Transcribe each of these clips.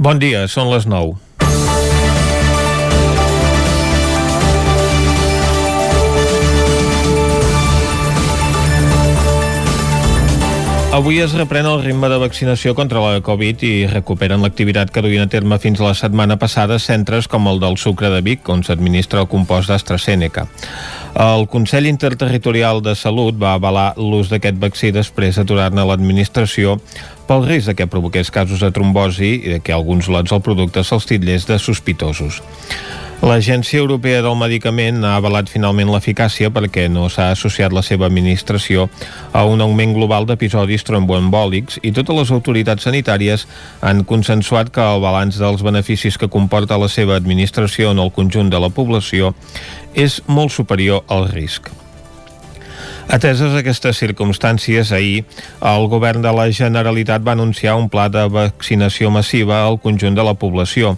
Bon dia, són les 9. Avui es reprèn el ritme de vaccinació contra la Covid i recuperen l'activitat que duien a terme fins la setmana passada centres com el del Sucre de Vic, on s'administra el compost d'AstraZeneca. El Consell Interterritorial de Salut va avalar l'ús d'aquest vaccí després d'aturar-ne l'administració pel risc de que provoqués casos de trombosi i de que alguns lots del producte se'ls titllés de sospitosos. L'Agència Europea del Medicament ha avalat finalment l'eficàcia perquè no s'ha associat la seva administració a un augment global d'episodis tromboembòlics i totes les autoritats sanitàries han consensuat que el balanç dels beneficis que comporta la seva administració en el conjunt de la població és molt superior al risc. Ateses aquestes circumstàncies, ahir el govern de la Generalitat va anunciar un pla de vaccinació massiva al conjunt de la població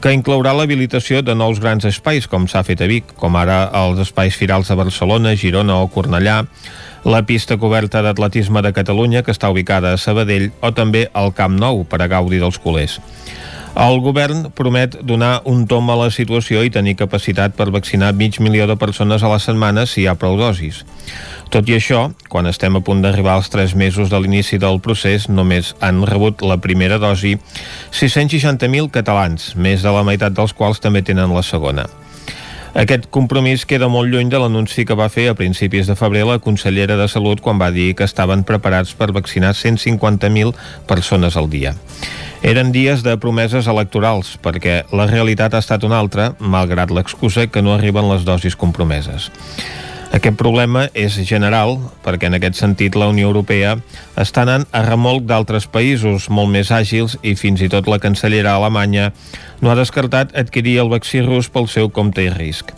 que inclourà l'habilitació de nous grans espais, com s'ha fet a Vic, com ara els espais firals de Barcelona, Girona o Cornellà, la pista coberta d'atletisme de Catalunya, que està ubicada a Sabadell, o també el Camp Nou, per a gaudir dels culers. El govern promet donar un tom a la situació i tenir capacitat per vaccinar mig milió de persones a la setmana si hi ha prou dosis. Tot i això, quan estem a punt d'arribar als 3 mesos de l'inici del procés, només han rebut la primera dosi 660.000 catalans, més de la meitat dels quals també tenen la segona. Aquest compromís queda molt lluny de l'anunci que va fer a principis de febrer la consellera de Salut quan va dir que estaven preparats per vaccinar 150.000 persones al dia. Eren dies de promeses electorals, perquè la realitat ha estat una altra, malgrat l'excusa que no arriben les dosis compromeses. Aquest problema és general perquè en aquest sentit la Unió Europea està anant a remolc d'altres països molt més àgils i fins i tot la cancellera alemanya no ha descartat adquirir el vaccí rus pel seu compte i risc.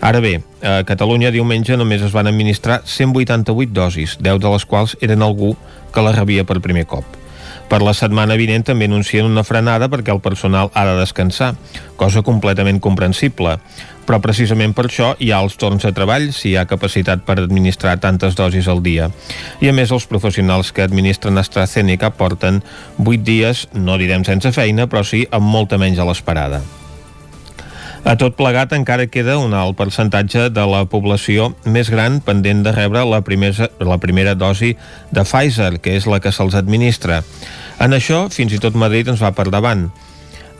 Ara bé, a Catalunya diumenge només es van administrar 188 dosis, 10 de les quals eren algú que la rebia per primer cop. Per la setmana vinent també anuncien una frenada perquè el personal ha de descansar, cosa completament comprensible. Però precisament per això hi ha els torns de treball, si hi ha capacitat per administrar tantes dosis al dia. I a més els professionals que administren AstraZeneca porten 8 dies, no direm sense feina, però sí amb molta menys a l'esperada. A tot plegat encara queda un alt percentatge de la població més gran pendent de rebre la primera, la primera dosi de Pfizer, que és la que se'ls administra. En això, fins i tot Madrid ens va per davant.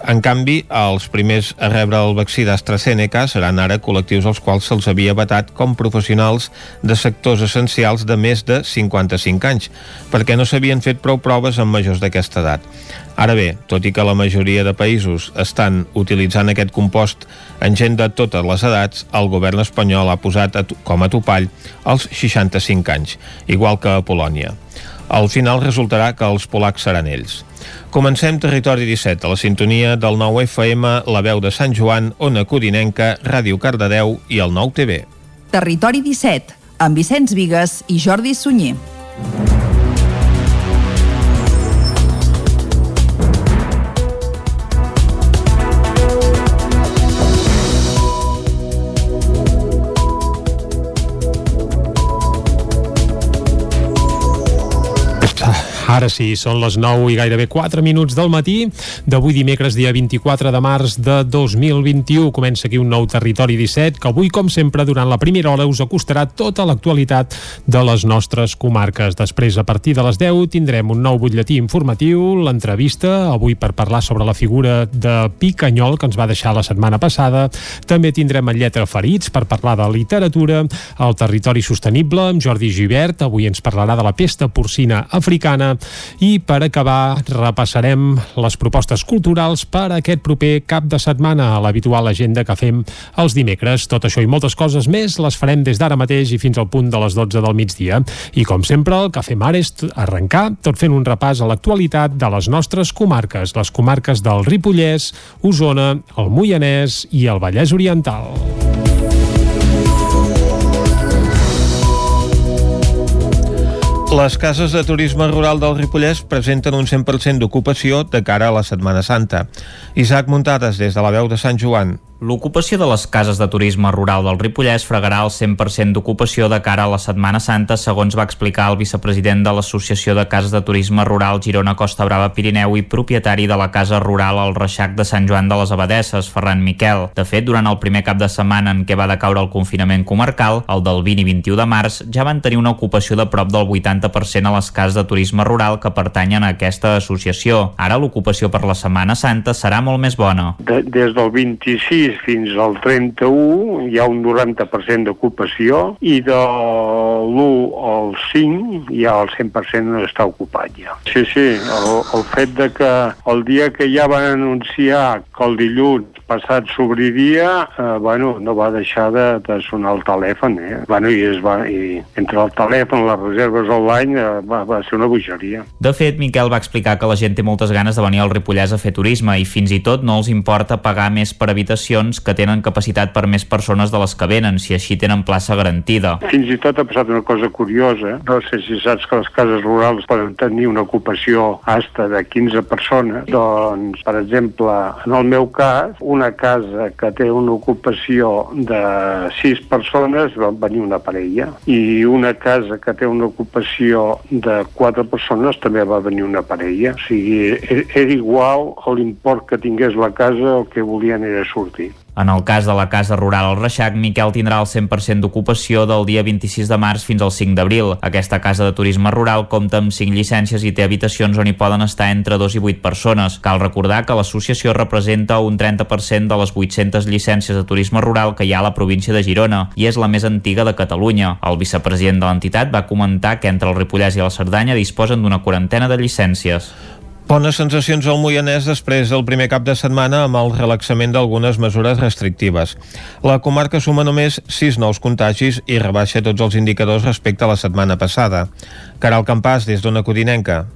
En canvi, els primers a rebre el vaccí d'AstraZeneca seran ara col·lectius als quals se'ls havia vetat com professionals de sectors essencials de més de 55 anys, perquè no s'havien fet prou proves amb majors d'aquesta edat. Ara bé, tot i que la majoria de països estan utilitzant aquest compost en gent de totes les edats, el govern espanyol ha posat com a topall els 65 anys, igual que a Polònia. Al final resultarà que els polacs seran ells. Comencem Territori 17, a la sintonia del 9 FM, la veu de Sant Joan, Ona Codinenca, Ràdio Cardedeu i el 9 TV. Territori 17, amb Vicenç Vigues i Jordi Sunyer. Ara sí, són les 9 i gairebé 4 minuts del matí d'avui dimecres, dia 24 de març de 2021. Comença aquí un nou Territori 17 que avui, com sempre, durant la primera hora us acostarà tota l'actualitat de les nostres comarques. Després, a partir de les 10, tindrem un nou butlletí informatiu, l'entrevista, avui per parlar sobre la figura de Picanyol que ens va deixar la setmana passada. També tindrem el Lletra Ferits per parlar de literatura, el territori sostenible amb Jordi Givert, avui ens parlarà de la pesta porcina africana i per acabar repassarem les propostes culturals per a aquest proper cap de setmana a l'habitual agenda que fem els dimecres. Tot això i moltes coses més les farem des d'ara mateix i fins al punt de les 12 del migdia. I com sempre, el que fem ara és arrencar tot fent un repàs a l'actualitat de les nostres comarques, les comarques del Ripollès, Osona, el Moianès i el Vallès Oriental. Les cases de turisme rural del Ripollès presenten un 100% d'ocupació de cara a la Setmana Santa. Isaac Muntades, des de la veu de Sant Joan. L'ocupació de les cases de turisme rural del Ripollès fregarà el 100% d'ocupació de cara a la Setmana Santa, segons va explicar el vicepresident de l'Associació de Cases de Turisme Rural Girona Costa Brava Pirineu i propietari de la Casa Rural al Reixac de Sant Joan de les Abadesses, Ferran Miquel. De fet, durant el primer cap de setmana en què va decaure el confinament comarcal, el del 20 i 21 de març, ja van tenir una ocupació de prop del 80% a les cases de turisme rural que pertanyen a aquesta associació. Ara l'ocupació per la Setmana Santa serà molt més bona. De, des del 26 26 fins al 31 hi ha un 90% d'ocupació i de l'1 al 5 ja el 100% està ocupat ja. Sí, sí, el, el fet de que el dia que ja van anunciar que el dilluns passat s'obriria, eh, bueno, no va deixar de, de sonar el telèfon, eh? Bueno, i, es va, i entre el telèfon, les reserves online, eh, va, va ser una bogeria. De fet, Miquel va explicar que la gent té moltes ganes de venir al Ripollès a fer turisme i fins i tot no els importa pagar més per habitacions que tenen capacitat per més persones de les que venen, si així tenen plaça garantida. Fins i tot ha passat una cosa curiosa. No sé si saps que les cases rurals poden tenir una ocupació hasta de 15 persones. Doncs, per exemple, en el meu cas, una casa que té una ocupació de sis persones va venir una parella i una casa que té una ocupació de quatre persones també va venir una parella. O sigui, e-, era igual l'import que tingués la casa el que volien era sortir. En el cas de la Casa Rural al Reixac, Miquel tindrà el 100% d'ocupació del dia 26 de març fins al 5 d'abril. Aquesta casa de turisme rural compta amb 5 llicències i té habitacions on hi poden estar entre 2 i 8 persones. Cal recordar que l'associació representa un 30% de les 800 llicències de turisme rural que hi ha a la província de Girona i és la més antiga de Catalunya. El vicepresident de l'entitat va comentar que entre el Ripollès i la Cerdanya disposen d'una quarantena de llicències. Bones sensacions al Moianès després del primer cap de setmana amb el relaxament d'algunes mesures restrictives. La comarca suma només 6 nous contagis i rebaixa tots els indicadors respecte a la setmana passada. Caral Campàs, des d'Ona Codinenca.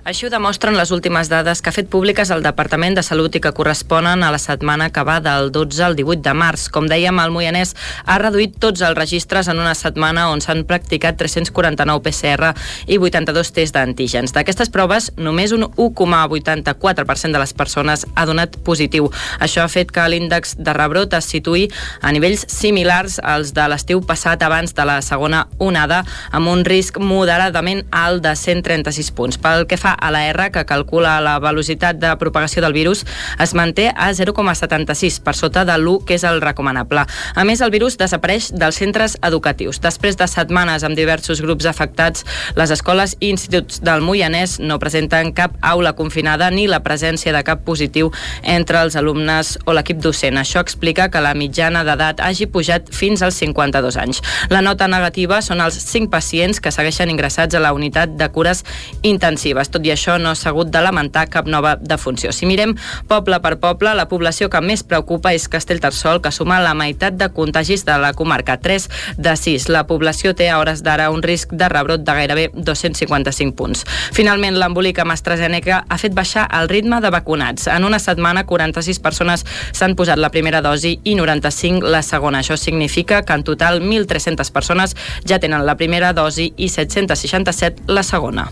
Així ho demostren les últimes dades que ha fet públiques el Departament de Salut i que corresponen a la setmana que va del 12 al 18 de març. Com dèiem, el Moianès ha reduït tots els registres en una setmana on s'han practicat 349 PCR i 82 tests d'antígens. D'aquestes proves, només un 1,84% de les persones ha donat positiu. Això ha fet que l'índex de rebrot es situï a nivells similars als de l'estiu passat abans de la segona onada, amb un risc moderadament alt de 136 punts. Pel que fa a la R, que calcula la velocitat de propagació del virus, es manté a 0,76, per sota de l'1, que és el recomanable. A més, el virus desapareix dels centres educatius. Després de setmanes amb diversos grups afectats, les escoles i instituts del Moianès no presenten cap aula confinada ni la presència de cap positiu entre els alumnes o l'equip docent. Això explica que la mitjana d'edat hagi pujat fins als 52 anys. La nota negativa són els 5 pacients que segueixen ingressats a la unitat de cures intensives. Tot tot i això, no s'ha hagut de lamentar cap nova defunció. Si mirem poble per poble, la població que més preocupa és Castellterçol, que suma la meitat de contagis de la comarca, 3 de 6. La població té a hores d'ara un risc de rebrot de gairebé 255 punts. Finalment, l'embolic amb AstraZeneca ha fet baixar el ritme de vacunats. En una setmana, 46 persones s'han posat la primera dosi i 95 la segona. Això significa que en total 1.300 persones ja tenen la primera dosi i 767 la segona.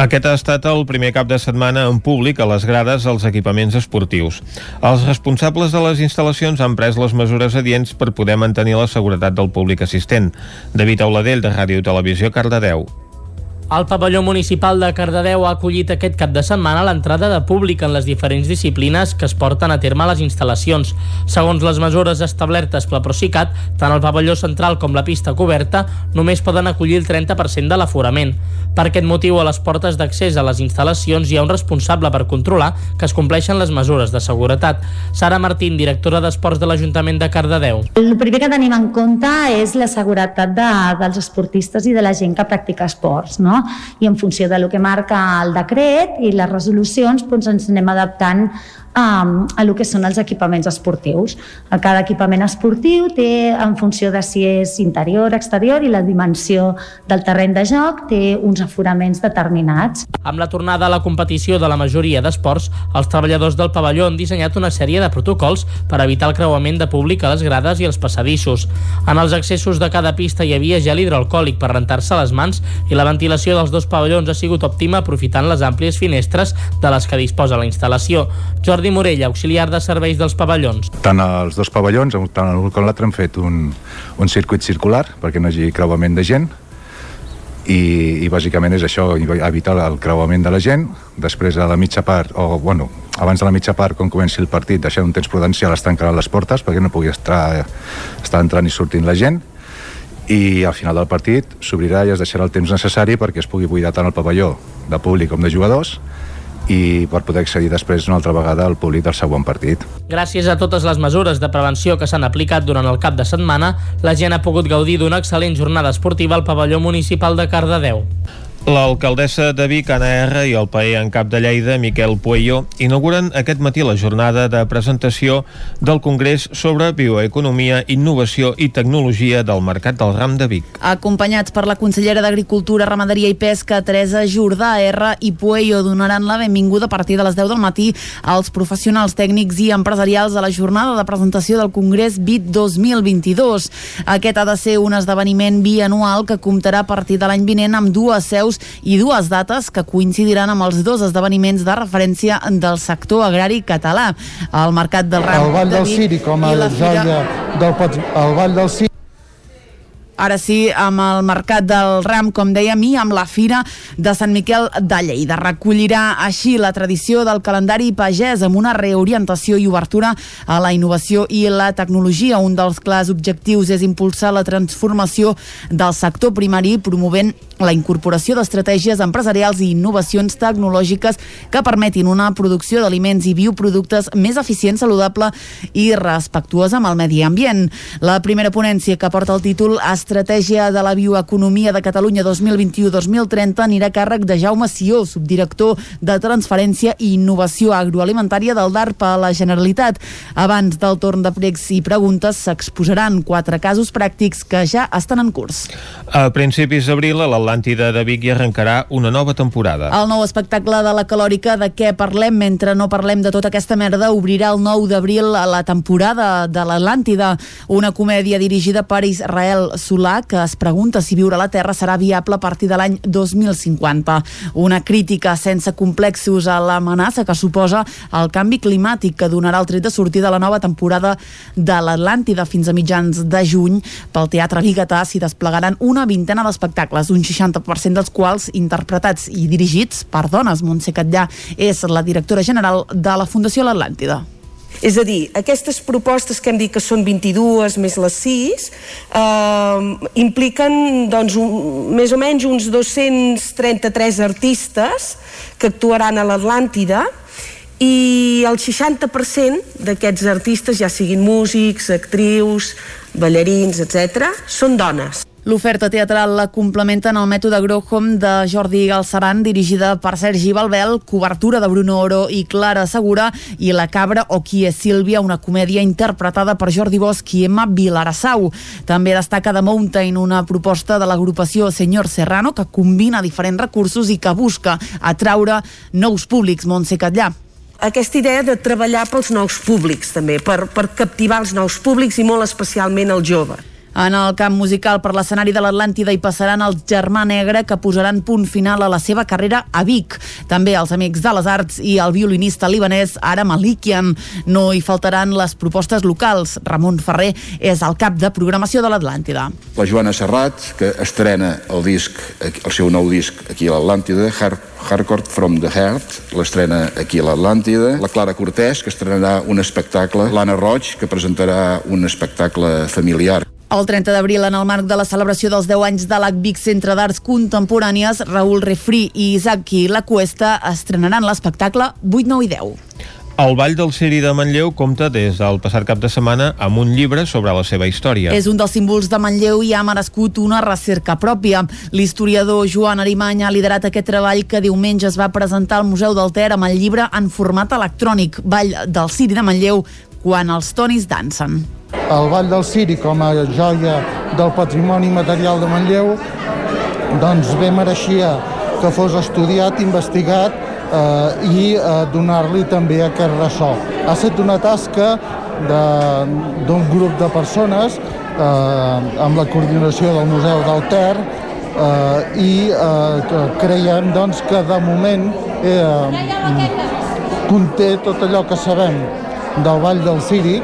Aquest ha estat estat el primer cap de setmana en públic a les grades als equipaments esportius. Els responsables de les instal·lacions han pres les mesures adients per poder mantenir la seguretat del públic assistent. David Auladell, de Ràdio Televisió, Cardedeu. El pavelló municipal de Cardedeu ha acollit aquest cap de setmana l'entrada de públic en les diferents disciplines que es porten a terme a les instal·lacions. Segons les mesures establertes pel Procicat, tant el pavelló central com la pista coberta només poden acollir el 30% de l'aforament. Per aquest motiu, a les portes d'accés a les instal·lacions hi ha un responsable per controlar que es compleixen les mesures de seguretat. Sara Martín, directora d'Esports de l'Ajuntament de Cardedeu. El primer que tenim en compte és la seguretat de, dels esportistes i de la gent que practica esports, no? I en funció de lo que marca el decret i les resolucions doncs ens anem adaptant a, a lo que són els equipaments esportius. A cada equipament esportiu té, en funció de si és interior, exterior i la dimensió del terreny de joc, té uns aforaments determinats. Amb la tornada a la competició de la majoria d'esports, els treballadors del pavelló han dissenyat una sèrie de protocols per evitar el creuament de públic a les grades i els passadissos. En els accessos de cada pista hi havia gel hidroalcohòlic per rentar-se les mans i la ventilació dels dos pavellons ha sigut òptima aprofitant les àmplies finestres de les que disposa la instal·lació. Jordi Morell, auxiliar de serveis dels pavellons. Tant els dos pavellons, tant l'un com l'altre, han fet un, un circuit circular perquè no hi hagi creuament de gent. I, i bàsicament és això, evitar el creuament de la gent, després a la mitja part, o bueno, abans de la mitja part, quan comenci el partit, deixar un temps prudencial es tancaran les portes perquè no pugui estar, estar entrant i sortint la gent. I al final del partit s'obrirà i es deixarà el temps necessari perquè es pugui buidar tant el pavelló de públic com de jugadors i per poder accedir després una altra vegada al públic del següent partit. Gràcies a totes les mesures de prevenció que s'han aplicat durant el cap de setmana, la gent ha pogut gaudir d'una excel·lent jornada esportiva al pavelló municipal de Cardedeu. L'alcaldessa de Vic, Anna R, i el paer en cap de Lleida, Miquel Puello, inauguren aquest matí la jornada de presentació del Congrés sobre Bioeconomia, Innovació i Tecnologia del Mercat del Ram de Vic. Acompanyats per la consellera d'Agricultura, Ramaderia i Pesca, Teresa Jordà R i Puello, donaran la benvinguda a partir de les 10 del matí als professionals tècnics i empresarials a la jornada de presentació del Congrés BIT 2022. Aquest ha de ser un esdeveniment bianual que comptarà a partir de l'any vinent amb dues seus preus i dues dates que coincidiran amb els dos esdeveniments de referència del sector agrari català. El Mercat del Ram el Vall del Ciri com a joia del el Vall del Ciri Ara sí, amb el Mercat del Ram, com dèiem, i amb la Fira de Sant Miquel de Lleida. Recollirà així la tradició del calendari pagès amb una reorientació i obertura a la innovació i la tecnologia. Un dels clars objectius és impulsar la transformació del sector primari promovent la incorporació d'estratègies empresarials i innovacions tecnològiques que permetin una producció d'aliments i bioproductes més eficient, saludable i respectuosa amb el medi ambient. La primera ponència que porta el títol Estratègia de la Bioeconomia de Catalunya 2021-2030 anirà a càrrec de Jaume Sió, subdirector de Transferència i Innovació Agroalimentària del DARP a la Generalitat. Abans del torn de pregs i preguntes s'exposaran quatre casos pràctics que ja estan en curs. A principis d'abril, a l'Atlàntida de Vic hi arrencarà una nova temporada. El nou espectacle de la calòrica de què parlem mentre no parlem de tota aquesta merda obrirà el 9 d'abril la temporada de l'Atlàntida, una comèdia dirigida per Israel Solà que es pregunta si viure a la Terra serà viable a partir de l'any 2050. Una crítica sense complexos a l'amenaça que suposa el canvi climàtic que donarà el tret de sortir de la nova temporada de l'Atlàntida fins a mitjans de juny. Pel Teatre Bigatà s'hi desplegaran una vintena d'espectacles, un 60% dels quals interpretats i dirigits per dones. Montse Catllà és la directora general de la Fundació L'Atlàntida. És a dir, aquestes propostes que hem dit que són 22 més les 6 eh, impliquen doncs, un, més o menys uns 233 artistes que actuaran a l'Atlàntida i el 60% d'aquests artistes, ja siguin músics, actrius, ballarins, etc., són dones. L'oferta teatral la complementen el mètode Grohom de Jordi Galceran, dirigida per Sergi Balbel, cobertura de Bruno Oro i Clara Segura, i La cabra o qui és Sílvia, una comèdia interpretada per Jordi Bosch i Emma Vilarassau. També destaca The Mountain, una proposta de l'agrupació Senyor Serrano que combina diferents recursos i que busca atraure nous públics. Montse Catllà aquesta idea de treballar pels nous públics també, per, per captivar els nous públics i molt especialment el jove. En el camp musical per l'escenari de l'Atlàntida hi passaran els Germà Negre que posaran punt final a la seva carrera a Vic. També els Amics de les Arts i el violinista libanès Ara Malikian. No hi faltaran les propostes locals. Ramon Ferrer és el cap de programació de l'Atlàntida. La Joana Serrat, que estrena el disc, el seu nou disc aquí a l'Atlàntida, Hard Hardcore from the Heart, l'estrena aquí a l'Atlàntida. La Clara Cortès, que estrenarà un espectacle. L'Anna Roig, que presentarà un espectacle familiar. El 30 d'abril, en el marc de la celebració dels 10 anys de l'ACVIC Centre d'Arts Contemporànies, Raül Refri i Isaki La Cuesta estrenaran l'espectacle 8, 9 i 10. El Vall del Ciri de Manlleu compta des del passat cap de setmana amb un llibre sobre la seva història. És un dels símbols de Manlleu i ha merescut una recerca pròpia. L'historiador Joan Arimany ha liderat aquest treball que diumenge es va presentar al Museu del Ter amb el llibre en format electrònic Vall del Ciri de Manlleu, quan els tonis dansen. El Vall del Ciri com a joia del patrimoni material de Manlleu doncs bé mereixia que fos estudiat, investigat eh, i eh, donar-li també aquest ressò. Ha estat una tasca d'un grup de persones eh, amb la coordinació del Museu del Ter eh, i eh, creiem doncs, que de moment eh, conté tot allò que sabem del Vall del Ciri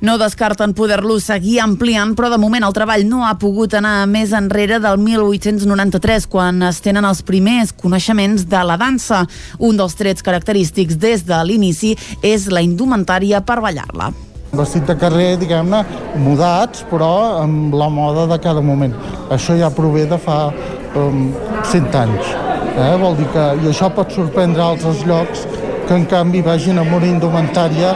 no descarten poder-lo seguir ampliant, però de moment el treball no ha pogut anar més enrere del 1893, quan es tenen els primers coneixements de la dansa. Un dels trets característics des de l'inici és la indumentària per ballar-la. Vestit de carrer, diguem-ne, mudats, però amb la moda de cada moment. Això ja prové de fa um, 100 anys. Eh? Vol dir que, I això pot sorprendre altres llocs que en canvi vagin amb una indumentària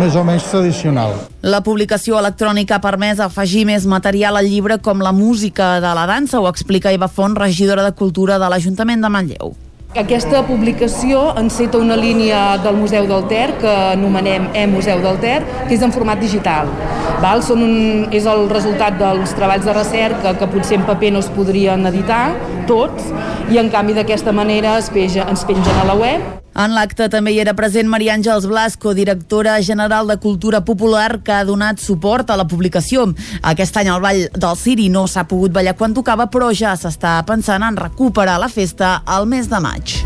més o menys tradicional. La publicació electrònica ha permès afegir més material al llibre com la música de la dansa, ho explica Eva Font, regidora de Cultura de l'Ajuntament de Manlleu. Aquesta publicació enceta una línia del Museu del Ter que anomenem E-Museu del Ter, que és en format digital. Val? Són un, és el resultat dels treballs de recerca que potser en paper no es podrien editar, tots, i en canvi d'aquesta manera es, peja, ens pengen a la web en l'acte també hi era present Maria Àngels Blasco, directora general de Cultura Popular, que ha donat suport a la publicació. Aquest any al Vall del Siri no s'ha pogut ballar quan tocava, però ja s'està pensant en recuperar la festa al mes de maig.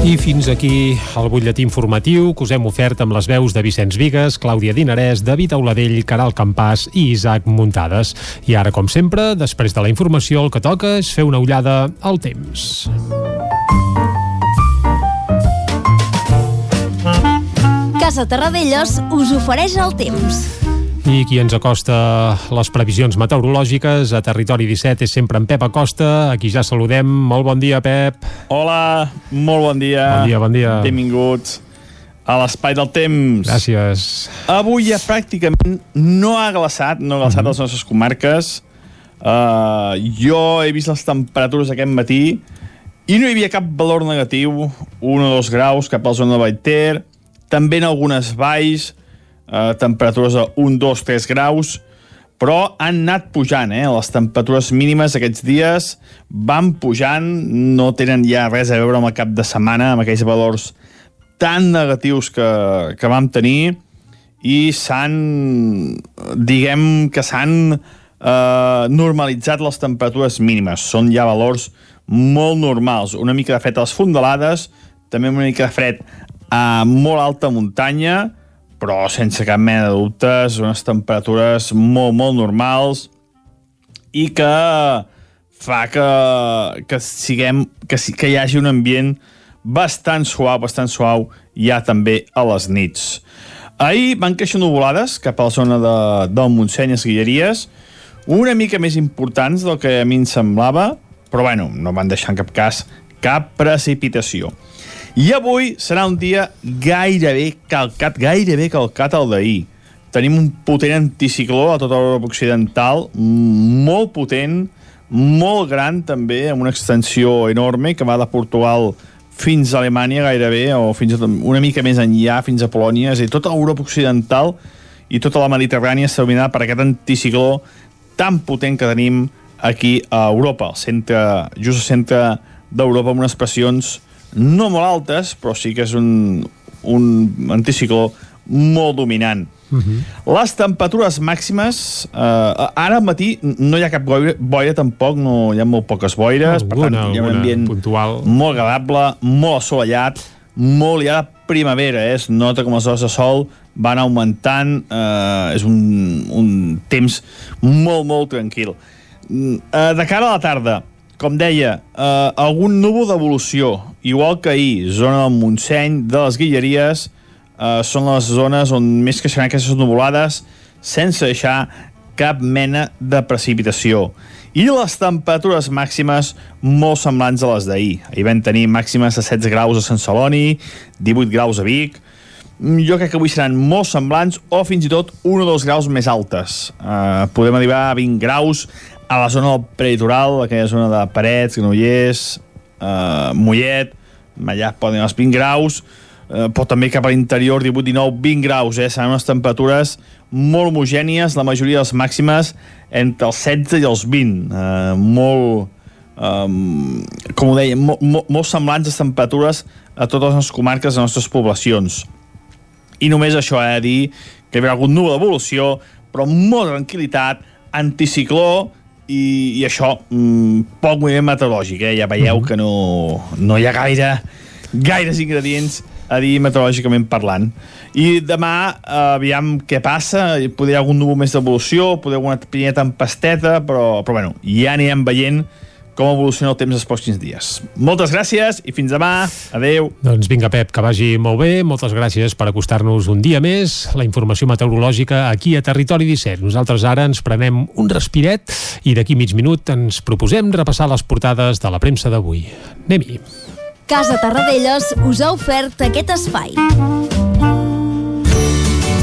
I fins aquí el butlletí informatiu que us hem ofert amb les veus de Vicenç Vigues, Clàudia Dinarès, David Auladell, Caral Campàs i Isaac Muntades. I ara, com sempre, després de la informació, el que toca és fer una ullada al temps. Casa Terradellos us ofereix el temps. I qui ens acosta les previsions meteorològiques a Territori 17 és sempre en Pep Acosta, a qui ja saludem. Molt bon dia, Pep. Hola, molt bon dia. Bon dia, bon dia. Benvinguts a l'espai del temps. Gràcies. Avui ja pràcticament no ha glaçat, no ha glaçat mm -hmm. les nostres comarques. Uh, jo he vist les temperatures aquest matí i no hi havia cap valor negatiu, 1 o 2 graus cap a la zona de Baiter, també en algunes valls, eh, temperatures a 1, 2, 3 graus, però han anat pujant, eh? Les temperatures mínimes aquests dies van pujant, no tenen ja res a veure amb el cap de setmana, amb aquells valors tan negatius que, que vam tenir, i s'han, diguem que s'han eh, normalitzat les temperatures mínimes. Són ja valors molt normals. Una mica de fred a les fondalades, també una mica de fred a molt alta muntanya, però sense cap mena de dubtes, unes temperatures molt, molt normals i que fa que, que, siguem, que, que hi hagi un ambient bastant suau, bastant suau ja també a les nits. Ahir van créixer nuvolades cap a la zona de, del Montseny, les Guilleries, una mica més importants del que a mi em semblava, però bueno, no van deixar en cap cas cap precipitació. I avui serà un dia gairebé calcat, gairebé calcat al d'ahir. Tenim un potent anticicló a tota l'Europa Occidental, molt potent, molt gran també, amb una extensió enorme que va de Portugal fins a Alemanya gairebé, o fins a, una mica més enllà, fins a Polònia, és a dir, tota Europa Occidental i tota la Mediterrània està dominada per aquest anticicló tan potent que tenim aquí a Europa, al centre, just al centre d'Europa, amb unes pressions no molt altes, però sí que és un, un anticicló molt dominant. Uh mhm. -huh. Les temperatures màximes, eh, ara al matí no hi ha cap boira, boira tampoc, no hi ha molt poques boires, alguna, per tant hi ha un ambient puntual. molt agradable, molt assolellat, molt ja primavera, eh? es nota com les hores de sol van augmentant, eh, és un, un temps molt, molt tranquil. Eh, de cara a la tarda, com deia, eh, algun núvol d'evolució, igual que ahir, zona del Montseny, de les Guilleries, eh, són les zones on més creixeran aquestes nuvolades sense deixar cap mena de precipitació. I les temperatures màximes molt semblants a les d'ahir. Ahir vam tenir màximes de 16 graus a Sant Celoni, 18 graus a Vic, jo crec que avui seran molt semblants o fins i tot un o dos graus més altes. Uh, podem arribar a 20 graus a la zona del prelitoral, aquella zona de Parets, Granollers, eh, Mollet, allà poden els 20 graus, eh, però també cap a l'interior 18, 19, 20 graus, eh? seran unes temperatures molt homogènies, la majoria de les màximes entre els 16 i els 20, eh, molt, eh, com ho deia, molt, molt, molt semblants les temperatures a totes les comarques de les nostres poblacions. I només això ha de dir que hi haurà algun núvol d'evolució, però molt tranquil·litat, anticicló i, i això, mm, poc moviment meteorològic, eh? ja veieu Mhm. que no, no hi ha gaire, gaires ingredients a dir meteorològicament parlant. I demà, eh, aviam què passa, podria algun núvol més d'evolució, podria alguna pequeña tempesteta, però, però bueno, ja anirem veient com evoluciona el temps els pròxims dies. Moltes gràcies i fins demà. Adeu. Doncs vinga, Pep, que vagi molt bé. Moltes gràcies per acostar-nos un dia més la informació meteorològica aquí a Territori 17. Nosaltres ara ens prenem un respiret i d'aquí mig minut ens proposem repassar les portades de la premsa d'avui. Anem-hi. Casa Tarradellas us ha ofert aquest espai.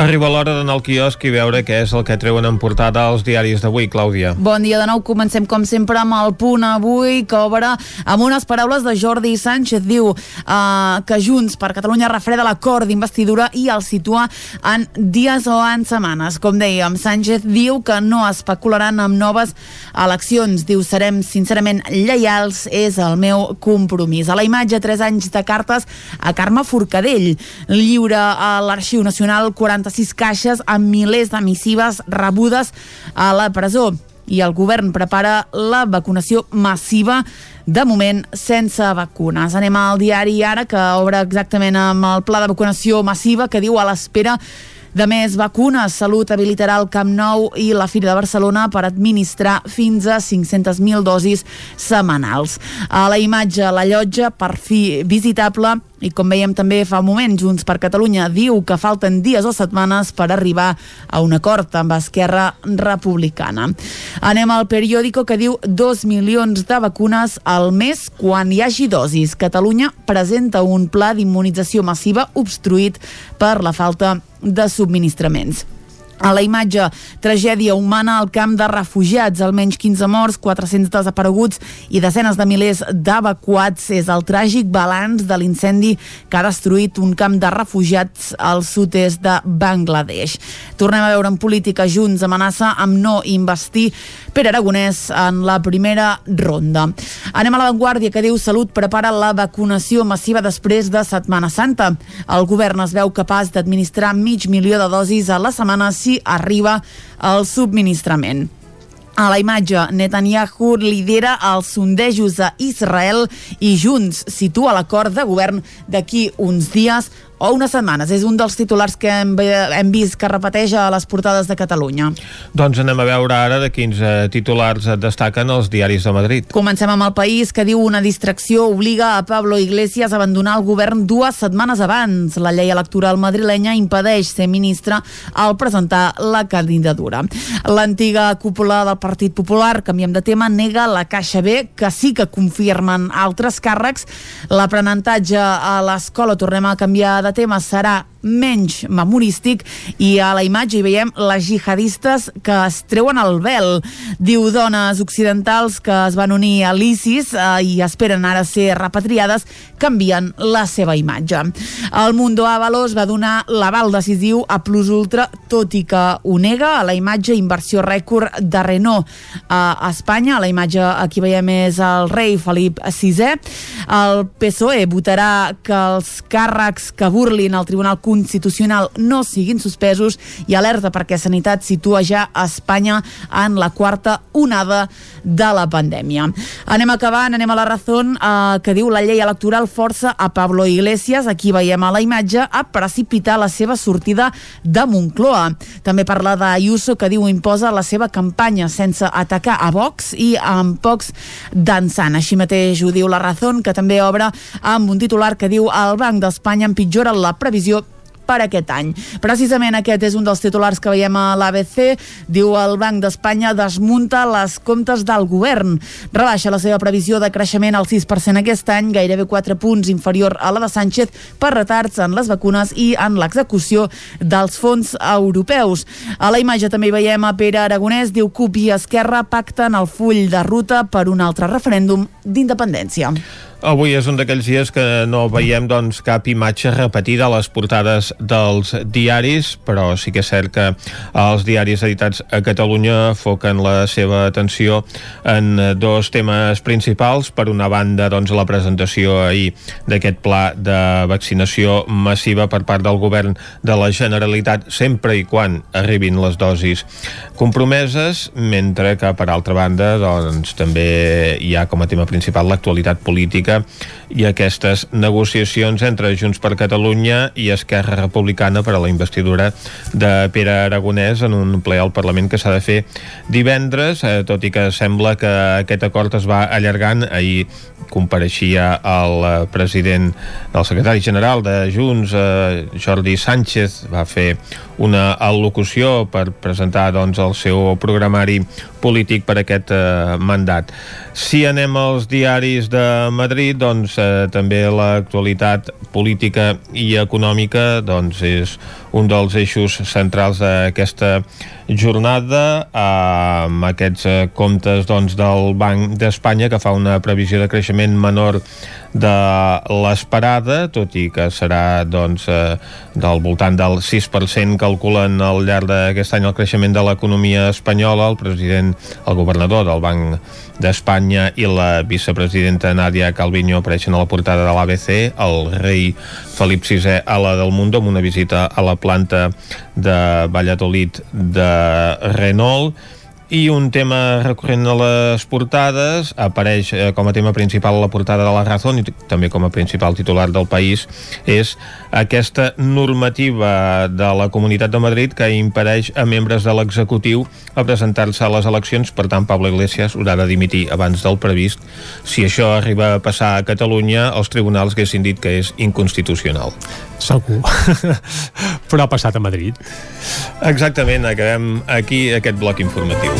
Arriba l'hora d'anar al quiosc i veure què és el que treuen en portada als diaris d'avui, Clàudia. Bon dia de nou, comencem com sempre amb el punt avui que obre amb unes paraules de Jordi Sánchez diu uh, que Junts per Catalunya refreda l'acord d'investidura i el situa en dies o en setmanes. Com dèiem, Sánchez diu que no especularan amb noves eleccions. Diu, serem sincerament lleials, és el meu compromís. A la imatge, tres anys de cartes a Carme Forcadell. Lliura a l'Arxiu Nacional 46 caixes amb milers de missives rebudes a la presó i el govern prepara la vacunació massiva de moment sense vacunes. Anem al diari ara que obre exactament amb el pla de vacunació massiva que diu a l'espera de més vacunes, Salut habilitarà el Camp Nou i la Fira de Barcelona per administrar fins a 500.000 dosis setmanals. A la imatge, la llotja, per fi visitable, i com veiem també fa un moment, Junts per Catalunya diu que falten dies o setmanes per arribar a un acord amb Esquerra Republicana. Anem al periòdico que diu 2 milions de vacunes al mes quan hi hagi dosis. Catalunya presenta un pla d'immunització massiva obstruït per la falta de subministraments. A la imatge, tragèdia humana al camp de refugiats, almenys 15 morts, 400 desapareguts i desenes de milers d'evacuats. És el tràgic balanç de l'incendi que ha destruït un camp de refugiats al sud-est de Bangladesh. Tornem a veure en política Junts amenaça amb no investir per Aragonès en la primera ronda. Anem a l'avantguàrdia que diu Salut prepara la vacunació massiva després de Setmana Santa. El govern es veu capaç d'administrar mig milió de dosis a la setmana si arriba el subministrament. A la imatge, Netanyahu lidera els sondejos a Israel i Junts situa l'acord de govern d'aquí uns dies o unes setmanes. És un dels titulars que hem, hem vist que repeteix a les portades de Catalunya. Doncs anem a veure ara de quins eh, titulars destaquen els diaris de Madrid. Comencem amb el país que diu una distracció obliga a Pablo Iglesias a abandonar el govern dues setmanes abans. La llei electoral madrilenya impedeix ser ministre al presentar la candidatura. L'antiga cúpula del Partit Popular, canviem de tema, nega la Caixa B, que sí que confirmen altres càrrecs. L'aprenentatge a l'escola, tornem a canviar de tema, serà menys memorístic i a la imatge hi veiem les jihadistes que es treuen el vel. Diu dones occidentals que es van unir a l'ISIS eh, i esperen ara ser repatriades canvien la seva imatge. El Mundo Avalos va donar l'aval decisiu a Plus Ultra, tot i que ho nega a la imatge inversió rècord de Renault a Espanya. A la imatge aquí veiem és el rei Felip VI. El PSOE votarà que els càrrecs que burlin al Tribunal Constitucional no siguin suspesos i alerta perquè Sanitat situa ja Espanya en la quarta onada de la pandèmia. Anem acabant, anem a la raó eh, que diu la llei electoral força a Pablo Iglesias, aquí veiem a la imatge, a precipitar la seva sortida de Moncloa. També parla d'Ayuso que diu imposa la seva campanya sense atacar a Vox i amb pocs dansant. Així mateix ho diu la raó que també obre amb un titular que diu el Banc d'Espanya empitjora la previsió per aquest any. Precisament aquest és un dels titulars que veiem a l'ABC. Diu el Banc d'Espanya desmunta les comptes del govern. Rebaixa la seva previsió de creixement al 6% aquest any, gairebé 4 punts inferior a la de Sánchez per retards en les vacunes i en l'execució dels fons europeus. A la imatge també veiem a Pere Aragonès, diu CUP i Esquerra pacten el full de ruta per un altre referèndum d'independència. Avui és un d'aquells dies que no veiem doncs, cap imatge repetida a les portades dels diaris, però sí que és cert que els diaris editats a Catalunya foquen la seva atenció en dos temes principals. Per una banda, doncs, la presentació ahir d'aquest pla de vaccinació massiva per part del govern de la Generalitat, sempre i quan arribin les dosis compromeses, mentre que, per altra banda, doncs, també hi ha com a tema principal l'actualitat política política i aquestes negociacions entre Junts per Catalunya i Esquerra Republicana per a la investidura de Pere Aragonès en un ple al Parlament que s'ha de fer divendres, eh, tot i que sembla que aquest acord es va allargant. Ahir compareixia el eh, president, el secretari general de Junts, eh, Jordi Sánchez, va fer una al·locució per presentar doncs, el seu programari polític per aquest eh, mandat. Si anem als diaris de Madrid, doncs eh, també l'actualitat política i econòmica doncs, és un dels eixos centrals d'aquesta jornada amb aquests eh, comptes doncs, del Banc d'Espanya que fa una previsió de creixement menor de l'esperada, tot i que serà doncs, eh, del voltant del 6% calculen al llarg d'aquest any el creixement de l'economia espanyola. El president, el governador del Banc d'Espanya i la vicepresidenta Nadia Calviño apareixen a la portada de l'ABC, el rei Felip VI a la del Mundo amb una visita a la planta de Valladolid de Renault i un tema recurrent a les portades apareix eh, com a tema principal a la portada de la Razón i també com a principal titular del país és aquesta normativa de la Comunitat de Madrid que impedeix a membres de l'executiu a presentar-se a les eleccions, per tant Pablo Iglesias haurà de dimitir abans del previst si això arriba a passar a Catalunya els tribunals haguessin dit que és inconstitucional Segur. Però ha passat a Madrid. Exactament, acabem aquí aquest bloc informatiu.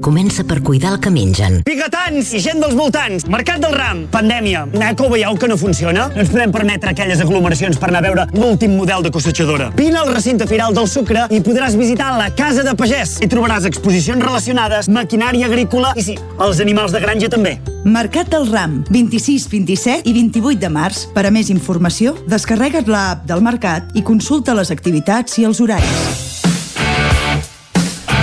comença per cuidar el que mengen. Bigatans i gent dels voltants. Mercat del Ram. Pandèmia. Eco, veieu que no funciona? No ens podem permetre aquelles aglomeracions per anar a veure l'últim model de cossechadora. Vine al recinte firal del sucre i podràs visitar la Casa de Pagès. Hi trobaràs exposicions relacionades, maquinària agrícola i sí, els animals de granja també. Mercat del Ram, 26, 27 i 28 de març. Per a més informació, descarrega't l'app del Mercat i consulta les activitats i els horaris.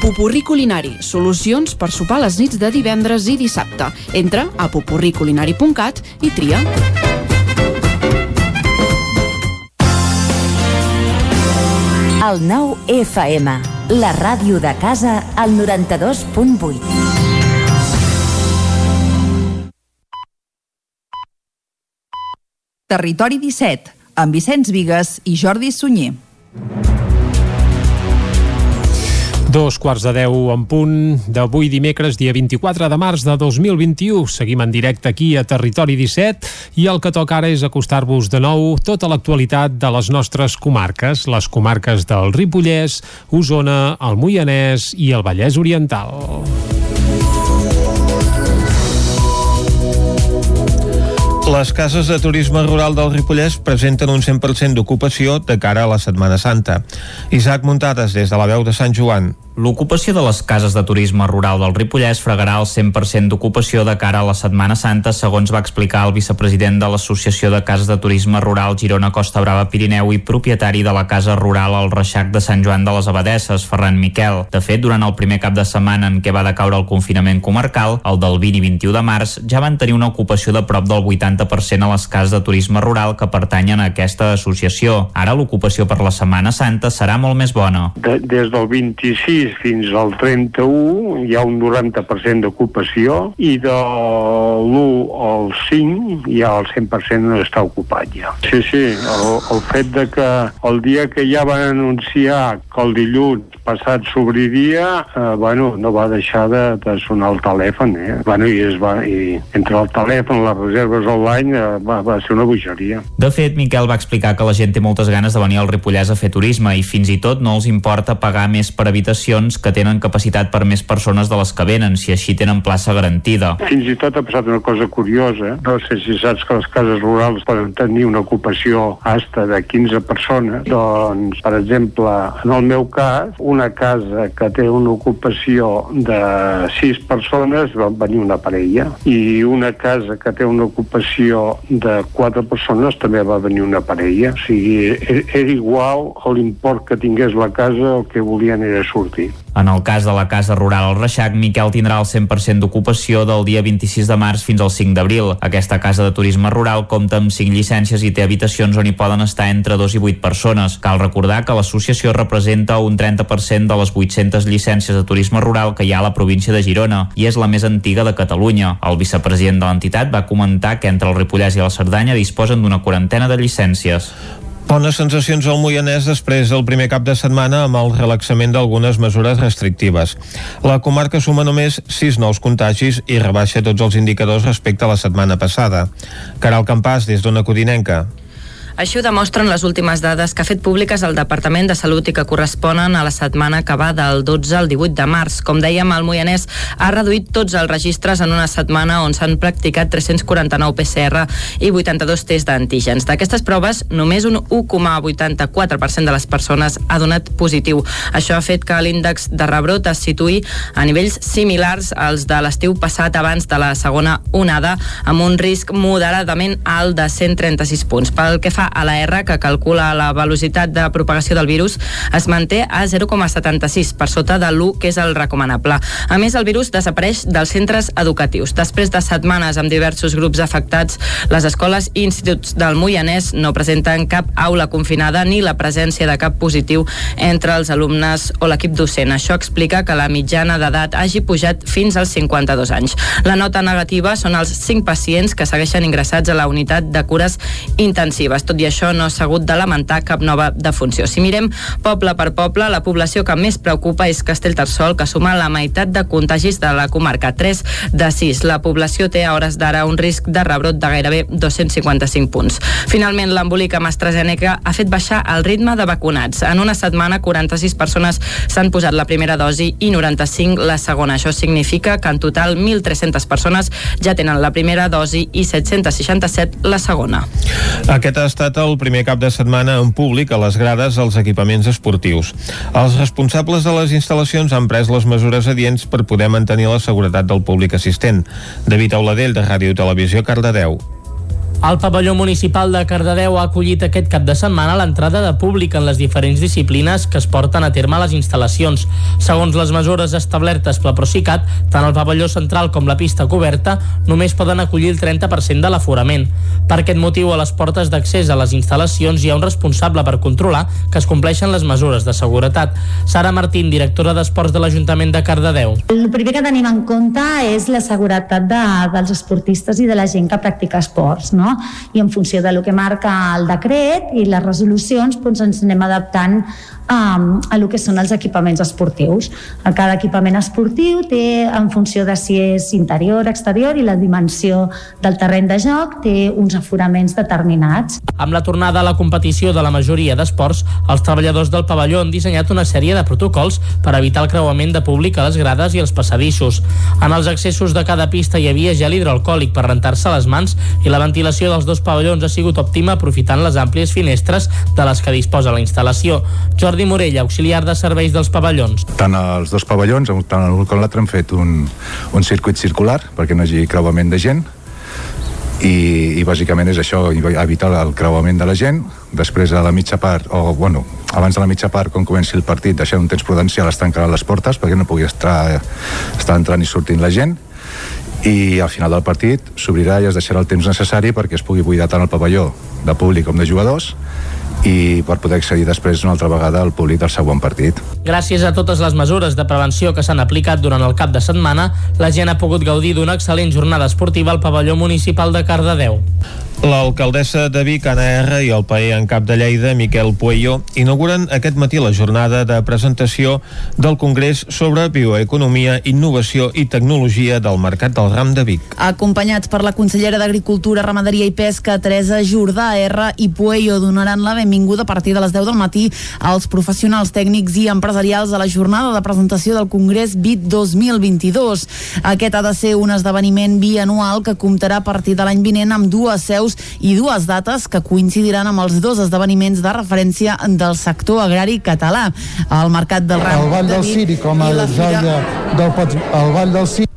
Pupurri Culinari, solucions per sopar les nits de divendres i dissabte. Entra a pupurriculinari.cat i tria. El nou FM, la ràdio de casa, al 92.8. Territori 17, amb Vicenç Vigues i Jordi Sunyer. Dos quarts de deu en punt d'avui dimecres, dia 24 de març de 2021. Seguim en directe aquí a Territori 17 i el que toca ara és acostar-vos de nou tota l'actualitat de les nostres comarques, les comarques del Ripollès, Osona, el Moianès i el Vallès Oriental. Les cases de turisme rural del Ripollès presenten un 100% d'ocupació de cara a la Setmana Santa. Isaac Muntades, des de la veu de Sant Joan. L'ocupació de les cases de turisme rural del Ripollès fregarà el 100% d'ocupació de cara a la Setmana Santa, segons va explicar el vicepresident de l'Associació de Cases de Turisme Rural Girona Costa Brava Pirineu i propietari de la Casa Rural al Reixac de Sant Joan de les Abadesses, Ferran Miquel. De fet, durant el primer cap de setmana en què va decaure el confinament comarcal, el del 20 i 21 de març, ja van tenir una ocupació de prop del 80% a les cases de turisme rural que pertanyen a aquesta associació. Ara l'ocupació per la Setmana Santa serà molt més bona. De, des del 26 fins al 31 hi ha un 90% d'ocupació i de l'1 al 5 ja el 100% no està ocupat ja. Sí, sí, el, el fet de que el dia que ja van anunciar que el dilluns passat s'obriria, eh, bueno, no va deixar de, de sonar el telèfon, eh? Bueno, i, es va, i entre el telèfon, les reserves online, eh, va, va ser una bogeria. De fet, Miquel va explicar que la gent té moltes ganes de venir al Ripollès a fer turisme i fins i tot no els importa pagar més per habitacions que tenen capacitat per més persones de les que venen, si així tenen plaça garantida. Fins i tot ha passat una cosa curiosa. No sé si saps que les cases rurals poden tenir una ocupació hasta de 15 persones. Doncs, per exemple, en el meu cas, una casa que té una ocupació de 6 persones va venir una parella i una casa que té una ocupació de 4 persones també va venir una parella. O sigui, e-, era igual l'import que tingués la casa, el que volien era sortir. En el cas de la Casa Rural al Reixac, Miquel tindrà el 100% d'ocupació del dia 26 de març fins al 5 d'abril. Aquesta casa de turisme rural compta amb 5 llicències i té habitacions on hi poden estar entre 2 i 8 persones. Cal recordar que l'associació representa un 30% de les 800 llicències de turisme rural que hi ha a la província de Girona i és la més antiga de Catalunya. El vicepresident de l'entitat va comentar que entre el Ripollès i la Cerdanya disposen d'una quarantena de llicències. Bones sensacions al Moianès després del primer cap de setmana amb el relaxament d'algunes mesures restrictives. La comarca suma només 6 nous contagis i rebaixa tots els indicadors respecte a la setmana passada. Caral Campàs, des d'Ona Codinenca. Això demostren les últimes dades que ha fet públiques el Departament de Salut i que corresponen a la setmana que va del 12 al 18 de març. Com dèiem, el Moianès ha reduït tots els registres en una setmana on s'han practicat 349 PCR i 82 tests d'antígens. D'aquestes proves, només un 1,84% de les persones ha donat positiu. Això ha fet que l'índex de rebrot es situï a nivells similars als de l'estiu passat abans de la segona onada, amb un risc moderadament alt de 136 punts. Pel que fa a la R, que calcula la velocitat de propagació del virus, es manté a 0,76, per sota de l'1, que és el recomanable. A més, el virus desapareix dels centres educatius. Després de setmanes amb diversos grups afectats, les escoles i instituts del Moianès no presenten cap aula confinada ni la presència de cap positiu entre els alumnes o l'equip docent. Això explica que la mitjana d'edat hagi pujat fins als 52 anys. La nota negativa són els 5 pacients que segueixen ingressats a la unitat de cures intensives. Tot tot i això no s'ha hagut de lamentar cap nova defunció. Si mirem poble per poble, la població que més preocupa és Castellterçol, que suma la meitat de contagis de la comarca, 3 de 6. La població té a hores d'ara un risc de rebrot de gairebé 255 punts. Finalment, l'embolic amb AstraZeneca ha fet baixar el ritme de vacunats. En una setmana, 46 persones s'han posat la primera dosi i 95 la segona. Això significa que en total 1.300 persones ja tenen la primera dosi i 767 la segona. Aquest ha estat el primer cap de setmana en públic a les grades als equipaments esportius. Els responsables de les instal·lacions han pres les mesures adients per poder mantenir la seguretat del públic assistent. David Auladell, de Ràdio Televisió, Cardedeu. El pavelló municipal de Cardedeu ha acollit aquest cap de setmana l'entrada de públic en les diferents disciplines que es porten a terme a les instal·lacions. Segons les mesures establertes pel Procicat, tant el pavelló central com la pista coberta només poden acollir el 30% de l'aforament. Per aquest motiu, a les portes d'accés a les instal·lacions hi ha un responsable per controlar que es compleixen les mesures de seguretat. Sara Martín, directora d'Esports de l'Ajuntament de Cardedeu. El primer que tenim en compte és la seguretat de, dels esportistes i de la gent que practica esports, no? I en funció de lo que marca el decret i les resolucions doncs ens anem adaptant um, a lo que són els equipaments esportius. A cada equipament esportiu té, en funció de si és interior, exterior i la dimensió del terreny de joc, té uns aforaments determinats. Amb la tornada a la competició de la majoria d'esports, els treballadors del pavelló han dissenyat una sèrie de protocols per evitar el creuament de públic a les grades i els passadissos. En els accessos de cada pista hi havia gel hidroalcohòlic per rentar-se les mans i la ventilació dels dos pavellons ha sigut òptima aprofitant les àmplies finestres de les que disposa la instal·lació. Jordi Morell, auxiliar de serveis dels pavellons. Tant els dos pavellons, tant l'un com l'altre, han fet un, un circuit circular perquè no hi hagi creuament de gent. I, i bàsicament és això, evitar el creuament de la gent. Després a la mitja part o bueno, abans de la mitja part quan comenci el partit deixar un temps prudencial estar encarant les portes perquè no pugui estar, estar entrant i sortint la gent. I al final del partit s'obrirà i es deixarà el temps necessari perquè es pugui buidar tant el pavelló de públic com de jugadors i per poder accedir després una altra vegada al públic del següent partit. Gràcies a totes les mesures de prevenció que s'han aplicat durant el cap de setmana, la gent ha pogut gaudir d'una excel·lent jornada esportiva al pavelló municipal de Cardedeu. L'alcaldessa de Vic, Anna R, i el paer en cap de Lleida, Miquel Puello, inauguren aquest matí la jornada de presentació del Congrés sobre Bioeconomia, Innovació i Tecnologia del Mercat del Ram de Vic. Acompanyats per la consellera d'Agricultura, Ramaderia i Pesca, Teresa Jordà R i Puello donaran la benvinguda a partir de les 10 del matí als professionals tècnics i empresarials a la jornada de presentació del Congrés BIT 2022. Aquest ha de ser un esdeveniment bianual que comptarà a partir de l'any vinent amb dues seus preus i dues dates que coincidiran amb els dos esdeveniments de referència del sector agrari català. El Mercat del Ram el Vall del Ciri com a joia del el Vall del Ciri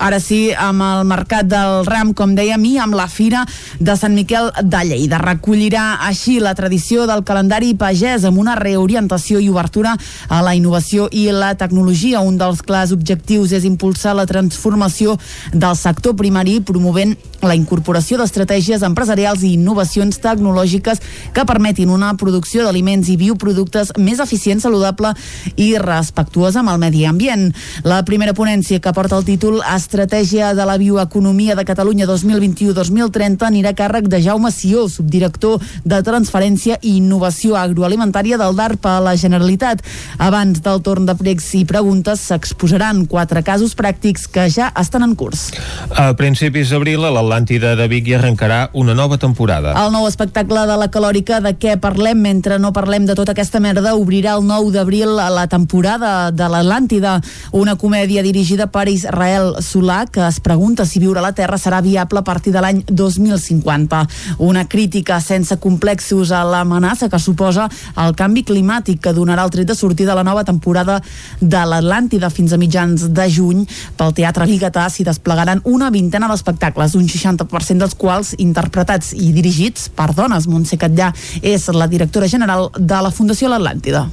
ara sí, amb el Mercat del Ram, com dèiem, i amb la Fira de Sant Miquel de Lleida. Recollirà així la tradició del calendari pagès amb una reorientació i obertura a la innovació i la tecnologia. Un dels clars objectius és impulsar la transformació del sector primari promovent la incorporació d'estratègies empresarials i innovacions tecnològiques que permetin una producció d'aliments i bioproductes més eficient, saludable i respectuosa amb el medi ambient. La primera ponència que porta el títol Estratègia de la bioeconomia de Catalunya 2021-2030 anirà a càrrec de Jaume Sió, subdirector de Transferència i Innovació Agroalimentària del DARP a la Generalitat. Abans del torn de pregs i preguntes s'exposaran quatre casos pràctics que ja estan en curs. A principis d'abril, a l'Atlàntida de Vic hi arrencarà una nova temporada. El nou espectacle de la calòrica de què parlem mentre no parlem de tota aquesta merda obrirà el 9 d'abril a la temporada de l'Atlàntida, una comèdia dirigida per Israel Solà que es pregunta si viure a la Terra serà viable a partir de l'any 2050. Una crítica sense complexos a l'amenaça que suposa el canvi climàtic que donarà el tret de sortida de la nova temporada de l'Atlàntida fins a mitjans de juny. Pel Teatre Bigatà s'hi desplegaran una vintena d'espectacles, un 60% dels quals interpretats i dirigits per dones. Montse Catllà és la directora general de la Fundació L'Atlàntida.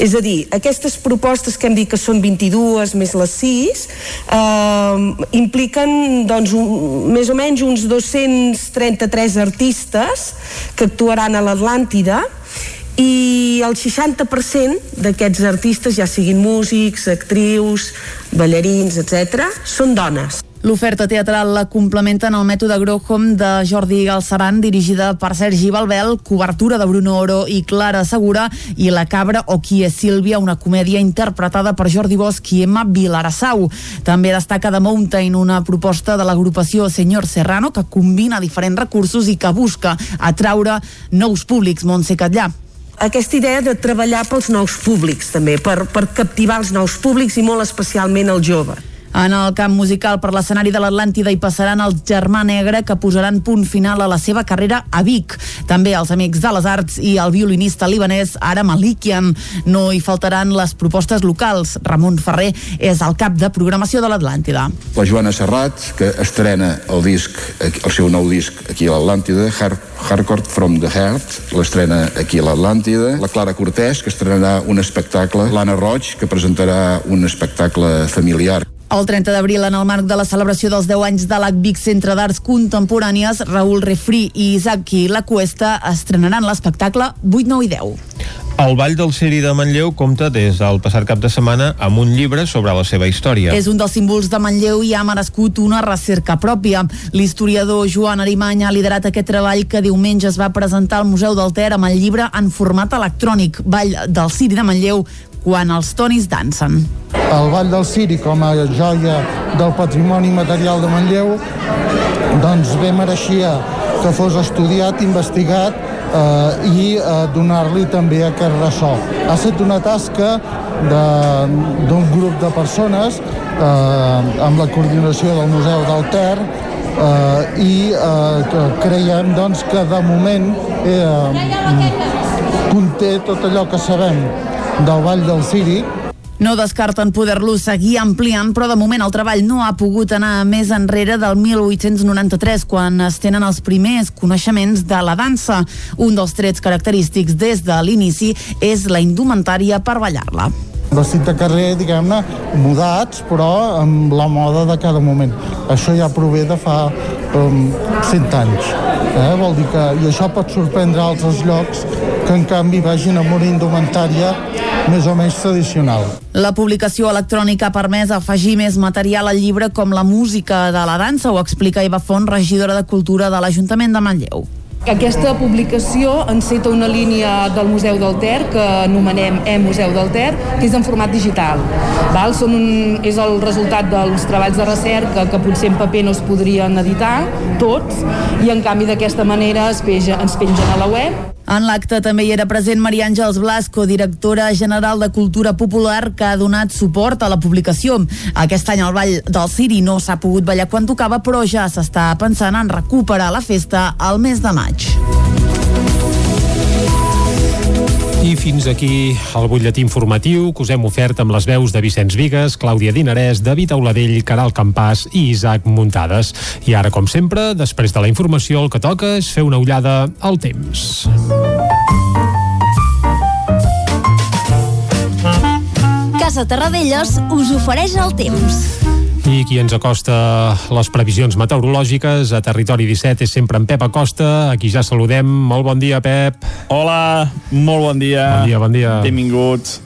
És a dir, aquestes propostes que hem dit que són 22 més les 6 eh, impliquen doncs, un, més o menys uns 233 artistes que actuaran a l'Atlàntida i el 60% d'aquests artistes, ja siguin músics, actrius, ballarins, etc., són dones. L'oferta teatral la complementen el mètode Grohom de Jordi Galceran, dirigida per Sergi Balbel, cobertura de Bruno Oro i Clara Segura, i La cabra o qui és Sílvia, una comèdia interpretada per Jordi Bosch i Emma Vilarassau. També destaca The Mountain, una proposta de l'agrupació Senyor Serrano que combina diferents recursos i que busca atraure nous públics. Montse Catllà aquesta idea de treballar pels nous públics també, per, per captivar els nous públics i molt especialment el jove. En el camp musical per l'escenari de l'Atlàntida hi passaran el Germà Negre que posaran punt final a la seva carrera a Vic. També els Amics de les Arts i el violinista libanès Ara Malikian. No hi faltaran les propostes locals. Ramon Ferrer és el cap de programació de l'Atlàntida. La Joana Serrat, que estrena el disc, el seu nou disc aquí a l'Atlàntida, Hard, Hardcore from the Heart, l'estrena aquí a l'Atlàntida. La Clara Cortès, que estrenarà un espectacle. L'Anna Roig, que presentarà un espectacle familiar. El 30 d'abril, en el marc de la celebració dels 10 anys de l'ACVIC Centre d'Arts Contemporànies, Raül Refri i Isaki La Cuesta estrenaran l'espectacle 8, 9 i 10. El Vall del Ciri de Manlleu compta des del passat cap de setmana amb un llibre sobre la seva història. És un dels símbols de Manlleu i ha merescut una recerca pròpia. L'historiador Joan Arimany ha liderat aquest treball que diumenge es va presentar al Museu del Ter amb el llibre en format electrònic Vall del Ciri de Manlleu quan els tonis dansen. El Vall del Ciri, com a joia del patrimoni material de Manlleu, doncs bé mereixia que fos estudiat, investigat eh, i eh, donar-li també aquest ressò. Ha estat una tasca d'un grup de persones eh, amb la coordinació del Museu del Ter eh, i eh, creiem doncs, que de moment eh, conté tot allò que sabem del Vall del Ciri. No descarten poder-lo seguir ampliant, però de moment el treball no ha pogut anar més enrere del 1893, quan es tenen els primers coneixements de la dansa. Un dels trets característics des de l'inici és la indumentària per ballar-la vestit de carrer, diguem-ne, mudats, però amb la moda de cada moment. Això ja prové de fa um, 100 anys. Eh? Vol dir que, I això pot sorprendre altres llocs que en canvi vagin amb una indumentària més o menys tradicional. La publicació electrònica ha permès afegir més material al llibre com la música de la dansa, ho explica Eva Font, regidora de Cultura de l'Ajuntament de Manlleu. Aquesta publicació enceta una línia del Museu del Ter que anomenem E-Museu del Ter, que és en format digital. Val? Són un, és el resultat dels treballs de recerca que potser en paper no es podrien editar, tots, i en canvi d'aquesta manera es, peja, ens pengen a la web en l'acte també hi era present Maria Àngels Blasco, directora general de Cultura Popular, que ha donat suport a la publicació. Aquest any al Vall del Ciri no s'ha pogut ballar quan tocava, però ja s'està pensant en recuperar la festa al mes de maig. I fins aquí el butlletí informatiu que us hem ofert amb les veus de Vicenç Vigues, Clàudia Dinarès, David Auladell, Caral Campàs i Isaac Muntades. I ara, com sempre, després de la informació, el que toca és fer una ullada al temps. Casa Terradellos us ofereix el temps. I qui ens acosta les previsions meteorològiques a Territori 17 és sempre en Pep Acosta, a qui ja saludem. Molt bon dia, Pep. Hola, molt bon dia. Bon dia, bon dia. Benvinguts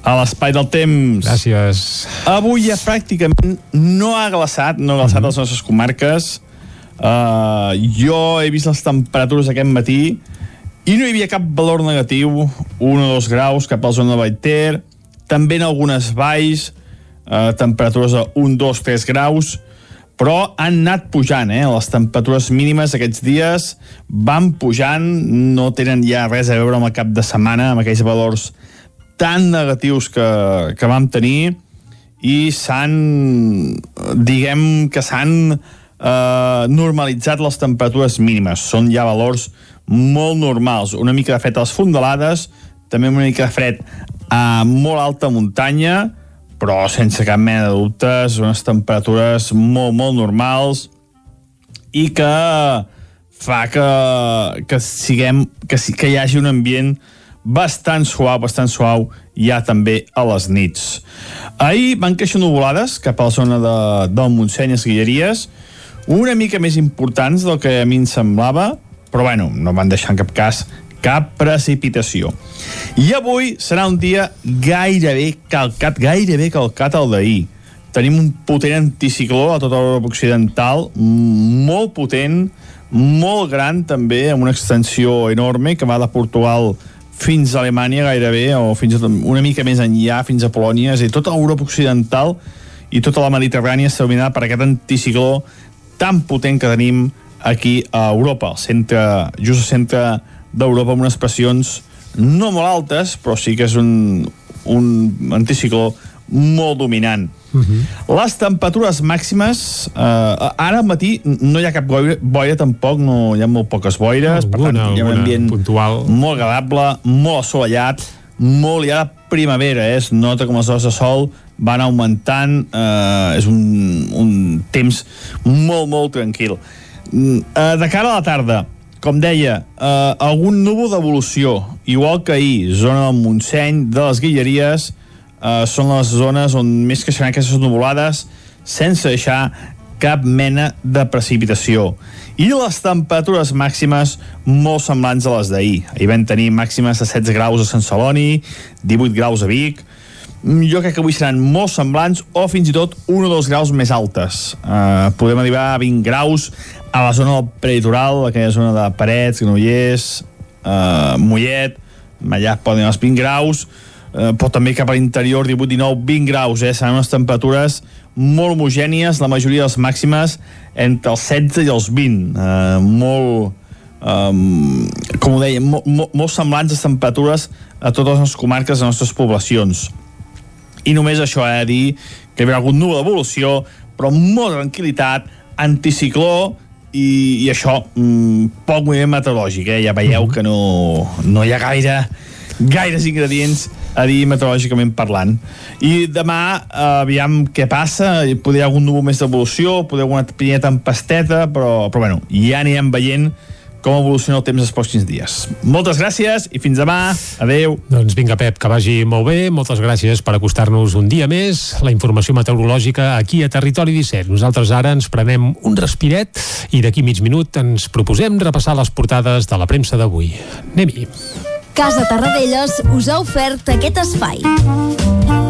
a l'espai del temps. Gràcies. Avui ja pràcticament no ha glaçat, no ha glaçat mm -hmm. les nostres comarques. Uh, jo he vist les temperatures aquest matí i no hi havia cap valor negatiu, 1 o 2 graus cap a la zona de Baiter, també en algunes valls, eh, temperatures de 1, 2, 3 graus, però han anat pujant, eh? Les temperatures mínimes aquests dies van pujant, no tenen ja res a veure amb el cap de setmana, amb aquells valors tan negatius que, que vam tenir i s'han, diguem que s'han eh, normalitzat les temperatures mínimes. Són ja valors molt normals. Una mica de fred a les fondalades, també una mica de fred a molt alta muntanya, però sense cap mena de dubtes, unes temperatures molt, molt normals i que fa que, que, siguem, que, que hi hagi un ambient bastant suau, bastant suau ja també a les nits. Ahir van créixer nuvolades cap a la zona de, del Montseny, les Guilleries, una mica més importants del que a mi em semblava, però bueno, no van deixar en cap cas cap precipitació. I avui serà un dia gairebé calcat, gairebé calcat al d'ahir. tenim un potent anticicló a tota l'Europa Occidental, molt potent, molt gran també, amb una extensió enorme que va de Portugal fins a Alemanya gairebé, o fins a, una mica més enllà, fins a Polònia, és a dir, tota l'Europa Occidental i tota la Mediterrània està dominada per aquest anticicló tan potent que tenim aquí a Europa, al centre, just al centre d'Europa, amb unes pressions no molt altes, però sí que és un, un anticicló molt dominant. Uh -huh. Les temperatures màximes, eh, ara al matí no hi ha cap boira, boira tampoc, no hi ha molt poques boires, no, per tant hi ha un ambient puntual. molt agradable, molt assolellat, molt hi ha primavera, eh? es nota com les hores de sol van augmentant, eh, és un, un temps molt, molt tranquil. Eh, de cara a la tarda, com deia, eh, algun núvol d'evolució, igual que ahir, zona del Montseny, de les Guilleries, eh, són les zones on més creixeran aquestes nuvolades sense deixar cap mena de precipitació. I les temperatures màximes molt semblants a les d'ahir. Ahir vam tenir màximes de 16 graus a Sant Celoni, 18 graus a Vic, jo crec que avui seran molt semblants o fins i tot un o dos graus més altes. Uh, podem arribar a 20 graus a la zona del peritoral, aquella zona de Parets, Granollers, uh, Mollet, allà poden els 20 graus, uh, però també cap a l'interior 18, 19, 20 graus, eh? seran unes temperatures molt homogènies, la majoria de les màximes entre els 16 i els 20, uh, molt, um, com ho deia, molt, molt semblants les temperatures a totes les comarques de les nostres poblacions i només això ha de dir que hi haurà algun núvol d'evolució però molta tranquil·litat anticicló i, i això, mmm, poc moviment meteorològic, eh? ja veieu que no, no hi ha gaire gaires ingredients a dir meteorològicament parlant. I demà, eh, aviam què passa, podria algun núvol més d'evolució, podria alguna pequeña tempesteta, però, però bueno, ja anirem veient com evoluciona el temps els pròxims dies. Moltes gràcies i fins demà. Adeu. Doncs vinga, Pep, que vagi molt bé. Moltes gràcies per acostar-nos un dia més. La informació meteorològica aquí a Territori 17. Nosaltres ara ens prenem un respiret i d'aquí mig minut ens proposem repassar les portades de la premsa d'avui. Anem-hi. Casa Tarradellas us ha ofert aquest espai.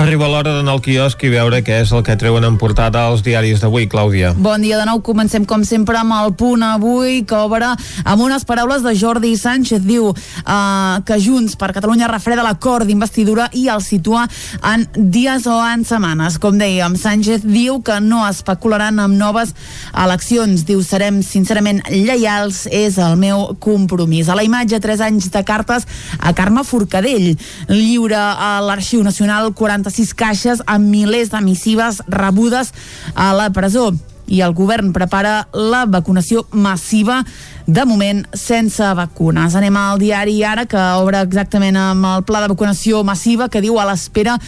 Arriba l'hora d'anar al quiosc i veure què és el que treuen en portada als diaris d'avui, Clàudia. Bon dia de nou, comencem com sempre amb el punt avui que obre amb unes paraules de Jordi Sánchez. Diu uh, que Junts per Catalunya refreda l'acord d'investidura i el situa en dies o en setmanes. Com dèiem, Sánchez diu que no especularan amb noves eleccions. Diu serem sincerament lleials és el meu compromís. A la imatge, 3 anys de cartes a Carme Forcadell. Lliura a l'Arxiu Nacional 46 caixes amb milers de missives rebudes a la presó i el govern prepara la vacunació massiva de moment sense vacunes. Anem al diari ara que obre exactament amb el pla de vacunació massiva que diu a l'espera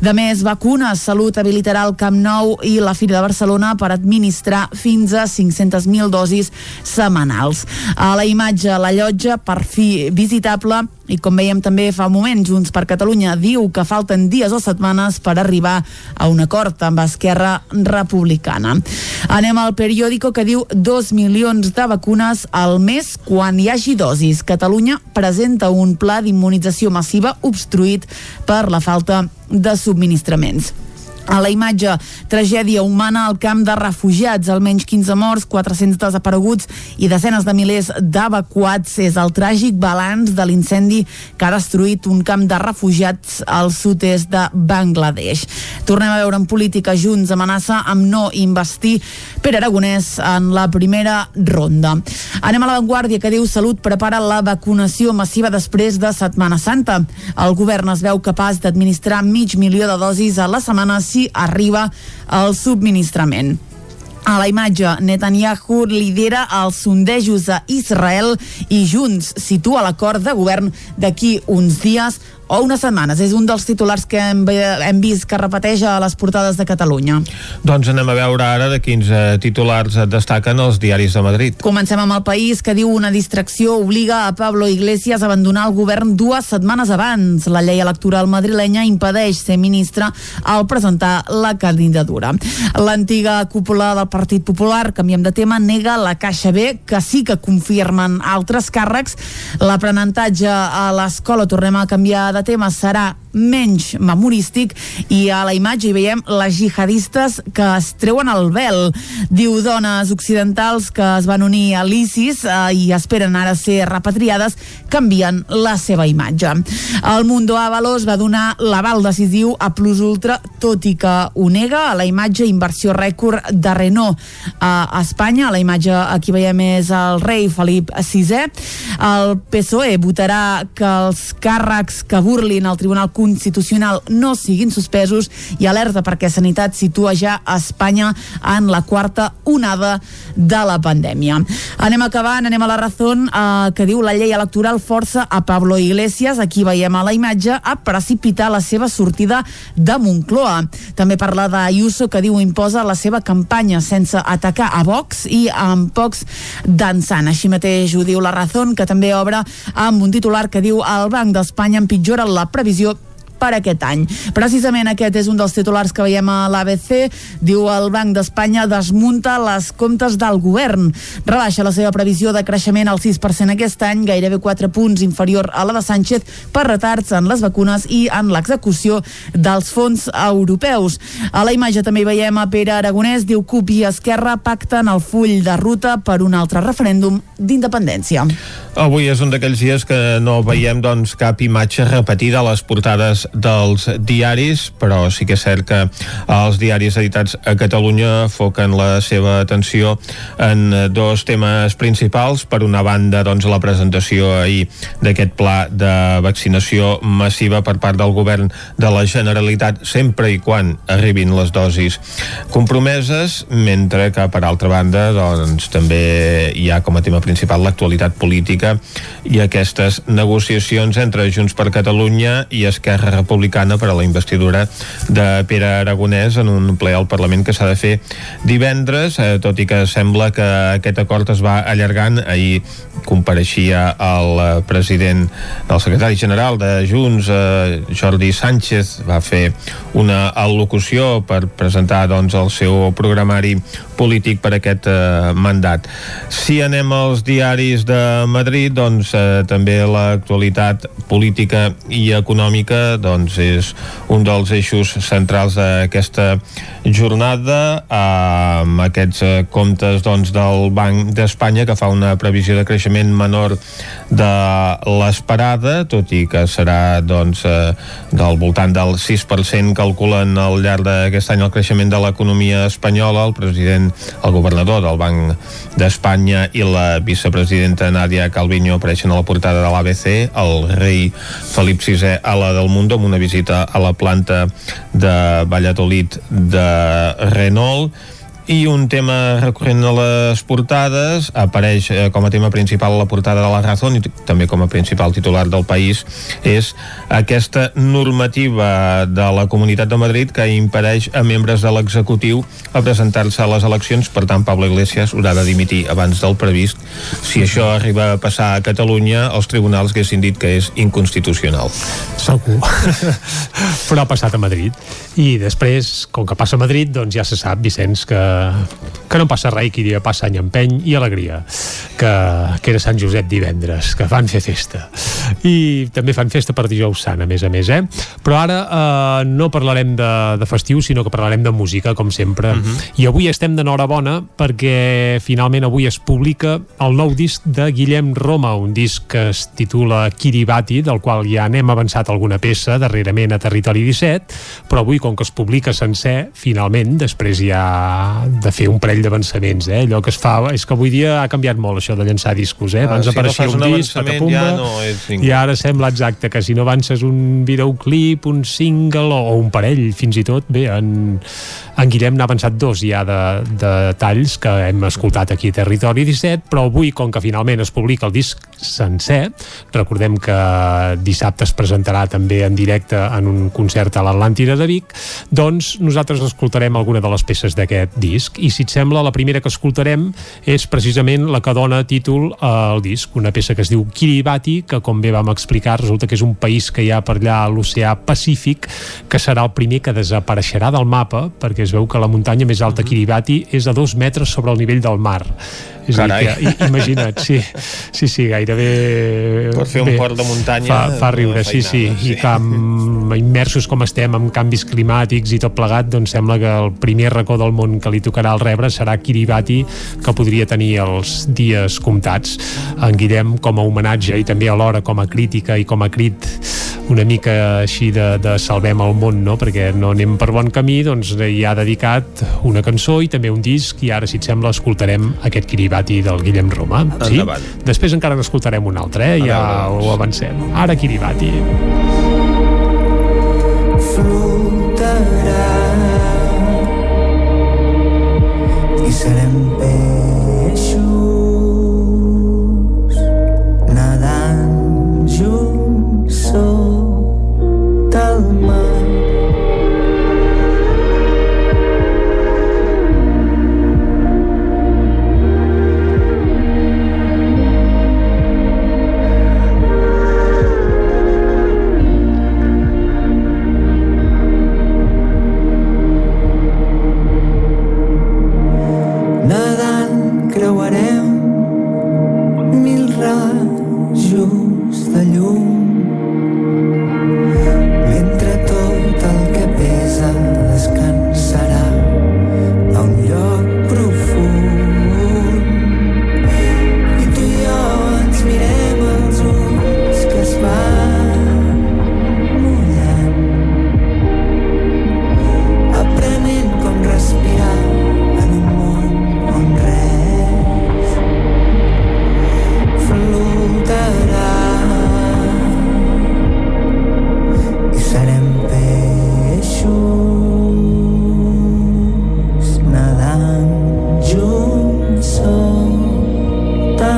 de més vacunes, Salut habilitarà el Camp Nou i la Fira de Barcelona per administrar fins a 500.000 dosis setmanals. A la imatge, la llotja, per fi visitable, i com veiem també fa un moment, Junts per Catalunya diu que falten dies o setmanes per arribar a un acord amb Esquerra Republicana. Anem al periòdico que diu 2 milions de vacunes al mes quan hi hagi dosis. Catalunya presenta un pla d'immunització massiva obstruït per la falta de subministraments. A la imatge, tragèdia humana al camp de refugiats, almenys 15 morts, 400 desapareguts i desenes de milers d'evacuats. És el tràgic balanç de l'incendi que ha destruït un camp de refugiats al sud-est de Bangladesh. Tornem a veure en política Junts amenaça amb no investir per Aragonès en la primera ronda. Anem a l'avantguàrdia que diu Salut prepara la vacunació massiva després de Setmana Santa. El govern es veu capaç d'administrar mig milió de dosis a la setmana arriba el subministrament. A la imatge, Netanyahu lidera els sondejos a Israel i Junts situa l'acord de govern d'aquí uns dies o unes setmanes. És un dels titulars que hem, hem vist que repeteix a les portades de Catalunya. Doncs anem a veure ara de quins eh, titulars destaquen els diaris de Madrid. Comencem amb el país que diu una distracció obliga a Pablo Iglesias a abandonar el govern dues setmanes abans. La llei electoral madrilenya impedeix ser ministre al presentar la candidatura. L'antiga cúpula del Partit Popular, canviem de tema, nega la Caixa B, que sí que confirmen altres càrrecs. L'aprenentatge a l'escola, tornem a canviar de tema, serà menys memorístic i a la imatge hi veiem les jihadistes que es treuen el vel. Diu dones occidentals que es van unir a l'ISIS eh, i esperen ara ser repatriades, canvien la seva imatge. El Mundo Avalos va donar l'aval decisiu a Plus Ultra, tot i que ho nega a la imatge inversió rècord de Renault a Espanya. A la imatge aquí veiem és el rei Felip VI. El PSOE votarà que els càrrecs que burlin el Tribunal Constitucional no siguin suspesos i alerta perquè Sanitat situa ja Espanya en la quarta onada de la pandèmia. Anem acabant, anem a la raó eh, que diu la llei electoral força a Pablo Iglesias, aquí veiem a la imatge, a precipitar la seva sortida de Moncloa. També parla d'Ayuso que diu imposa la seva campanya sense atacar a Vox i amb pocs dansant. Així mateix ho diu la raó que també obre amb un titular que diu el Banc d'Espanya empitjora la previsió per aquest any. Precisament aquest és un dels titulars que veiem a l'ABC. Diu el Banc d'Espanya desmunta les comptes del govern. Rebaixa la seva previsió de creixement al 6% aquest any, gairebé 4 punts inferior a la de Sánchez per retards en les vacunes i en l'execució dels fons europeus. A la imatge també veiem a Pere Aragonès, diu CUP i Esquerra pacten el full de ruta per un altre referèndum d'independència. Avui és un d'aquells dies que no veiem doncs, cap imatge repetida a les portades dels diaris, però sí que és cert que els diaris editats a Catalunya foquen la seva atenció en dos temes principals. Per una banda, doncs, la presentació ahir d'aquest pla de vaccinació massiva per part del govern de la Generalitat, sempre i quan arribin les dosis compromeses, mentre que, per altra banda, doncs, també hi ha com a tema principal l'actualitat política i aquestes negociacions entre Junts per Catalunya i Esquerra Republicana per a la investidura de Pere Aragonès en un ple al Parlament que s'ha de fer divendres, eh, tot i que sembla que aquest acord es va allargant. Ahir compareixia el eh, president, el secretari general de Junts, eh, Jordi Sánchez, va fer una al·locució per presentar doncs, el seu programari polític per aquest eh, mandat. Si anem als diaris de Madrid, doncs eh, també l'actualitat política i econòmica doncs és un dels eixos centrals d'aquesta jornada amb aquests eh, comptes doncs, del Banc d'Espanya que fa una previsió de creixement menor de l'esperada, tot i que serà doncs, eh, del voltant del 6% calculen al llarg d'aquest any el creixement de l'economia espanyola. El president, el governador del Banc d'Espanya i la vicepresidenta Nadia Calviño apareixen a la portada de l'ABC, el rei Felip VI a la del Mundo amb una visita a la planta de Valladolid de Renault i un tema recurrent a les portades apareix eh, com a tema principal a la portada de la Razón i també com a principal titular del país és aquesta normativa de la Comunitat de Madrid que impedeix a membres de l'executiu a presentar-se a les eleccions. Per tant Pablo Iglesias haurà de dimitir abans del previst. Si això arriba a passar a Catalunya els tribunals haguessin dit que és inconstitucional. Segur. Però ha passat a Madrid i després, com que passa a Madrid doncs ja se sap, Vicenç, que que no passa res, qui dia passa any empeny i alegria, que, que era Sant Josep divendres, que van fer festa. I també fan festa per dijous sant, a més a més, eh? Però ara eh, no parlarem de, de festiu, sinó que parlarem de música, com sempre. Uh -huh. I avui estem d'enhorabona perquè finalment avui es publica el nou disc de Guillem Roma, un disc que es titula Kiribati, del qual ja n'hem avançat alguna peça darrerament a Territori 17, però avui, com que es publica sencer, finalment, després ja de fer un parell d'avançaments, eh? Allò que es fa... És que avui dia ha canviat molt això de llançar discos, eh? Abans ah, si apareixia no un, disc, avançament ja no és ningú. i ara sembla exacte que si no avances un videoclip, un single o, o un parell, fins i tot, bé, en, En Guillem n'ha avançat dos ja de, de talls que hem escoltat aquí a Territori 17, però avui, com que finalment es publica el disc sencer, recordem que dissabte es presentarà també en directe en un concert a l'Atlàntida de Vic, doncs nosaltres escoltarem alguna de les peces d'aquest disc. I si et sembla, la primera que escoltarem és precisament la que dona títol al disc, una peça que es diu Kiribati, que com bé vam explicar, resulta que és un país que hi ha per allà a l'oceà Pacífic, que serà el primer que desapareixerà del mapa, perquè es veu que la muntanya més alta Kiribati és a dos metres sobre el nivell del mar. És Carai. dir, que, imagina't, sí, sí, sí, gairebé... Per fer un bé, port de muntanya, Fa, fa riure, una sí, sí, feinada, i sí. que amb, immersos com estem amb canvis climàtics i tot plegat, doncs sembla que el primer racó del món que li tocarà al rebre serà Kiribati, que podria tenir els dies comptats. En Guillem, com a homenatge i també alhora com a crítica i com a crit una mica així de, de salvem el món, no? perquè no anem per bon camí, doncs hi ha dedicat una cançó i també un disc i ara, si et sembla, escoltarem aquest Kiribati del Guillem Roma. Sí? Endavant. Després encara n'escoltarem un altre, eh? ja ho avancem. Ara Kiribati. flotarà i serem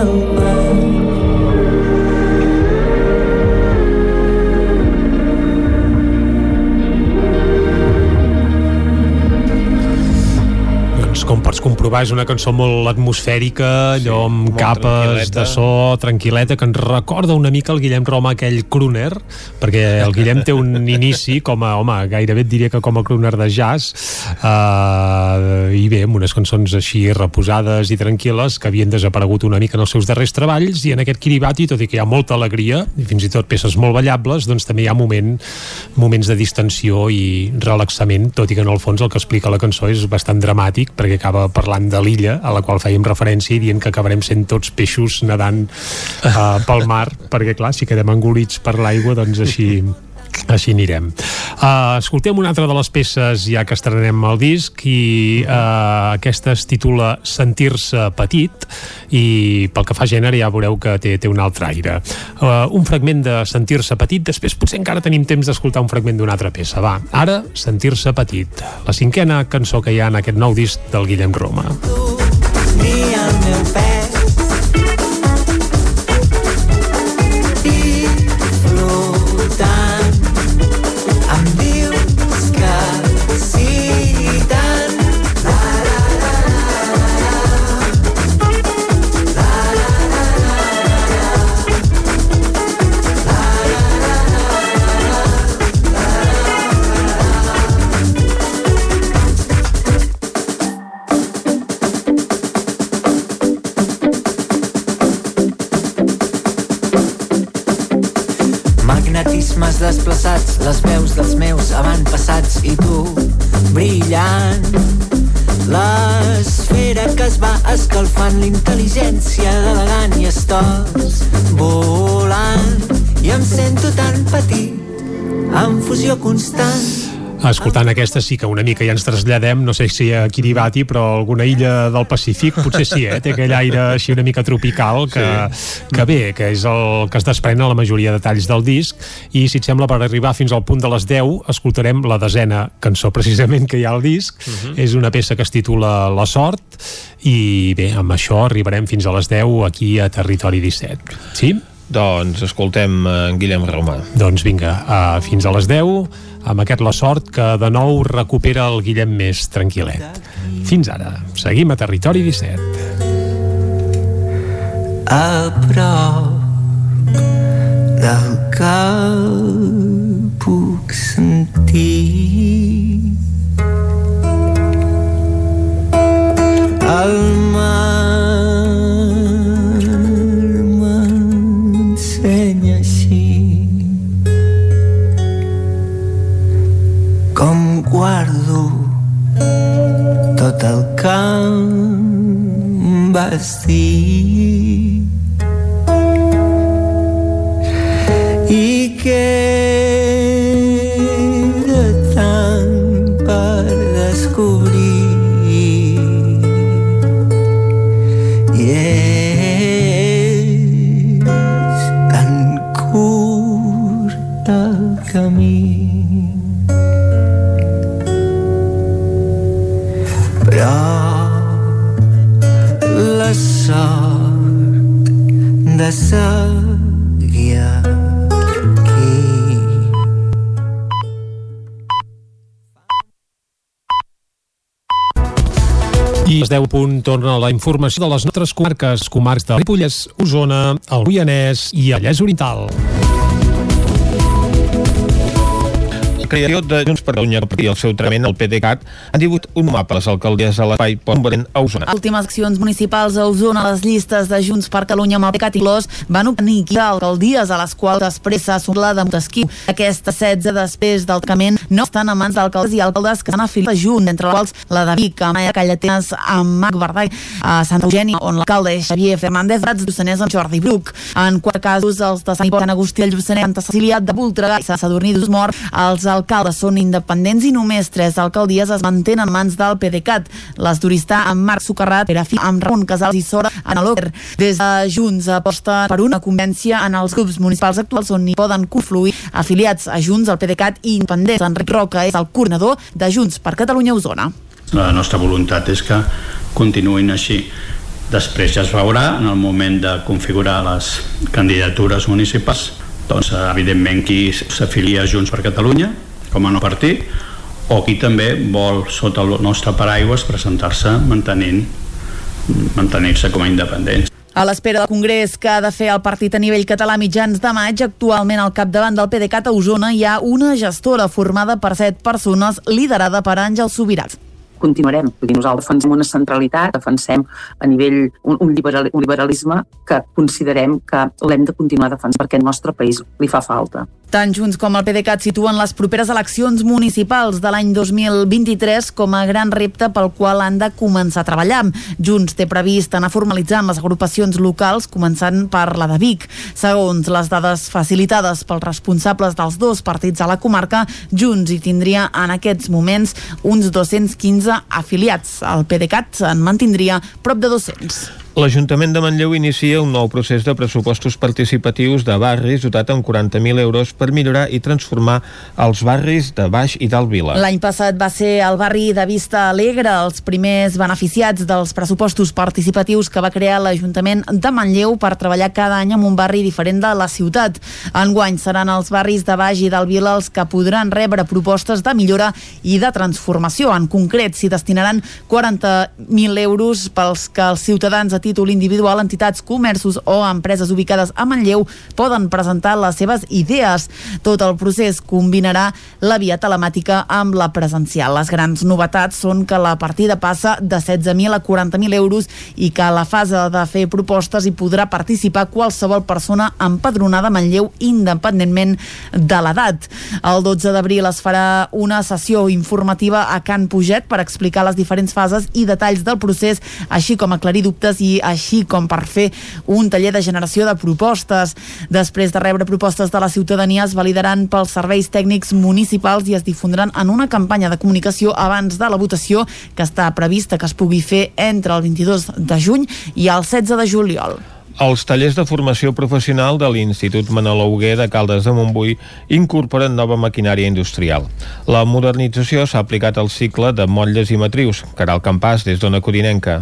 sota comprovar és una cançó molt atmosfèrica, allò amb capes de so, tranquil·leta, que ens recorda una mica el Guillem Roma, aquell crooner, perquè el Guillem té un inici com a, home, gairebé et diria que com a crooner de jazz, uh, i bé, amb unes cançons així reposades i tranquil·les que havien desaparegut una mica en els seus darrers treballs, i en aquest Kiribati, tot i que hi ha molta alegria, i fins i tot peces molt ballables, doncs també hi ha moment, moments de distensió i relaxament, tot i que en el fons el que explica la cançó és bastant dramàtic, perquè acaba parlant de l'illa a la qual fèiem referència i dient que acabarem sent tots peixos nedant uh, pel mar, perquè clar, si quedem engolits per l'aigua, doncs així així anirem. Uh, escoltem una altra de les peces ja que estrenem el disc i uh, aquesta es titula Sentir-se petit i pel que fa a gènere ja veureu que té, té un altre aire. Uh, un fragment de Sentir-se petit, després potser encara tenim temps d'escoltar un fragment d'una altra peça. Va, ara Sentir-se petit, la cinquena cançó que hi ha en aquest nou disc del Guillem Roma. ni el meu pes avantpassats i tu brillant. L'esfera que es va escalfant, l'intel·ligència d'elegant i estòs volant. I em sento tan petit, en fusió constant. Escoltant aquesta sí que una mica ja ens traslladem, no sé si a Kiribati, però a alguna illa del Pacífic potser sí, eh? té aquell aire així una mica tropical que, sí. que bé, que és el que es desprèn a la majoria de talls del disc i si et sembla per arribar fins al punt de les 10 escoltarem la desena cançó precisament que hi ha al disc, uh -huh. és una peça que es titula La sort i bé, amb això arribarem fins a les 10 aquí a Territori 17. Sí? Doncs escoltem en Guillem Romà. Doncs vinga, uh, fins a les 10 amb aquest la sort que de nou recupera el Guillem més tranquil·let. Fins ara, seguim a Territori 17. A prop del que puc sentir el mar guardo tot el que em vas dir i queda tant per descobrir de seguir aquí I les 10 punt torna la informació de les nostres comarques, comarcs de Ripollès, Osona, el Moianès i el Vallès Oriental. Creació de Junts per Catalunya i el seu trament al PDeCAT han digut un mapa a les alcaldies a l'espai Pont a Osona. Últimes accions municipals a Osona, les llistes de Junts per Catalunya amb el PDeCAT i Clos van obtenir 15 alcaldies a les quals després s'ha assumt la de Montesquieu. Aquestes 16 després del tancament no estan a mans d'alcaldes i alcaldes que s'han afiliat a Junts, entre les quals la de Vic, a Maia Callatenes, a Mac Verdall, a Santa Eugènia, on l'alcalde és Xavier Fernández, Rats Lluçanès amb Jordi Bruc. En quatre casos, els de Sant Hipòlit, Sant Agustí, el Lluçanès, Santa Cecília, de Voltregà i Sant Sadurní d'Usmort, els alcaldes són independents i només tres alcaldies es mantenen en mans del PDeCAT. Les d'Oristà amb Marc Socarrat, Perafí amb Ramon Casals i Sora en l'Oker. Des de Junts aposten per una convivència en els grups municipals actuals on hi poden confluir afiliats a Junts, al PDeCAT i independents. Enric Roca és el coordinador de Junts per Catalunya Osona. La nostra voluntat és que continuïn així. Després ja es veurà en el moment de configurar les candidatures municipals doncs evidentment qui s'afilia a Junts per Catalunya com a no partit o qui també vol sota el nostre paraigües presentar-se mantenint mantenir-se com a independents. A l'espera del congrés que ha de fer el partit a nivell català mitjans de maig, actualment al capdavant del PDeCAT a Osona hi ha una gestora formada per set persones liderada per Àngel Subirats continuarem. Vull dir, nosaltres defensem una centralitat, defensem a nivell un, un, liberal, un liberalisme que considerem que l'hem de continuar defensant perquè al nostre país li fa falta. Tant Junts com el PDeCAT situen les properes eleccions municipals de l'any 2023 com a gran repte pel qual han de començar a treballar. Junts té previst anar formalitzant les agrupacions locals, començant per la de Vic. Segons les dades facilitades pels responsables dels dos partits a la comarca, Junts hi tindria en aquests moments uns 215 afiliats. El PDeCAT en mantindria prop de 200. L'Ajuntament de Manlleu inicia un nou procés de pressupostos participatius de barris dotat amb 40.000 euros per millorar i transformar els barris de Baix i d'Alt Vila. L'any passat va ser el barri de Vista Alegre els primers beneficiats dels pressupostos participatius que va crear l'Ajuntament de Manlleu per treballar cada any en un barri diferent de la ciutat. Enguany seran els barris de Baix i d'Alt Vila els que podran rebre propostes de millora i de transformació. En concret, s'hi destinaran 40.000 euros pels que els ciutadans a títol individual, entitats, comerços o empreses ubicades a Manlleu poden presentar les seves idees. Tot el procés combinarà la via telemàtica amb la presencial. Les grans novetats són que la partida passa de 16.000 a 40.000 euros i que a la fase de fer propostes hi podrà participar qualsevol persona empadronada a Manlleu independentment de l'edat. El 12 d'abril es farà una sessió informativa a Can Puget per explicar les diferents fases i detalls del procés, així com aclarir dubtes i així com per fer un taller de generació de propostes. Després de rebre propostes de la ciutadania es validaran pels serveis tècnics municipals i es difondran en una campanya de comunicació abans de la votació que està prevista que es pugui fer entre el 22 de juny i el 16 de juliol. Els tallers de formació professional de l'Institut Manol Auguer de Caldes de Montbui incorporen nova maquinària industrial. La modernització s'ha aplicat al cicle de motlles i matrius. Caral Campàs, des d'Ona Codinenca.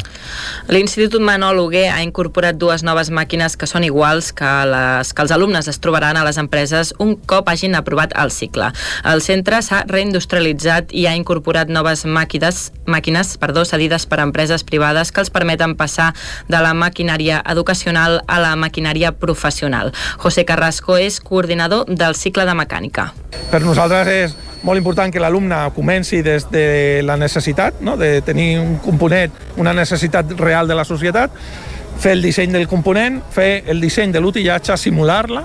L'Institut Manol Auguer ha incorporat dues noves màquines que són iguals que les que els alumnes es trobaran a les empreses un cop hagin aprovat el cicle. El centre s'ha reindustrialitzat i ha incorporat noves màquines, màquines perdó, cedides per empreses privades que els permeten passar de la maquinària educacional professional a la maquinària professional. José Carrasco és coordinador del cicle de mecànica. Per nosaltres és molt important que l'alumne comenci des de la necessitat, no? de tenir un component, una necessitat real de la societat, fer el disseny del component, fer el disseny de l'utillatge, simular-la,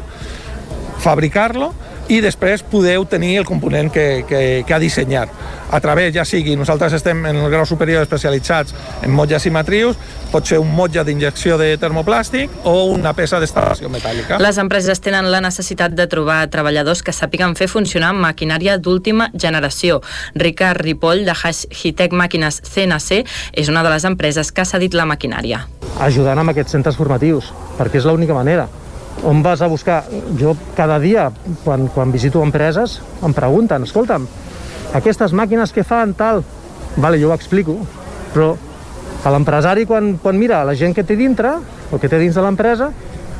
fabricar-lo i després poder obtenir el component que, que, que ha dissenyat. A través, ja sigui, nosaltres estem en el grau superior especialitzats en motlles i matrius, pot ser un motlle d'injecció de termoplàstic o una peça d'instal·lació metàl·lica. Les empreses tenen la necessitat de trobar treballadors que sàpiguen fer funcionar maquinària d'última generació. Ricard Ripoll, de Hitec Màquines CNC, és una de les empreses que ha cedit la maquinària. Ajudant amb aquests centres formatius, perquè és l'única manera on vas a buscar? Jo cada dia, quan, quan visito empreses, em pregunten, escolta'm, aquestes màquines que fan tal... Vale, jo ho explico, però a l'empresari quan, quan mira la gent que té dintre, o que té dins de l'empresa,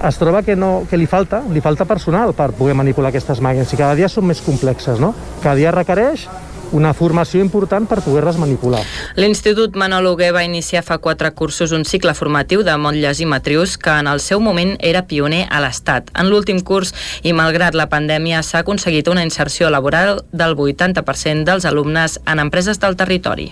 es troba que, no, que li falta, li falta personal per poder manipular aquestes màquines i cada dia són més complexes, no? Cada dia requereix una formació important per poder-les manipular. L'Institut Manol Huguer va iniciar fa quatre cursos un cicle formatiu de motlles i matrius que en el seu moment era pioner a l'Estat. En l'últim curs, i malgrat la pandèmia, s'ha aconseguit una inserció laboral del 80% dels alumnes en empreses del territori.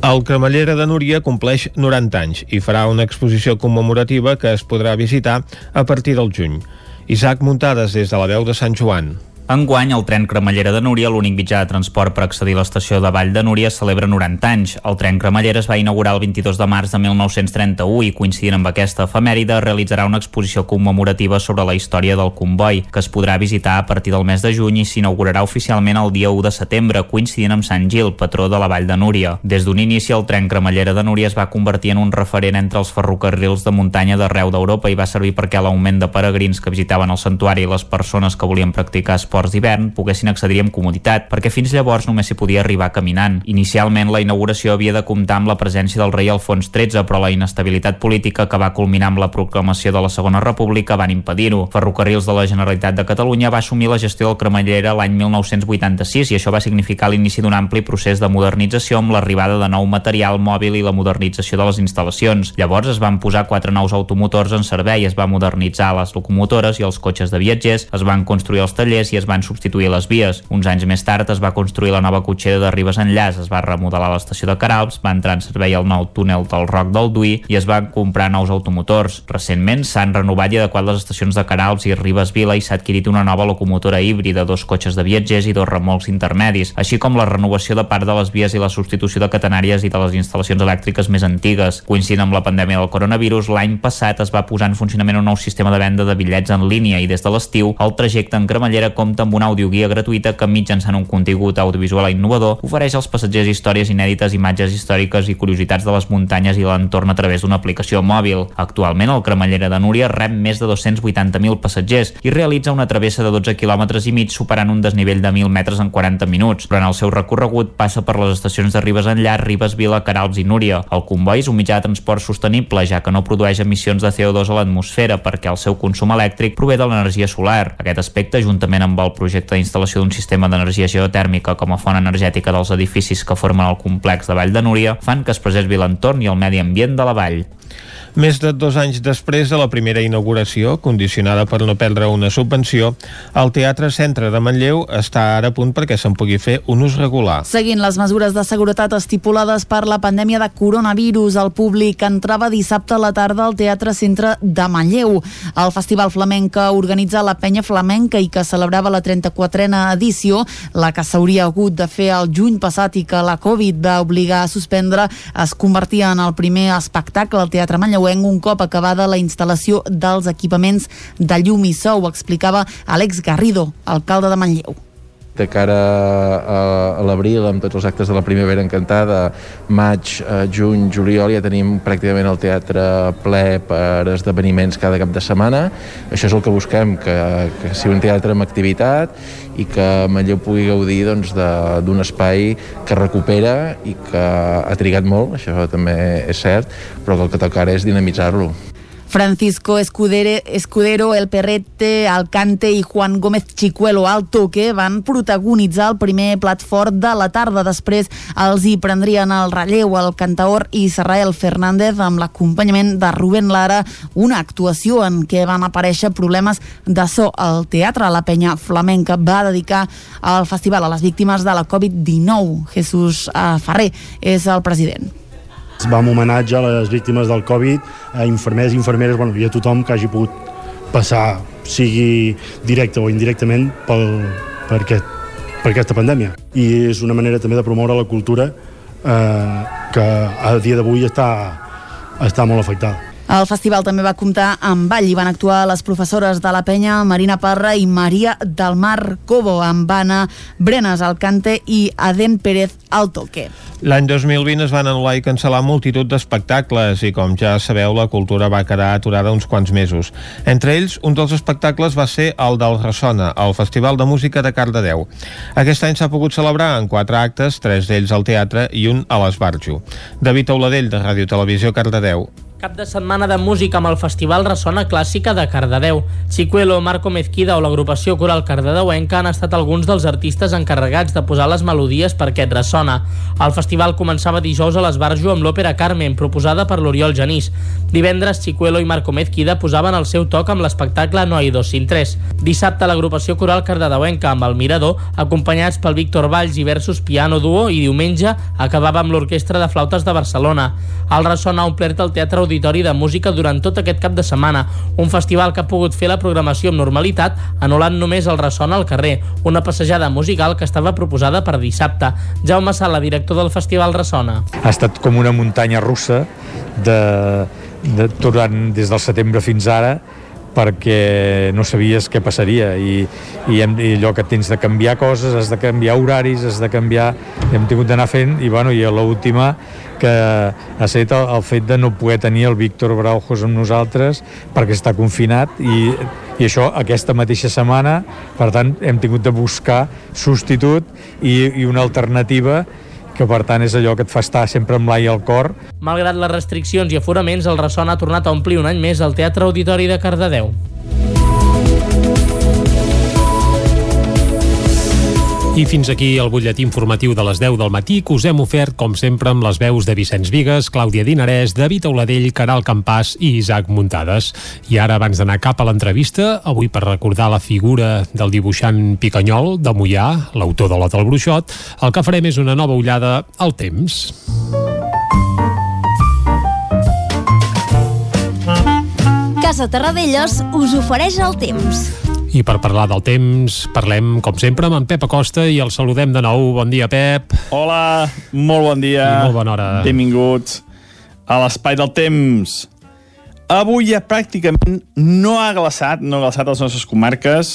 El Cremallera de Núria compleix 90 anys i farà una exposició commemorativa que es podrà visitar a partir del juny. Isaac Muntades des de la veu de Sant Joan. Enguany, el tren Cremallera de Núria, l'únic mitjà de transport per accedir a l'estació de Vall de Núria, celebra 90 anys. El tren Cremallera es va inaugurar el 22 de març de 1931 i, coincidint amb aquesta efemèride, realitzarà una exposició commemorativa sobre la història del comboi, que es podrà visitar a partir del mes de juny i s'inaugurarà oficialment el dia 1 de setembre, coincidint amb Sant Gil, patró de la Vall de Núria. Des d'un inici, el tren Cremallera de Núria es va convertir en un referent entre els ferrocarrils de muntanya d'arreu d'Europa i va servir perquè l'augment de peregrins que visitaven el santuari i les persones que volien practicar esport esports d'hivern poguessin accedir amb comoditat, perquè fins llavors només s'hi podia arribar caminant. Inicialment, la inauguració havia de comptar amb la presència del rei Alfons XIII, però la inestabilitat política que va culminar amb la proclamació de la Segona República van impedir-ho. Ferrocarrils de la Generalitat de Catalunya va assumir la gestió del cremallera l'any 1986 i això va significar l'inici d'un ampli procés de modernització amb l'arribada de nou material mòbil i la modernització de les instal·lacions. Llavors es van posar quatre nous automotors en servei, es va modernitzar les locomotores i els cotxes de viatgers, es van construir els tallers i es van substituir les vies. Uns anys més tard es va construir la nova cotxera de Ribes Enllaç, es va remodelar l'estació de Caralps, va entrar en servei el nou túnel del Roc del Duí i es van comprar nous automotors. Recentment s'han renovat i adequat les estacions de Caralps i Ribes Vila i s'ha adquirit una nova locomotora híbrida, dos cotxes de viatgers i dos remolcs intermedis, així com la renovació de part de les vies i la substitució de catenàries i de les instal·lacions elèctriques més antigues. Coincidint amb la pandèmia del coronavirus, l'any passat es va posar en funcionament un nou sistema de venda de bitllets en línia i des de l'estiu el trajecte en cremallera compta amb una audioguia gratuïta que mitjançant un contingut audiovisual innovador ofereix als passatgers històries inèdites, imatges històriques i curiositats de les muntanyes i l'entorn a través d'una aplicació mòbil. Actualment el cremallera de Núria rep més de 280.000 passatgers i realitza una travessa de 12 km i mig superant un desnivell de 1.000 metres en 40 minuts. Durant el seu recorregut passa per les estacions de Ribes Enllà, Ribes Vila, Caralps i Núria. El comboi és un mitjà de transport sostenible ja que no produeix emissions de CO2 a l'atmosfera perquè el seu consum elèctric prové de l'energia solar. Aquest aspecte, juntament el projecte d'instal·lació d'un sistema d'energia geotèrmica com a font energètica dels edificis que formen el complex de Vall de Núria, fan que es preservi l'entorn i el medi ambient de la vall. Més de dos anys després de la primera inauguració, condicionada per no perdre una subvenció, el Teatre Centre de Manlleu està ara a punt perquè se'n pugui fer un ús regular. Seguint les mesures de seguretat estipulades per la pandèmia de coronavirus, el públic entrava dissabte a la tarda al Teatre Centre de Manlleu. El Festival Flamenc que organitza la Penya Flamenca i que celebrava la 34a edició, la que s'hauria hagut de fer el juny passat i que la Covid va obligar a suspendre, es convertia en el primer espectacle al Teatre Manlleu manlleuenc un cop acabada la instal·lació dels equipaments de llum i so, ho explicava Àlex Garrido, alcalde de Manlleu de cara a, a l'abril amb tots els actes de la Primavera Encantada maig, eh, juny, juliol ja tenim pràcticament el teatre ple per esdeveniments cada cap de setmana. Això és el que busquem que, que sigui un teatre amb activitat i que Manlleu pugui gaudir doncs, d'un doncs, espai que recupera i que ha trigat molt, això també és cert però el que toca ara és dinamitzar-lo Francisco Escudere, Escudero, El Perrete, Alcante i Juan Gómez Chicuelo al toque van protagonitzar el primer plat fort de la tarda. Després els hi prendrien el relleu el cantaor Israel Fernández amb l'acompanyament de Rubén Lara, una actuació en què van aparèixer problemes de so. El teatre La Penya Flamenca va dedicar al festival a les víctimes de la Covid-19. Jesús eh, Ferrer és el president. Es va amb homenatge a les víctimes del Covid, a infermers infermeres, bueno, i a tothom que hagi pogut passar, sigui directe o indirectament, pel, per, aquest, per aquesta pandèmia. I és una manera també de promoure la cultura eh, que a dia d'avui està, està molt afectada. El festival també va comptar amb ball i van actuar les professores de la penya Marina Parra i Maria del Mar Cobo amb Anna Brenes Alcante i Aden Pérez al toque. L'any 2020 es van anul·lar i cancel·lar multitud d'espectacles i, com ja sabeu, la cultura va quedar aturada uns quants mesos. Entre ells, un dels espectacles va ser el del Ressona, el Festival de Música de Cardedeu. Aquest any s'ha pogut celebrar en quatre actes, tres d'ells al teatre i un a l'Esbarjo. David Auladell, de Ràdio Televisió Cardedeu. Cap de setmana de música amb el Festival Ressona Clàssica de Cardedeu. Chicuelo, Marco Mezquida o l'agrupació coral cardedeuenca han estat alguns dels artistes encarregats de posar les melodies per aquest Ressona. El festival començava dijous a l'Esbarjo amb l'òpera Carmen, proposada per l'Oriol Genís. Divendres, Chicuelo i Marco Mezquida posaven el seu toc amb l'espectacle No hay dos sin tres. Dissabte, l'agrupació coral cardedeuenca amb el Mirador, acompanyats pel Víctor Valls i versus piano duo, i diumenge acabava amb l'Orquestra de Flautes de Barcelona. El Ressona ha omplert el Teatre Auditori de Música durant tot aquest cap de setmana, un festival que ha pogut fer la programació amb normalitat, anul·lant només el ressona al carrer, una passejada musical que estava proposada per dissabte. Jaume Sala, director del Festival Ressona. Ha estat com una muntanya russa de, de, durant, des del setembre fins ara, perquè no sabies què passaria i, i, hem, i allò que tens de canviar coses, has de canviar horaris, has de canviar... Hem tingut d'anar fent i, bueno, i a l'última que ha estat el, el fet de no poder tenir el Víctor Braujos amb nosaltres perquè està confinat i, i això aquesta mateixa setmana per tant hem tingut de buscar substitut i, i una alternativa que per tant és allò que et fa estar sempre amb l'ai al cor. Malgrat les restriccions i aforaments, el Ressona ha tornat a omplir un any més el Teatre Auditori de Cardedeu. I fins aquí el butlletí informatiu de les 10 del matí que us hem ofert, com sempre, amb les veus de Vicenç Vigues, Clàudia Dinarès, David Auladell, Caral Campàs i Isaac Muntades. I ara, abans d'anar cap a l'entrevista, avui per recordar la figura del dibuixant Picanyol, de Mollà, l'autor de l'Ot del Bruixot, el que farem és una nova ullada al temps. Casa Terradellos us ofereix el temps. I per parlar del temps, parlem, com sempre, amb en Pep Acosta i el saludem de nou. Bon dia, Pep. Hola, molt bon dia. I molt bona hora. Benvinguts a l'Espai del Temps. Avui ja pràcticament no ha glaçat, no ha glaçat a les nostres comarques.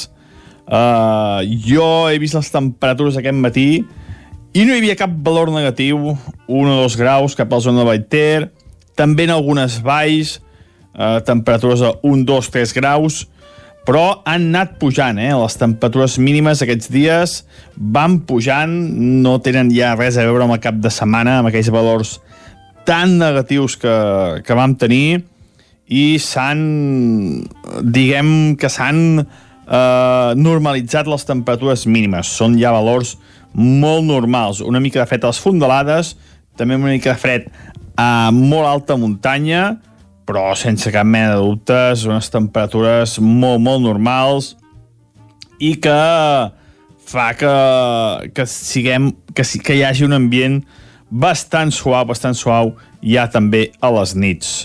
Uh, jo he vist les temperatures aquest matí i no hi havia cap valor negatiu, 1 o 2 graus cap a la zona de Vallter, també en algunes valls, uh, temperatures de 1, 2, 3 graus, però han anat pujant, eh? Les temperatures mínimes aquests dies van pujant, no tenen ja res a veure amb el cap de setmana, amb aquells valors tan negatius que, que vam tenir i s'han, diguem que s'han eh, normalitzat les temperatures mínimes. Són ja valors molt normals. Una mica de fred a les fondalades, també una mica de fred a molt alta muntanya, però sense cap mena de dubtes, unes temperatures molt, molt normals i que fa que, que, siguem, que, que hi hagi un ambient bastant suau, bastant suau ja també a les nits.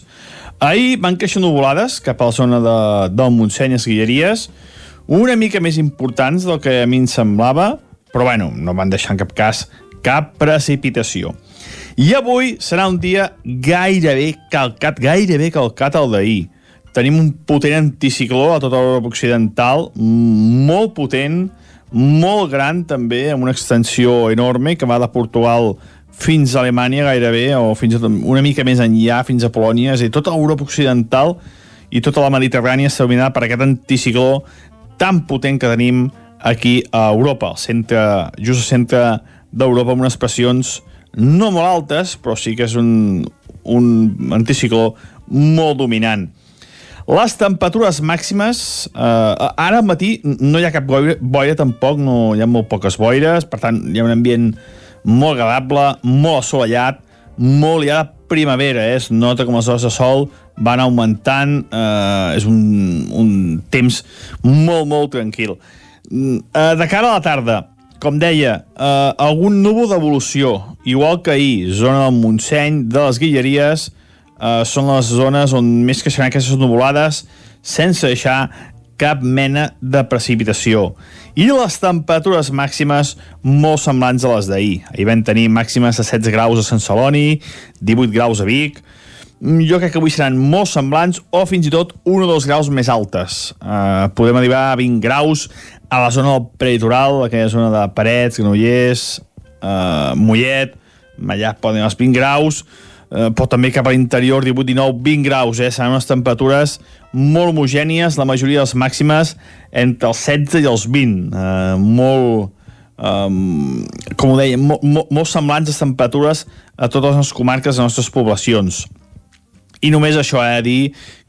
Ahir van créixer nuvolades cap a la zona de, del Montseny, les Guilleries, una mica més importants del que a mi em semblava, però bueno, no van deixar en cap cas cap precipitació. I avui serà un dia gairebé calcat, gairebé calcat al d'ahir. Tenim un potent anticicló a tota l'Europa Occidental, molt potent, molt gran també, amb una extensió enorme que va de Portugal fins a Alemanya gairebé, o fins a, una mica més enllà, fins a Polònia, és a dir, tota l'Europa Occidental i tota la Mediterrània està dominada per aquest anticicló tan potent que tenim aquí a Europa, al centre, just al centre d'Europa, amb unes pressions no molt altes, però sí que és un, un anticicló molt dominant. Les temperatures màximes, eh, ara al matí no hi ha cap boira, boira tampoc, no, hi ha molt poques boires, per tant hi ha un ambient molt agradable, molt assolellat, molt ja de primavera, eh? es nota com les hores de sol van augmentant, eh, és un, un temps molt, molt tranquil. Mm, eh, de cara a la tarda, com deia, eh, algun núvol d'evolució, igual que ahir, zona del Montseny, de les Guilleries, eh, són les zones on més creixeran aquestes nuvolades sense deixar cap mena de precipitació. I les temperatures màximes molt semblants a les d'ahir. Ahir vam tenir màximes de 16 graus a Sant Celoni, 18 graus a Vic, jo crec que avui seran molt semblants o fins i tot un o dos graus més altes. Uh, podem arribar a 20 graus a la zona del prelitoral, aquella zona de Parets, Granollers, uh, Mollet, allà poden els 20 graus, uh, però també cap a l'interior 18, 19, 20 graus, eh? seran unes temperatures molt homogènies, la majoria de les màximes entre els 16 i els 20, uh, molt, um, com ho deia, molt, molt, molt semblants les temperatures a totes les comarques de les nostres poblacions. I només això de dir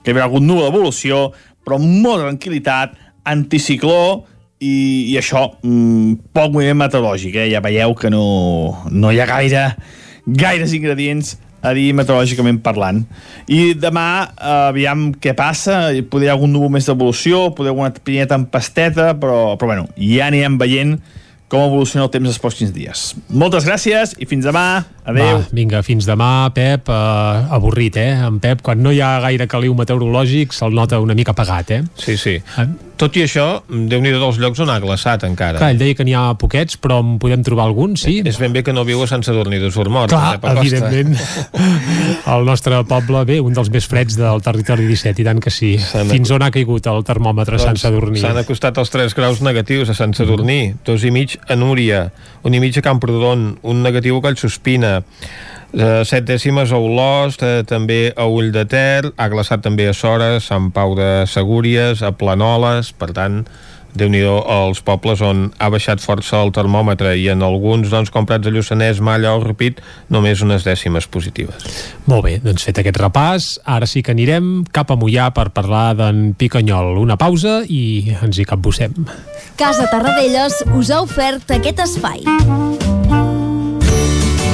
que hi haurà algun núvol d'evolució, però molta tranquil·litat, anticicló, i, i això, mmm, poc moviment meteorològic, eh? ja veieu que no, no hi ha gaire, gaires ingredients a dir meteorològicament parlant. I demà, eh, aviam què passa, podria algun núvol més d'evolució, podria alguna primera tempesteta, però, però bueno, ja anirem veient com evoluciona el temps els pròxims dies. Moltes gràcies i fins demà. Adéu. Va, vinga, fins demà, Pep. Uh, avorrit, eh? En Pep, quan no hi ha gaire caliu meteorològic, se'l nota una mica apagat, eh? Sí, sí. Uh, Tot i això, déu nhi dels llocs on ha glaçat encara. Clar, ell deia que n'hi ha poquets, però en podem trobar algun, sí? És ben bé que no viu a Sant Sadurní de Surmort. Clar, evidentment. el nostre poble, bé, un dels més freds del territori 17, i tant que sí. Fins on ha caigut el termòmetre doncs, a Sant Sadurní? S'han acostat els 3 graus negatius a Sant Sadurní, dos i mig a Núria, un i mig a Camprodon, un negatiu a Collsospina, eh, set dècimes a Olost, eh, també a Ull de Ter, ha glaçat també a Sora, Sant Pau de Segúries, a Planoles, per tant, déu nhi els pobles on ha baixat força el termòmetre i en alguns, doncs, com Prats de Lluçanès, Malla o Rupit, només unes dècimes positives. Molt bé, doncs fet aquest repàs, ara sí que anirem cap a Mollà per parlar d'en Picanyol. Una pausa i ens hi capbussem. Casa Tarradellas us ha ofert aquest espai.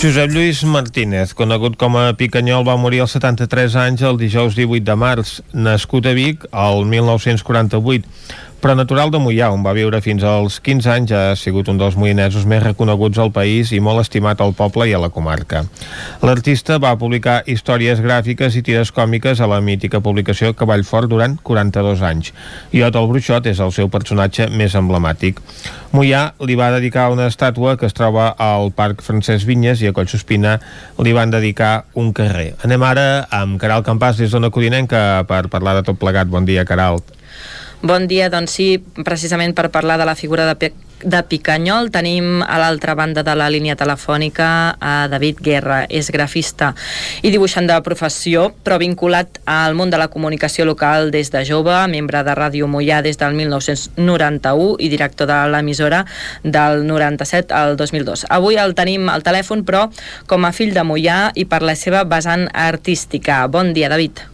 Josep Lluís Martínez, conegut com a Picanyol, va morir als 73 anys el dijous 18 de març, nascut a Vic el 1948 però natural de Mollà, on va viure fins als 15 anys, ha sigut un dels moianesos més reconeguts al país i molt estimat al poble i a la comarca. L'artista va publicar històries gràfiques i tires còmiques a la mítica publicació Cavall Fort durant 42 anys. I Ot el Bruixot és el seu personatge més emblemàtic. Mollà li va dedicar una estàtua que es troba al Parc Francesc Vinyes i a Collsospina li van dedicar un carrer. Anem ara amb Caral Campàs des d'Ona Codinenca per parlar de tot plegat. Bon dia, Caral. Bon dia, doncs sí, precisament per parlar de la figura de de Picanyol. Tenim a l'altra banda de la línia telefònica a David Guerra. És grafista i dibuixant de professió, però vinculat al món de la comunicació local des de jove, membre de Ràdio Mollà des del 1991 i director de l'emissora del 97 al 2002. Avui el tenim al telèfon, però com a fill de Mollà i per la seva vessant artística. Bon dia, David.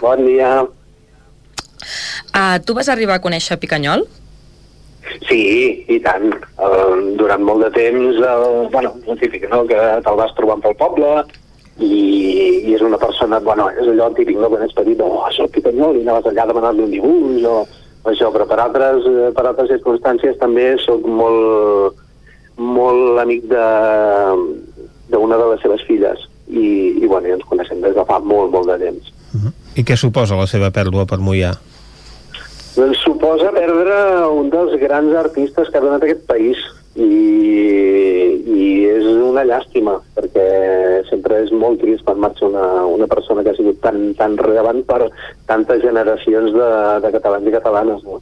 Bon dia. Uh, tu vas arribar a conèixer Picanyol? Sí, i tant. Uh, durant molt de temps, uh, bueno, és típic, no?, que te'l vas trobant pel poble i, i és una persona, bueno, és allò típic, no?, quan ets petit, oh, soc Picanyol, i anaves allà a demanar-li un dibuix o, o això, però per altres, eh, per altres circumstàncies també sóc molt, molt amic de d'una de les seves filles i, i bueno, ja ens coneixem des de fa molt, molt de temps. I què suposa la seva pèrdua per Mollà? Doncs suposa perdre un dels grans artistes que ha donat aquest país i, i és una llàstima perquè sempre és molt trist quan marxa una, una persona que ha sigut tan, tan rellevant per tantes generacions de, de catalans i catalanes. No?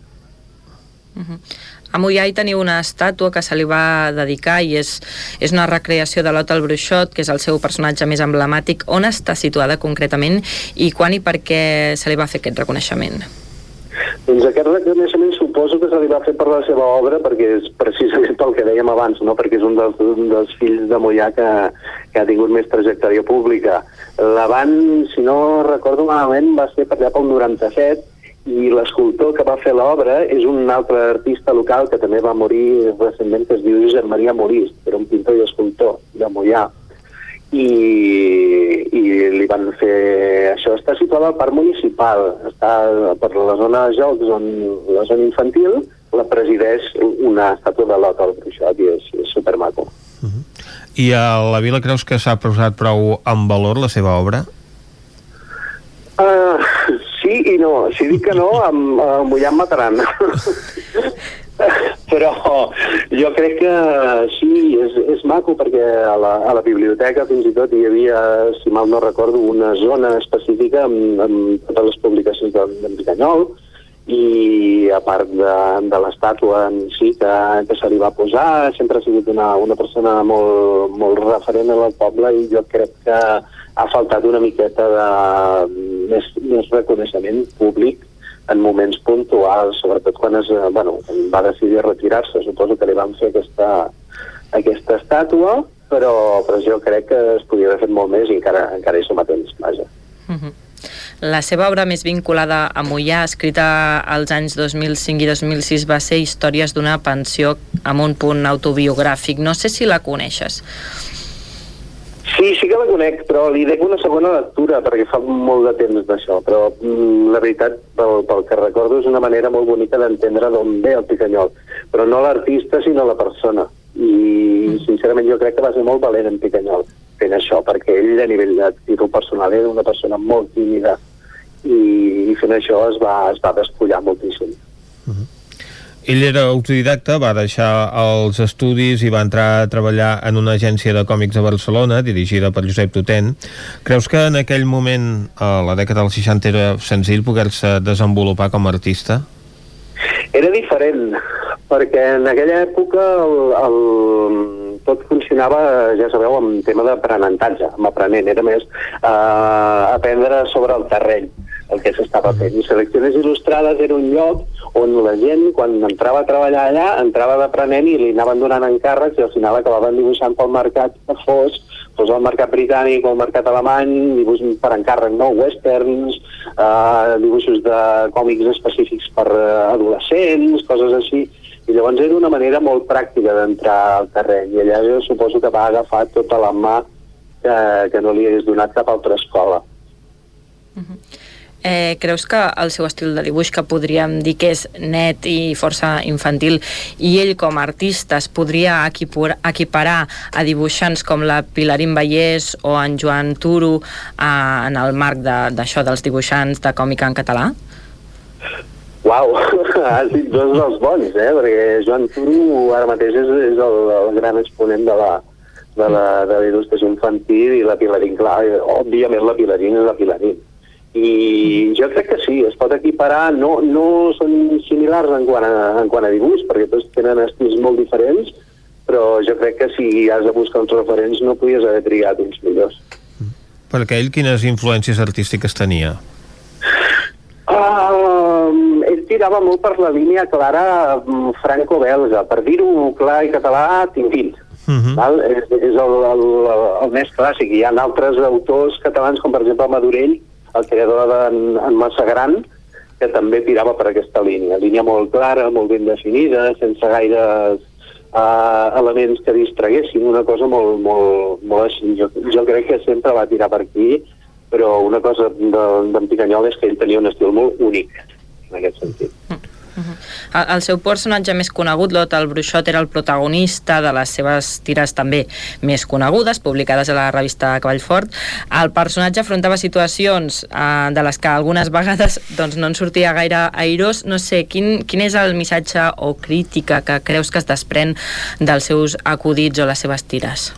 Uh -huh. A Mollà hi teniu una estàtua que se li va dedicar i és, és una recreació de l'Ota el Bruixot, que és el seu personatge més emblemàtic. On està situada concretament i quan i per què se li va fer aquest reconeixement? Doncs aquest reconeixement suposo que se li va fer per la seva obra, perquè és precisament pel que dèiem abans, no? perquè és un dels, un dels fills de Mollà que, que ha tingut més trajectòria pública. L'abans, si no recordo malament, va ser per allà pel 97, i l'escultor que va fer l'obra és un altre artista local que també va morir recentment, que es diu Josep Maria Morís, que era un pintor i escultor de Mollà. I, i li van fer... Això està situat al parc municipal, està per la zona de jocs, on la zona infantil la presideix una estàtua de l'Ota al Bruixot i és, és supermaco. I a la vila creus que s'ha posat prou en valor la seva obra? Uh, sí i no. Si dic que no, em, em mullar em mataran. Però jo crec que sí, és, és maco perquè a la, a la biblioteca fins i tot hi havia, si mal no recordo, una zona específica amb, amb totes les publicacions d'en de Picanyol i a part de, de l'estàtua en si que, que se li va posar, sempre ha sigut una, una persona molt, molt referent al poble i jo crec que ha faltat una miqueta de més, més reconeixement públic en moments puntuals, sobretot quan es, bueno, va decidir retirar-se, suposo que li van fer aquesta, aquesta estàtua, però, però jo crec que es podia haver fet molt més i encara, encara hi som a temps, vaja. Uh -huh. La seva obra més vinculada a Mollà, escrita als anys 2005 i 2006, va ser Històries d'una pensió amb un punt autobiogràfic. No sé si la coneixes. Sí, sí que la conec, però li dec una segona lectura, perquè fa molt de temps d'això, però mm, la veritat, pel, pel que recordo, és una manera molt bonica d'entendre d'on ve el Picanyol, però no l'artista, sinó la persona. I, sincerament, jo crec que va ser molt valent en Picanyol fent això, perquè ell, a nivell de títol personal, era una persona molt tímida i, i fent això es va, es va despullar moltíssim. Ell era autodidacta, va deixar els estudis i va entrar a treballar en una agència de còmics a Barcelona, dirigida per Josep Tutent. Creus que en aquell moment, a la dècada dels 60, era senzill poder-se desenvolupar com a artista? Era diferent, perquè en aquella època el, el, tot funcionava, ja sabeu, amb tema d'aprenentatge, amb aprenent, era més eh, aprendre sobre el terreny el que s'estava fent. I Selecciones Il·lustrades era un lloc on la gent, quan entrava a treballar allà, entrava d'aprenent i li anaven donant encàrrecs i al final acabaven dibuixant pel mercat que fos, fos el mercat britànic o el mercat alemany, dibuix per encàrrec, no? Westerns, eh, dibuixos de còmics específics per eh, adolescents, coses així. I llavors era una manera molt pràctica d'entrar al terreny. I allà jo suposo que va agafar tota la mà que, que no li hagués donat cap altra escola. Eh, creus que el seu estil de dibuix, que podríem dir que és net i força infantil, i ell com a artista es podria equipar, equiparar a dibuixants com la Pilarín Vallès o en Joan Turo eh, en el marc d'això de, dels dibuixants de còmica en català? Uau, has dit dos dels bons, eh? Perquè Joan Turo ara mateix és, és el, el gran exponent de la, de la, de la il·lustració infantil i la Pilarín, clar, òbviament la Pilarín és la Pilarín. I jo crec que sí, es pot equiparar, no, no són similars en quant, a, en quant a dibuix, perquè tots tenen estils molt diferents, però jo crec que si has de buscar uns referents no podies haver triat uns millors. Perquè ell quines influències artístiques tenia? Uh, ell tirava molt per la línia clara mm, franco-belga, per dir-ho clar i català, Tintín. Uh -huh. val? És, és el, el, el més clàssic. Hi ha altres autors catalans, com per exemple Madurell, el creador d'en en Massa Gran, que també tirava per aquesta línia. Línia molt clara, molt ben definida, sense gaires uh, elements que distraguessin, una cosa molt, molt, molt així. Jo, jo crec que sempre va tirar per aquí, però una cosa d'en Picanyol és que ell tenia un estil molt únic, en aquest sentit. El, el seu personatge més conegut, Lot, el Bruixot, era el protagonista de les seves tires també més conegudes, publicades a la revista Cavallfort. El personatge afrontava situacions eh, de les que algunes vegades doncs, no en sortia gaire airós. No sé, quin, quin és el missatge o crítica que creus que es desprèn dels seus acudits o les seves tires?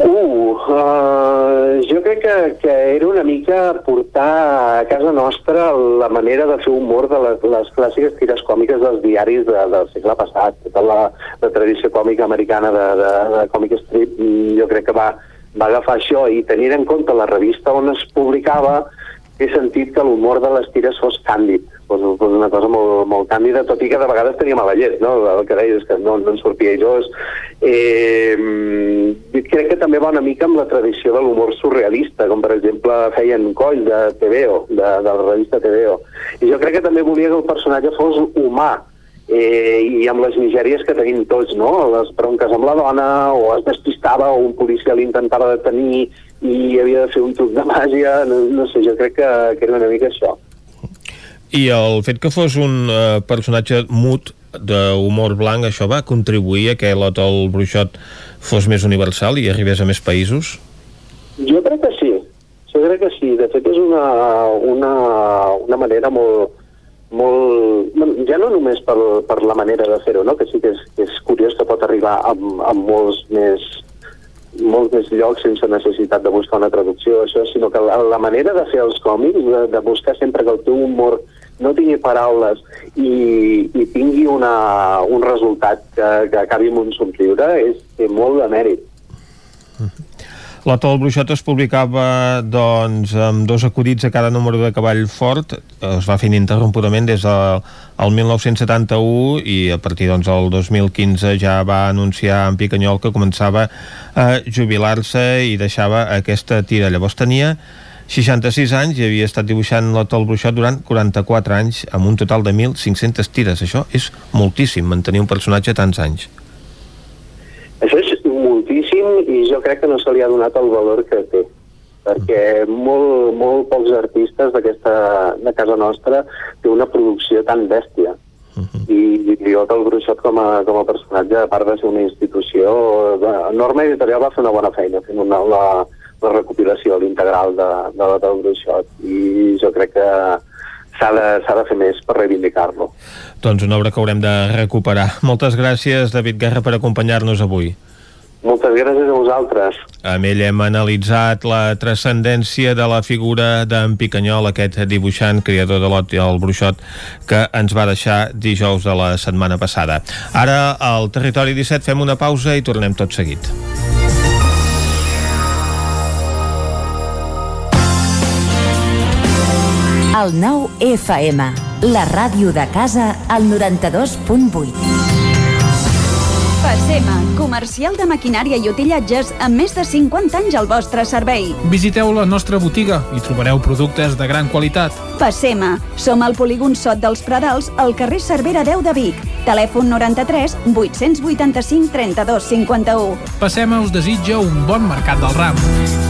Uh, uh, jo crec que, que era una mica portar a casa nostra la manera de fer humor de les, les clàssiques tires còmiques dels diaris de, del segle passat. Tota la, la tradició còmica americana de, de, de còmic strip mm, jo crec que va, va agafar això i tenir en compte la revista on es publicava he sentit que l'humor de les tires fos càndid, fos, fos una cosa molt, molt càndida, tot i que de vegades tenia mala llet, no? El que deies, que no, no en sortia airós. Eh, crec que també va una mica amb la tradició de l'humor surrealista, com per exemple feien Coll de TVO, de, de la revista TVO. I jo crec que també volia que el personatge fos humà, eh, i amb les misèries que tenim tots, no? Les bronques amb la dona, o es despistava, o un policia l'intentava detenir i havia de fer un truc de màgia, no, no sé, jo crec que, que era una mica això. I el fet que fos un uh, personatge mut d'humor blanc, això va contribuir a que l'Ot el Bruixot fos més universal i arribés a més països? Jo crec que sí, jo crec que sí. De fet, és una, una, una manera molt, molt... Ja no només per, per la manera de fer-ho, no? que sí que és, que és curiós que pot arribar amb, amb molts més molts més llocs sense necessitat de buscar una traducció, això, sinó que la, la manera de fer els còmics, de, de buscar sempre que el teu humor no tingui paraules i, i tingui una, un resultat que, que acabi amb un somriure, és, té molt de mèrit. La Tol Bruixot es publicava doncs, amb dos acudits a cada número de Cavall Fort, es va fer ininterrompudament des del de, 1971 i a partir doncs, del 2015 ja va anunciar en Picanyol que començava a jubilar-se i deixava aquesta tira. Llavors tenia 66 anys i havia estat dibuixant la Tol Bruixot durant 44 anys amb un total de 1.500 tires. Això és moltíssim, mantenir un personatge tants anys. Això és moltíssim i jo crec que no se li ha donat el valor que té perquè molt, molt pocs artistes d'aquesta de casa nostra té una producció tan bèstia uh -huh. i Griot el Bruixot com a, com a personatge a part de ser una institució de, Norma Editorial va fer una bona feina fent una, la, la recopilació l'integral de, de la del Bruixot i jo crec que s'ha de, de fer més per reivindicar-lo doncs una obra que haurem de recuperar moltes gràcies David Guerra per acompanyar-nos avui moltes gràcies a vosaltres. Amb ell hem analitzat la transcendència de la figura d'en Picanyol, aquest dibuixant, creador de l'Ot i el Bruixot, que ens va deixar dijous de la setmana passada. Ara, al Territori 17, fem una pausa i tornem tot seguit. El nou FM, la ràdio de casa, al 92.8. Passema, comercial de maquinària i utillatges amb més de 50 anys al vostre servei. Visiteu la nostra botiga i trobareu productes de gran qualitat. Passema, som al polígon Sot dels Pradals, al carrer Cervera 10 de Vic. Telèfon 93 885 32 51. Passema us desitja un bon mercat del ram.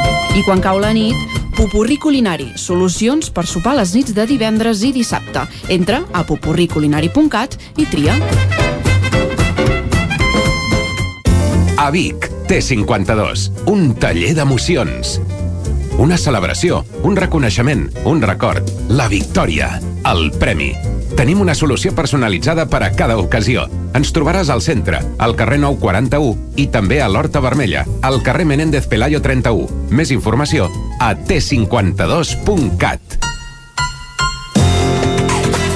I quan cau la nit, Pupurri Culinari, solucions per sopar les nits de divendres i dissabte. Entra a pupurriculinari.cat i tria. A Vic, T52, un taller d'emocions. Una celebració, un reconeixement, un record, la victòria, el premi. Tenim una solució personalitzada per a cada ocasió. Ens trobaràs al centre, al carrer 941 i també a l'Horta Vermella, al carrer Menéndez Pelayo 31. Més informació a t52.cat.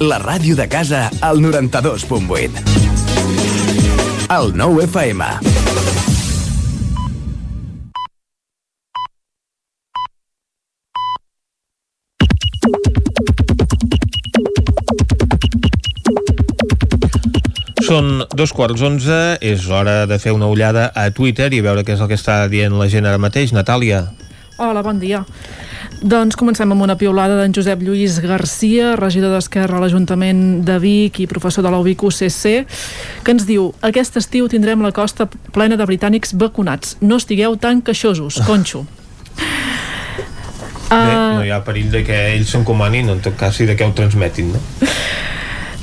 La ràdio de casa al 92.8. El 9 FM. Són dos quarts onze, és hora de fer una ullada a Twitter i veure què és el que està dient la gent ara mateix. Natàlia. Hola, bon dia. Doncs comencem amb una piulada d'en Josep Lluís Garcia, regidor d'Esquerra a l'Ajuntament de Vic i professor de la UBIC UCC, que ens diu aquest estiu tindrem la costa plena de britànics vacunats. No estigueu tan queixosos, conxo. Bé, no hi ha perill de que ells s'encomanin, en tot cas, i de que ho transmetin, no?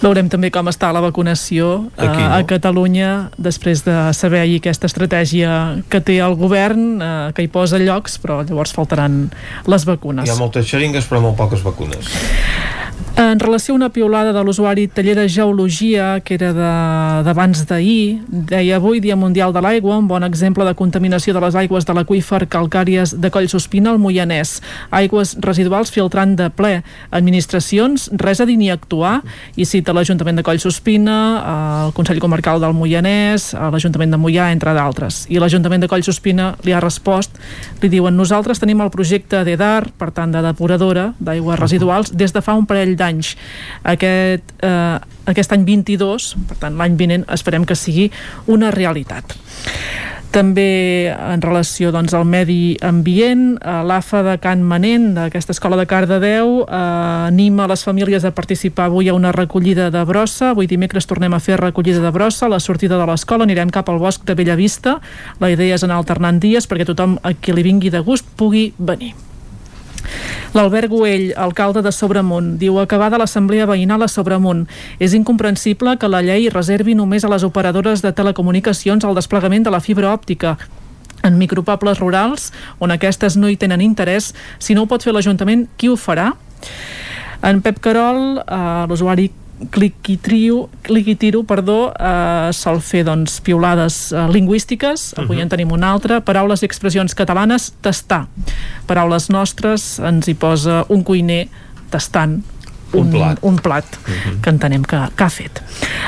Veurem també com està la vacunació eh, Aquí, no? a Catalunya després de saber ahir aquesta estratègia que té el govern, eh, que hi posa llocs, però llavors faltaran les vacunes. Hi ha moltes xeringues, però molt poques vacunes. En relació a una piulada de l'usuari taller de geologia, que era de- d'abans d'ahir, deia avui Dia Mundial de l'Aigua, un bon exemple de contaminació de les aigües de l'aqüífer calcàries de Collsospina al Moianès. Aigües residuals filtrant de ple. Administracions, res a dir ni actuar, i cita l'Ajuntament de Collsospina, el Consell Comarcal del Moianès, l'Ajuntament de Moià, entre d'altres. I l'Ajuntament de Collsospina li ha respost, li diuen nosaltres tenim el projecte d'EDAR, per tant de depuradora d'aigües residuals, des de fa un parell d'anys. Aquest, eh, aquest any 22, per tant l'any vinent, esperem que sigui una realitat. També en relació doncs, al medi ambient, eh, l'AFA de Can Manent, d'aquesta escola de Cardedeu, eh, anima les famílies a participar avui a una recollida de brossa. Avui dimecres tornem a fer recollida de brossa. A la sortida de l'escola anirem cap al bosc de Bellavista. La idea és anar alternant dies perquè tothom a qui li vingui de gust pugui venir. L'Albert Güell, alcalde de Sobremunt, diu acabada l'assemblea veïnal a Sobremunt. És incomprensible que la llei reservi només a les operadores de telecomunicacions el desplegament de la fibra òptica en micropobles rurals on aquestes no hi tenen interès. Si no ho pot fer l'Ajuntament, qui ho farà? En Pep Carol, eh, l'usuari Cliquitrio, Cliquitiro, perdó, eh, sol fer doncs, piulades eh, lingüístiques, avui Mhm. en tenim una altra, paraules i expressions catalanes, tastar. Paraules nostres, ens hi posa un cuiner tastant Un plat. un plat que entenem que, que ha fet.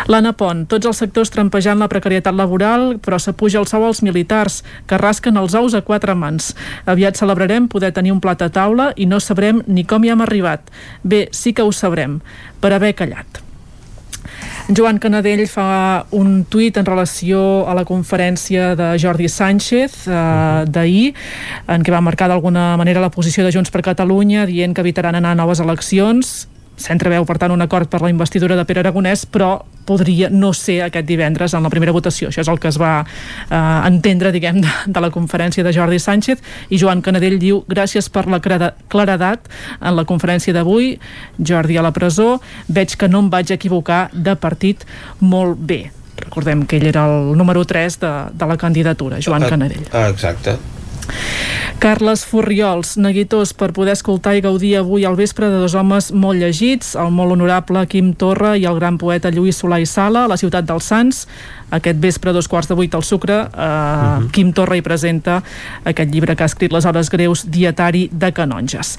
L'Anna Pont, tots els sectors trampejant la precarietat laboral, però s'apuja el sou als militars, que rasquen els ous a quatre mans. Aviat celebrarem poder tenir un plat a taula i no sabrem ni com hi hem arribat. Bé, sí que ho sabrem, per haver callat. Joan Canadell fa un tuit en relació a la conferència de Jordi Sánchez eh, d'ahir, en què va marcar d'alguna manera la posició de Junts per Catalunya, dient que evitaran anar a noves eleccions s'entreveu, per tant, un acord per la investidura de Pere Aragonès, però podria no ser aquest divendres en la primera votació. Això és el que es va eh, entendre, diguem, de, de la conferència de Jordi Sánchez i Joan Canadell diu gràcies per la claredat en la conferència d'avui, Jordi a la presó, veig que no em vaig equivocar de partit molt bé. Recordem que ell era el número 3 de, de la candidatura, Joan Canadell. Ah, exacte. Carles Furriols, neguitós per poder escoltar i gaudir avui al vespre de dos homes molt llegits, el molt honorable Quim Torra i el gran poeta Lluís Solà i Sala, a la ciutat dels Sants, aquest vespre a dos quarts de vuit al Sucre eh, uh mhm. -huh. Quim Torra hi presenta aquest llibre que ha escrit Les Hores Greus dietari de canonges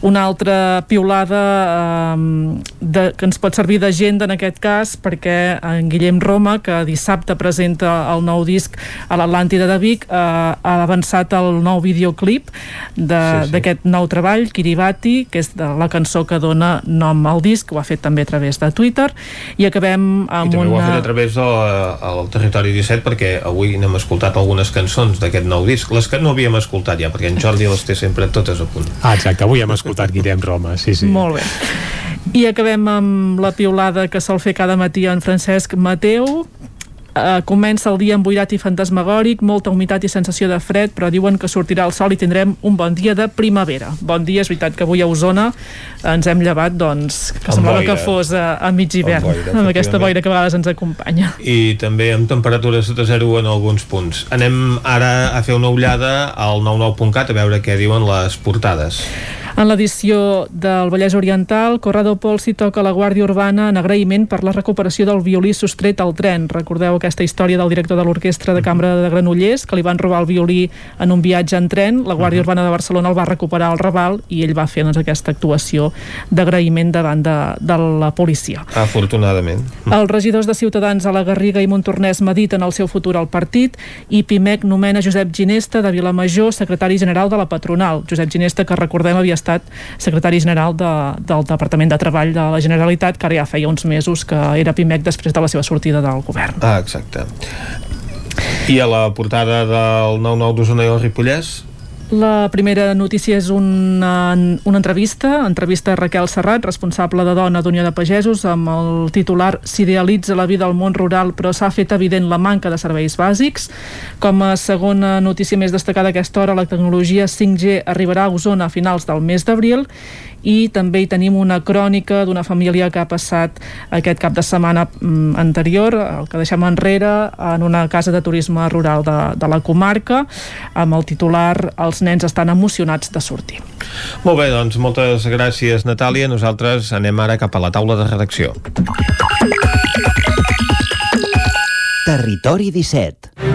una altra piulada eh, de, que ens pot servir d'agenda en aquest cas perquè en Guillem Roma que dissabte presenta el nou disc a l'Atlàntida de Vic eh, ha avançat el nou videoclip d'aquest sí, sí. nou treball Kiribati, que és de la cançó que dona nom al disc, ho ha fet també a través de Twitter i acabem amb I també una... ho ha fet a través de la, al Territori 17 perquè avui n'hem escoltat algunes cançons d'aquest nou disc, les que no havíem escoltat ja, perquè en Jordi les té sempre totes a punt. Ah, exacte, avui hem escoltat Guillem Roma, sí, sí. Molt bé. I acabem amb la piulada que sol fer cada matí en Francesc Mateu, Uh, comença el dia emboirat i fantasmagòric, molta humitat i sensació de fred, però diuen que sortirà el sol i tindrem un bon dia de primavera. Bon dia, és veritat que avui a Osona ens hem llevat, doncs, que amb semblava boira. que fos a, a mig hivern, amb, boira, amb aquesta boira que a vegades ens acompanya. I també amb temperatures de zero en alguns punts. Anem ara a fer una ullada al 99.cat a veure què diuen les portades. En l'edició del Vallès Oriental, Corrado Pol s'hi toca la Guàrdia Urbana en agraïment per la recuperació del violí sostret al tren. Recordeu aquesta història del director de l'Orquestra de Cambra de Granollers, que li van robar el violí en un viatge en tren. La Guàrdia Urbana de Barcelona el va recuperar al Raval i ell va fer doncs, aquesta actuació d'agraïment davant de, de la policia. Afortunadament. Els regidors de Ciutadans a la Garriga i Montornès mediten el seu futur al partit i Pimec nomena Josep Ginesta de Vilamajor secretari general de la patronal. Josep Ginesta, que recordem havia estat secretari general de, del Departament de Treball de la Generalitat, que ara ja feia uns mesos que era PIMEC després de la seva sortida del govern. Ah, exacte. I a la portada del 9-9 d'Osona i el Ripollès la primera notícia és una, una entrevista, entrevista a Raquel Serrat, responsable de dona d'Unió de Pagesos, amb el titular S'idealitza la vida al món rural però s'ha fet evident la manca de serveis bàsics. Com a segona notícia més destacada aquesta hora, la tecnologia 5G arribarà a Osona a finals del mes d'abril i també hi tenim una crònica d'una família que ha passat aquest cap de setmana mm, anterior, el que deixem enrere, en una casa de turisme rural de, de la comarca, amb el titular Els nens estan emocionats de sortir. Molt bé, doncs moltes gràcies Natàlia. Nosaltres anem ara cap a la taula de redacció. Territori 17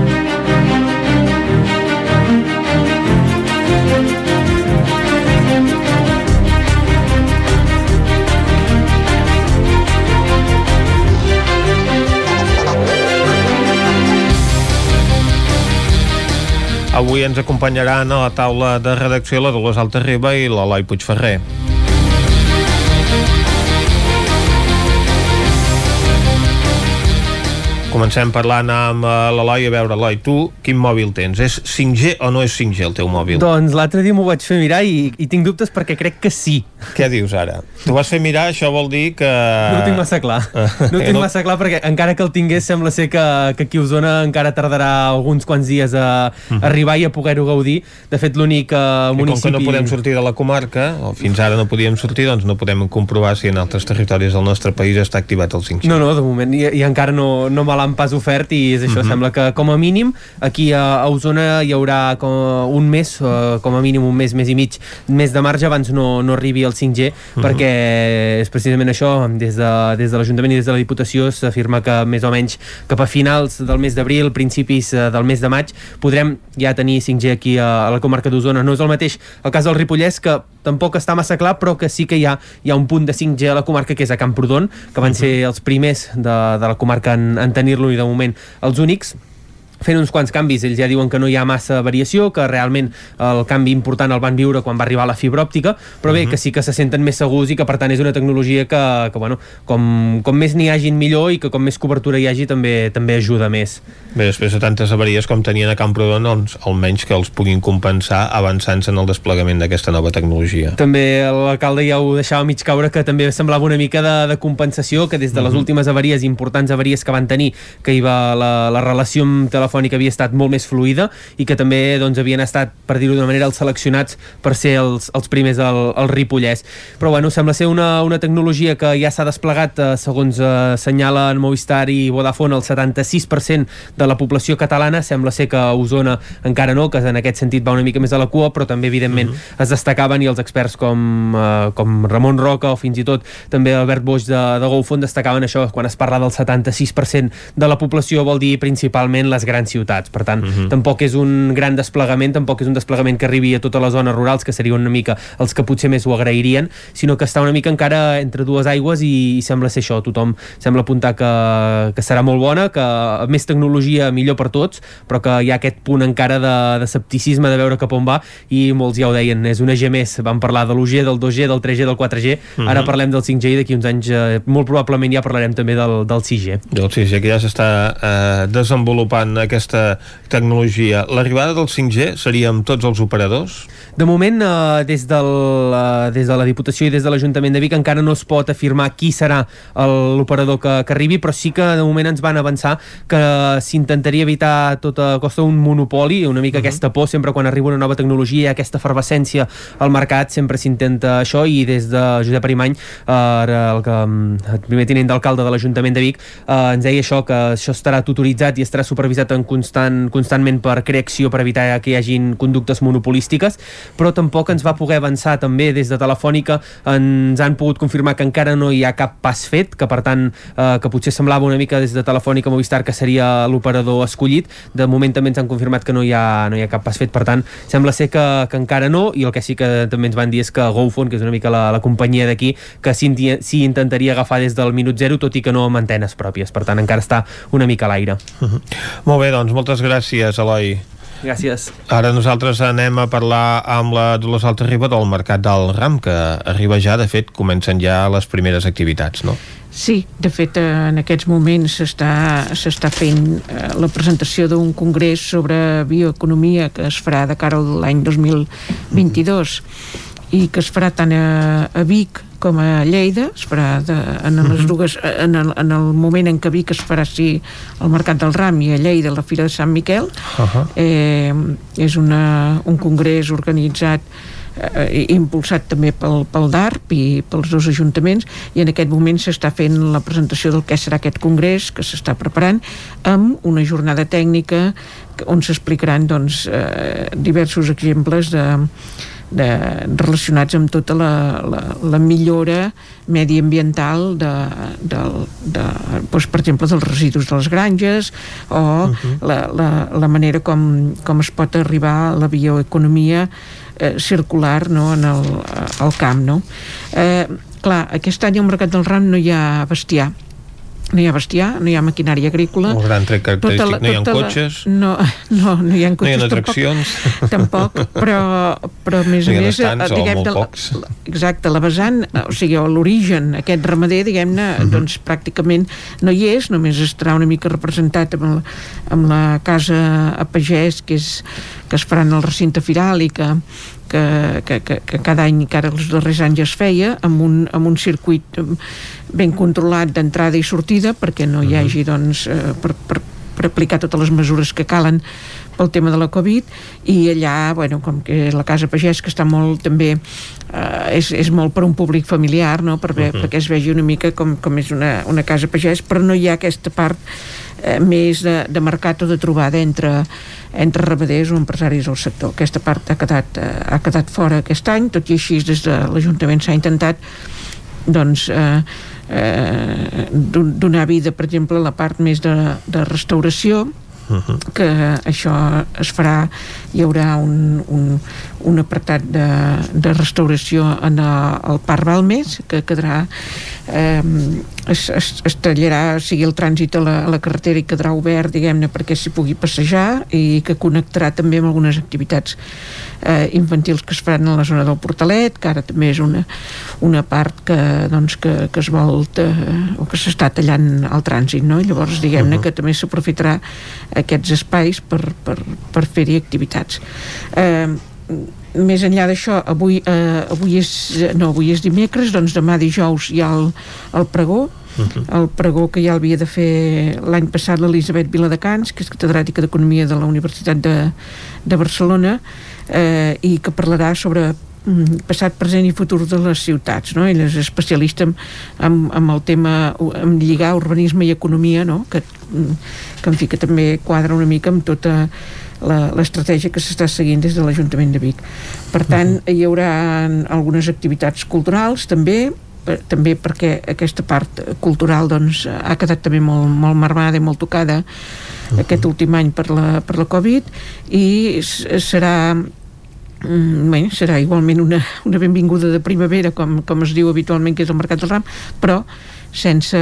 Avui ens acompanyaran a la taula de redacció la Dolors Alta-Riba i l'Eloi Puigferrer. Comencem parlant amb uh, l'Eloi, a veure, Eloi, tu quin mòbil tens? És 5G o no és 5G el teu mòbil? Doncs l'altre dia m'ho vaig fer mirar i, i tinc dubtes perquè crec que sí. Què dius ara? Tu vas fer mirar, això vol dir que... No ho tinc massa clar. No ho tinc massa clar perquè encara que el tingués sembla ser que, que aquí a Osona encara tardarà alguns quants dies a, a mhm. arribar i a poder-ho gaudir. De fet, l'únic municipi... com que no podem sortir de la comarca, o fins ara no podíem sortir, doncs no podem comprovar si en altres territoris del nostre país està activat el 5G. No, no, de moment i, i encara no, no me l'han pas ofert i és això, uh mhm. -huh. sembla que com a mínim aquí a, a Osona hi haurà com un mes, com a mínim un mes, mes i mig, mes de marge abans no, no arribi el 5G, uh -huh. perquè és precisament això, des de, des de l'Ajuntament i des de la Diputació s'afirma que més o menys cap a finals del mes d'abril, principis uh, del mes de maig, podrem ja tenir 5G aquí a, a la comarca d'Osona. No és el mateix el cas del Ripollès, que tampoc està massa clar, però que sí que hi ha, hi ha un punt de 5G a la comarca, que és a Camprodon, que van uh -huh. ser els primers de, de la comarca en, en tenir-lo i de moment els únics fent uns quants canvis. Ells ja diuen que no hi ha massa variació, que realment el canvi important el van viure quan va arribar la fibra òptica, però bé, uh -huh. que sí que se senten més segurs i que per tant és una tecnologia que, que bueno, com, com més n'hi hagin millor i que com més cobertura hi hagi també també ajuda més. Bé, després de tantes avaries com tenien a Camprodon, doncs almenys que els puguin compensar avançant-se en el desplegament d'aquesta nova tecnologia. També l'alcalde ja ho deixava mig caure que també semblava una mica de, de compensació, que des de les uh -huh. últimes avaries, importants avaries que van tenir, que hi va la, la relació telefònica havia estat molt més fluida i que també doncs, havien estat, per dir-ho d'una manera, els seleccionats per ser els, els primers al, al Ripollès. Però bueno, sembla ser una, una tecnologia que ja s'ha desplegat, eh, segons eh, senyalen Movistar i Vodafone, el 76% de la població catalana, sembla ser que a Osona encara no, que en aquest sentit va una mica més a la cua, però també evidentment uh -huh. es destacaven i els experts com, eh, com Ramon Roca o fins i tot també Albert Boix de, de GoFund destacaven això, quan es parla del 76% de la població vol dir principalment les grans ciutats, per tant uh -huh. tampoc és un gran desplegament, tampoc és un desplegament que arribi a totes les zones rurals, que serien una mica els que potser més ho agrairien, sinó que està una mica encara entre dues aigües i, i sembla ser això, tothom sembla apuntar que, que serà molt bona, que més tecnologia millor per tots, però que hi ha aquest punt encara de, de escepticisme de veure cap on va i molts ja ho deien, és una G més, vam parlar de l'1G, del 2G, del 3G, del 4G, uh -huh. ara parlem del 5G i d'aquí uns anys eh, molt probablement ja parlarem també del, del 6G. Del 6G, que ja s'està eh, desenvolupant aquesta tecnologia. L'arribada del 5G seria amb tots els operadors? De moment, eh, des, del, eh, des de la Diputació i des de l'Ajuntament de Vic encara no es pot afirmar qui serà l'operador que, que arribi, però sí que de moment ens van avançar que s'intentaria evitar a tota costa un monopoli, una mica uh -huh. aquesta por, sempre quan arriba una nova tecnologia, aquesta efervescència al mercat, sempre s'intenta això i des de Josep Arimany, eh, el, que, el primer tinent d'alcalde de l'Ajuntament de Vic, eh, ens deia això, que això estarà tutoritzat i estarà supervisat en constant, constantment per creació per evitar que hi hagin conductes monopolístiques, però tampoc ens va poder avançar també des de Telefònica, ens han pogut confirmar que encara no hi ha cap pas fet, que per tant, eh, que potser semblava una mica des de Telefònica Movistar que seria l'operador escollit, de moment també ens han confirmat que no hi ha, no hi ha cap pas fet, per tant, sembla ser que, que encara no, i el que sí que també ens van dir és que GoPhone, que és una mica la, la companyia d'aquí, que sí intentaria agafar des del minut zero, tot i que no amb antenes pròpies, per tant encara està una mica a l'aire. Uh -huh. Molt bé, doncs moltes gràcies, Eloi. Gràcies. Ara nosaltres anem a parlar amb la Dolors Alta Riba del Mercat del Ram, que arriba ja, de fet, comencen ja les primeres activitats, no? Sí, de fet en aquests moments s'està fent eh, la presentació d'un congrés sobre bioeconomia que es farà de cara a l'any 2022 i que es farà tant a, a Vic com a Lleida, es farà de, en, les dues, en, el, en el moment en què Vic es farà sí al Mercat del Ram i a Lleida la Fira de Sant Miquel uh -huh. eh, és una, un congrés organitzat eh, impulsat també pel, pel DARP i pels dos ajuntaments i en aquest moment s'està fent la presentació del que serà aquest congrés que s'està preparant amb una jornada tècnica on s'explicaran doncs, eh, diversos exemples de de, relacionats amb tota la, la, la millora mediambiental de, de, de, doncs, per exemple dels residus de les granges o uh -huh. la, la, la manera com, com es pot arribar a la bioeconomia eh, circular no, en el, al camp no? eh, clar, aquest any al Mercat del Ram no hi ha bestiar no hi ha bestiar, no hi ha maquinària agrícola. El gran tret característic, la, no hi ha cotxes la, no, no, no hi ha cotxes no hi ha atraccions tampoc, tampoc però, però a més no a més estants, diguem, de, la, exacte, la vessant o sigui, l'origen, aquest ramader diguem-ne, uh -huh. doncs pràcticament no hi és, només estarà una mica representat amb la, amb la casa a pagès que, és, que es farà en el recinte firal i que que, que, que, que cada any, que ara els darrers anys es feia, amb un, amb un circuit ben controlat d'entrada i sortida perquè no hi hagi doncs, eh, per, per, per aplicar totes les mesures que calen pel tema de la Covid i allà, bueno, com que la Casa Pagès que està molt també eh, és, és molt per un públic familiar no? per, uh -huh. perquè es vegi una mica com, com és una, una Casa Pagès però no hi ha aquesta part eh, més de, de mercat o de trobada entre, entre ramaders o empresaris del sector. Aquesta part ha quedat, eh, ha quedat fora aquest any, tot i així des de l'Ajuntament s'ha intentat doncs, eh, eh, donar vida, per exemple, a la part més de, de restauració, Uh -huh. que això es farà hi haurà un, un, un apartat de, de restauració en el, el Parc Balmes que quedarà eh, es, es, es tallarà, o sigui el trànsit a la, a la carretera i quedarà obert, diguem-ne, perquè s'hi pugui passejar i que connectarà també amb algunes activitats eh, infantils que es faran a la zona del Portalet, que ara també és una, una part que, doncs, que, que es vol eh, o que s'està tallant el trànsit, no? Llavors diguem-ne uh -huh. que també s'aprofitarà aquests espais per, per, per fer-hi activitats. Eh, més enllà d'això, avui, eh, avui, és, no, avui és dimecres, doncs demà dijous hi ha el, el pregó, Uh -huh. el pregó que ja havia de fer l'any passat l'Elisabet Viladecans, que és catedràtica d'Economia de la Universitat de, de Barcelona, eh, i que parlarà sobre mm, passat, present i futur de les ciutats no? ella és especialista en, en, en el tema en lligar urbanisme i economia no? que, que en fi que també quadra una mica amb tota l'estratègia que s'està seguint des de l'Ajuntament de Vic per tant uh -huh. hi haurà algunes activitats culturals també per, també perquè aquesta part cultural doncs, ha quedat també molt, molt marmada i molt tocada uh -huh. aquest últim any per la, per la Covid i serà mm, bé, serà igualment una, una benvinguda de primavera com, com es diu habitualment que és el Mercat del Ram però sense,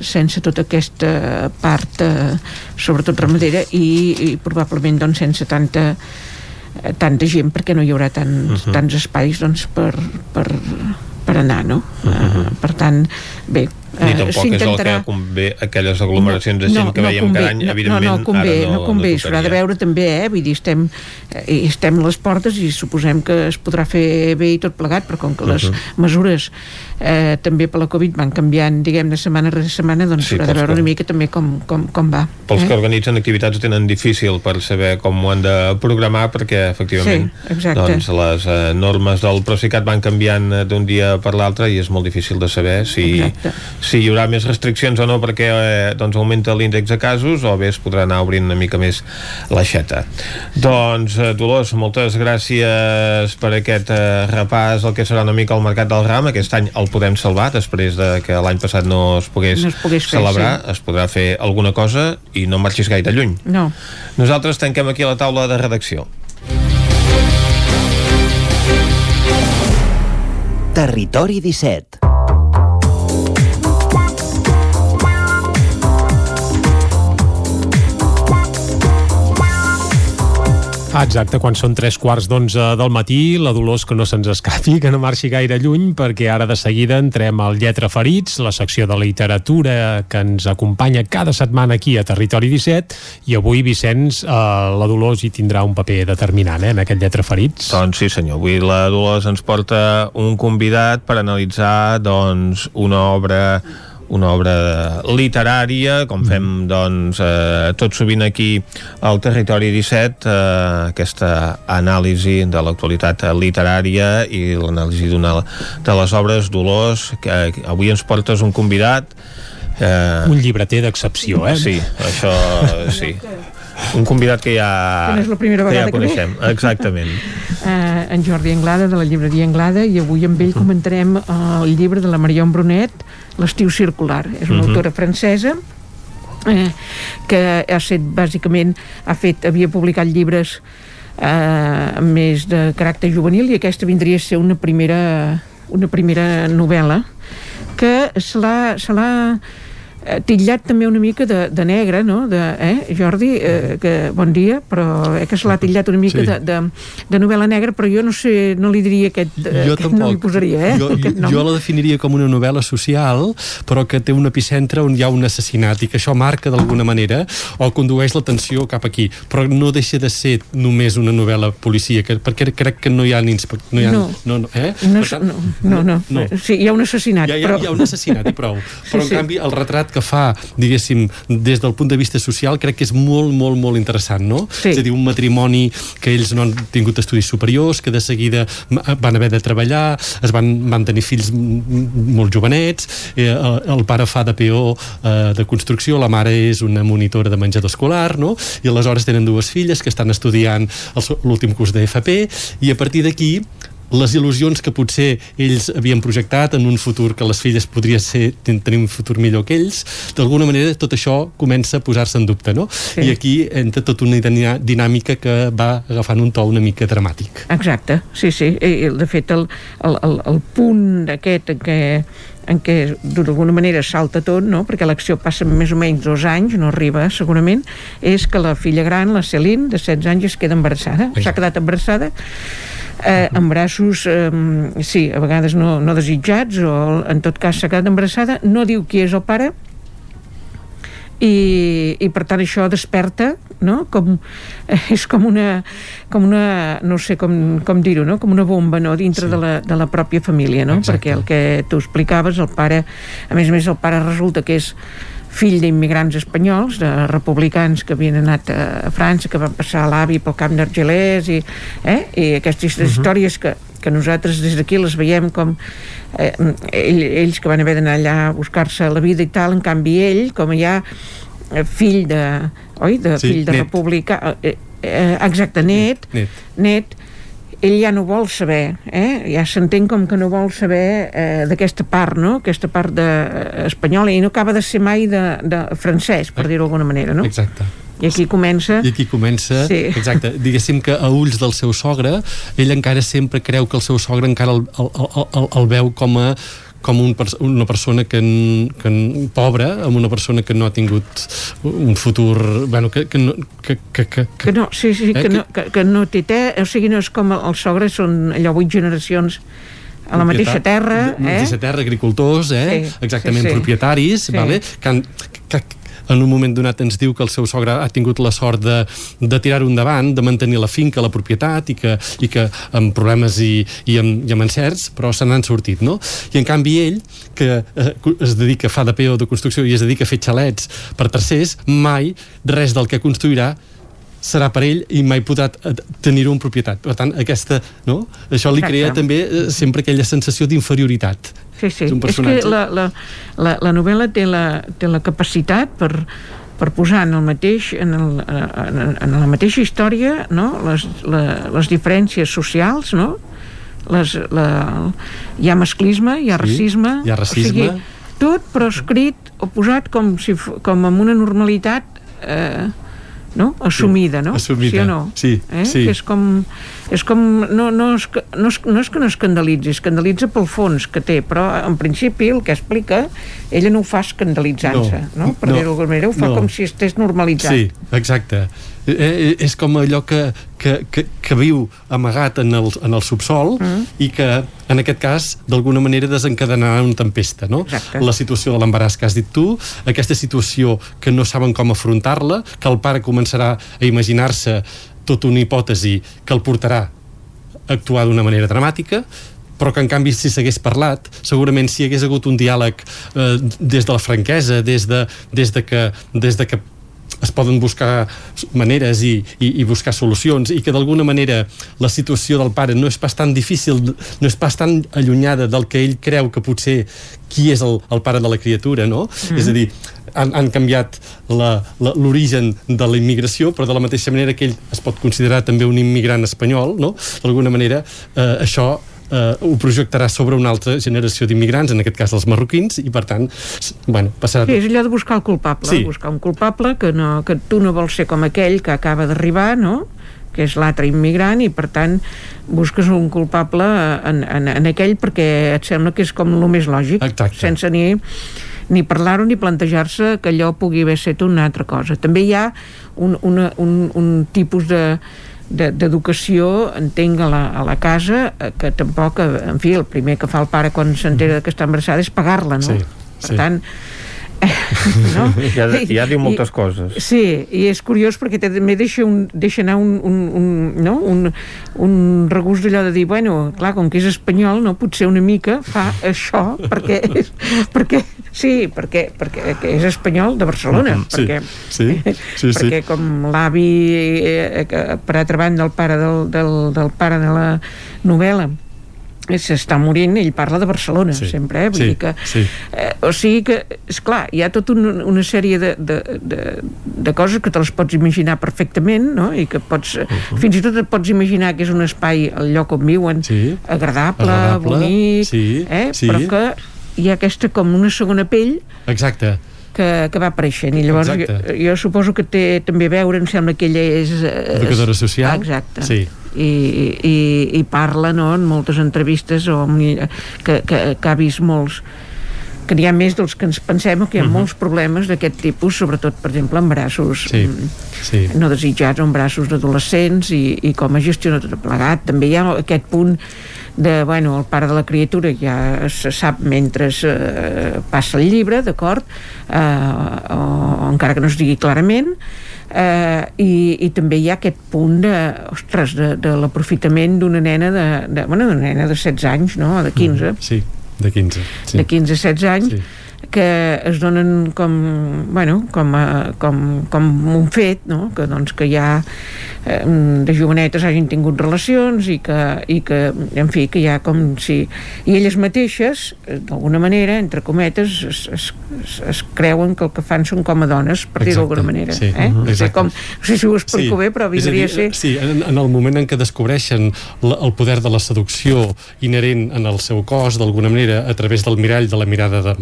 sense tota aquesta part eh, sobretot ramadera i, i probablement doncs, sense tanta tanta gent perquè no hi haurà tant, uh -huh. tants espais doncs, per, per, per anar, no? Uh -huh. uh, per tant, bé, ni uh, tampoc és el que convé aquelles aglomeracions de gent no, que veiem convé, cada any, no, evidentment no, no convé, ara no, no convé, no s'haurà de veure també, eh? vull dir, estem, eh, estem a les portes i suposem que es podrà fer bé i tot plegat, però com que les uh -huh. mesures eh, també per la Covid van canviant, diguem, de setmana a setmana, doncs Sí, s'haurà de veure que- una mica també com, com, com va. pels eh? que organitzen activitats ho tenen difícil per saber com ho han de programar perquè efectivament Sí, exacte. doncs, les eh, normes del Procicat van canviant eh, d'un dia per l'altre i és molt difícil de saber si, Exacte. Si hi haurà més restriccions o no perquè eh, doncs augmenta l'índex de casos o bé es podrà anar obrint una mica més l'aixeta. Doncs eh, Dolors, moltes gràcies per aquest eh, repàs el que serà una mica el Mercat del Ram. Aquest any el podem salvar després de que l'any passat no es pogués, No es pogués fer, celebrar. sí. Es podrà fer alguna cosa i no marxis gaire lluny. No. Nosaltres tanquem aquí la taula de redacció. Territori 17. Ah, exacte, quan són tres quarts d'onze del matí, la Dolors que no se'ns escapi, que no marxi gaire lluny, perquè ara de seguida entrem al Lletra Ferits, la secció de literatura que ens acompanya cada setmana aquí a Territori 17, i avui, Vicenç, eh, la Dolors hi tindrà un paper determinant, eh, en aquest Lletra Ferits. Doncs sí senyor, avui la Dolors ens porta un convidat per analitzar doncs, una obra una obra literària, com fem doncs, eh, tot sovint aquí al Territori 17, eh, aquesta anàlisi de l'actualitat literària i l'anàlisi d'una de les obres Dolors, que eh, avui ens portes un convidat eh, Un llibreter d'excepció, eh? Sí, això sí. Un convidat que ja, Que no és la primera que vegada ja que coneixem. Exactament. eh, en Jordi Anglada, de la llibreria Anglada, i avui amb ell comentarem el llibre de la Marion Brunet, L'estiu circular. És una Mhm. autora francesa eh, que ha set, bàsicament, ha fet, havia publicat llibres eh, més de caràcter juvenil i aquesta vindria a ser una primera, una primera novel·la que se l'ha eh, titllat també una mica de, de negre, no? De, eh, Jordi, eh, que bon dia, però eh, que se l'ha titllat una mica Sí. de, de, de novel·la negra, però jo no sé, no li diria aquest, eh, jo aquest tampoc. no li posaria, eh? Jo, nom. jo la definiria com una novel·la social, però que té un epicentre on hi ha un assassinat i que això marca d'alguna manera o condueix l'atenció cap aquí. Però no deixa de ser només una novel·la policíaca, perquè crec que no hi ha ni inspec... no, hi ha, No. no, no, eh? No, tant, no, no, no, Sí, hi ha un assassinat, hi ha, però... hi ha un assassinat i prou. Però, en sí. canvi, el retrat que fa, diguéssim, des del punt de vista social, crec que és molt, molt, molt interessant, no? Sí. És a dir, un matrimoni que ells no han tingut estudis superiors, que de seguida m- van haver de treballar, es van, van tenir fills molt jovenets, eh, el, el pare fa de peó eh, de construcció, la mare és una monitora de menjador escolar, no? I aleshores tenen dues filles que estan estudiant l'últim curs de FP, i a partir d'aquí les il·lusions que potser ells havien projectat en un futur que les filles podria ser, ten- tenir un futur millor que ells, d'alguna manera tot això comença a posar-se en dubte, no? Sí. I aquí entra tota una dinà- dinàmica que va agafant un to una mica dramàtic. Exacte, sí, sí. I, de fet, el, el, el, el punt aquest en què en què d'alguna manera salta tot, no? perquè l'acció passa més o menys dos anys, no arriba segurament, és que la filla gran, la Celine, de 16 anys, es queda embarassada. S'ha quedat embarassada eh, embarassos, eh, sí, a vegades no, no desitjats, o en tot cas s'ha quedat embarassada, no diu qui és el pare, i, i per tant això desperta no? com, és com una, com una no sé com, com dir-ho, no? com una bomba no? dintre sí. de, la, de la pròpia família no? perquè el que tu explicaves el pare, a més a més el pare resulta que és fill d'immigrants espanyols, de republicans que havien anat a França, que van passar l'avi pel camp d'Argelers i, eh? i aquestes uh -huh. històries que, que nosaltres des d'aquí les veiem com eh, ell, ells que van haver d'anar allà a buscar-se la vida i tal, en canvi ell, com ja eh, fill de, oi, de Sí, fill de net. republicà eh, eh, exacte, net, Net. net ell ja no vol saber, eh? ja s'entén com que no vol saber eh, d'aquesta part, no? aquesta part de, eh, espanyola, i no acaba de ser mai de, de francès, per dir-ho d'alguna manera, no? Exacte. I aquí comença... I aquí comença, Sí. exacte, diguéssim que a ulls del seu sogre, ell encara sempre creu que el seu sogre encara el, el, el, el, el veu com a com un, una persona que, que pobra, amb una persona que no ha tingut un futur bueno, que, que, no, que, que, que, Que no, sí, sí, Eh, que, que- no, que, que no té te, o sigui, no és com els sogres, són allò vuit generacions a la mateixa terra, eh? mateixa terra, agricultors, eh? Sí, exactament sí, sí. propietaris, Sí. vale? que, han, que en un moment donat ens diu que el seu sogre ha tingut la sort de, de tirar-ho endavant, de mantenir la finca, la propietat, i que, i que amb problemes i, i, amb, i amb encerts, però se n'han sortit, no? I en canvi ell, que eh, es dedica, fa de peó de construcció i es dedica a fer xalets per tercers, mai res del que construirà serà per ell i mai podrà eh, tenir-ho en propietat. Per tant, aquesta, no? això li Exacte. crea també eh, sempre aquella sensació d'inferioritat. Sí, sí. És un És, personatge. que la, la, la, la novel·la té la, té la capacitat per, per posar en, el mateix, en, el, en, en la mateixa història no? les, la, les diferències socials, no? les, la, hi ha masclisme, hi ha Sí, racisme... hi ha racisme. O sigui, tot però escrit o posat com, si, com amb una normalitat eh, no? assumida, no? assumida, Sí o no? sí, eh? sí. Que és com... És com no, no, és, que- no, és, no és que no escandalitzi, escandalitza pel fons que té, però en principi el que explica ella no ho fa escandalitzant-se, no, No, Per no, dir-ho d'alguna manera, ho fa no. com si estés normalitzat. Sí, exacte. Eh, eh, és com allò que, que, que, que viu amagat en el, en el subsol mm. i que, en aquest cas, d'alguna manera desencadenarà una tempesta, no? Exacte. La situació de l'embaràs que has dit tu, aquesta situació que no saben com afrontar-la, que el pare començarà a imaginar-se tota una hipòtesi que el portarà a actuar d'una manera dramàtica, però que en canvi si s'hagués parlat segurament si hi hagués hagut un diàleg eh, des de la franquesa des de, des de que, des de que es poden buscar maneres i, i, i buscar solucions i que d'alguna manera la situació del pare no és pas tan difícil, no és pas tan allunyada del que ell creu que potser qui és el, el pare de la criatura, no? Mhm. És a dir, han, han canviat l'origen de la immigració, però de la mateixa manera que ell es pot considerar també un immigrant espanyol, no? D'alguna manera, eh, això eh, ho projectarà sobre una altra generació d'immigrants, en aquest cas els marroquins, i per tant, bueno, passarà Sí, és allò de buscar el culpable, Sí. buscar un culpable que, no, que tu no vols ser com aquell que acaba d'arribar, no?, que és l'altre immigrant i per tant busques un culpable en, en, en aquell perquè et sembla que és com el més lògic Exacte. sense ni, ni parlar-ho ni plantejar-se que allò pugui haver estat una altra cosa també hi ha un, una, un, un tipus de de- d'educació entenc a la, a la casa eh, que tampoc, eh, en fi, el primer que fa el pare quan s'entera que està embarassada és pagar-la, no? Sí, per sí. no? Ja, ja diu I- moltes coses. Sí, i és curiós perquè també deixa, un, deixa anar un, un, un, no? un, un regust d'allò de dir, bueno, clar, com que és espanyol, no, potser una mica fa això perquè, és, perquè sí, perquè, perquè és espanyol de Barcelona, Sí, perquè, sí, sí, sí. perquè com l'avi eh, que, per altra banda el pare del, del, del pare de la novel·la eh, s'està morint, ell parla de Barcelona Sí, sempre, eh? Vull sí, dir que sí. eh, o sigui que, és clar, hi ha tota una, una sèrie de, de, de, de coses que te les pots imaginar perfectament, no? I que pots, uh -huh. fins i tot et pots imaginar que és un espai, el lloc on viuen, Sí. agradable, Agradable, bonic, sí, eh? sí. però que hi ha aquesta com una segona pell Exacte. Que, que va apareixent i llavors jo, Exacte. jo suposo que té també a veure, em sembla que ella és... eh, Educadora social. Exacte. Sí. I, i, i parla no, en moltes entrevistes o amb, que, que, que ha vist molts que n'hi ha més dels que ens pensem que hi ha uh -huh. molts problemes d'aquest tipus, sobretot, per exemple, embarassos Sí, sí. no desitjats o embarassos d'adolescents i, i com es gestiona tot plegat. També hi ha aquest punt de, bueno, el pare de la criatura ja se sap mentre eh, passa el llibre, d'acord? Eh, o, o encara que no es digui clarament, eh, i, i també hi ha aquest punt de, ostres, de, de l'aprofitament d'una nena de, de, bueno, d'una nena de 16 anys, no?, de 15, Mm, sí, de 15. Sí. de 15-16 anys sí. Que es donen com, bueno, com, a, com, com un fet no? que, doncs, que ja eh, de jovenetes hagin tingut relacions i que, i que, en fi, que ha com si... I elles mateixes, eh, d'alguna manera, entre cometes, es, es, es, es creuen que el que fan són com a dones, per dir d'alguna manera. sí. Eh? Mhm, No, sé com, no sé si ho explico bé, però És a ser... Sí, en, en el moment en què descobreixen la, el poder de la seducció inherent en el seu cos, d'alguna manera, a través del mirall de la mirada de,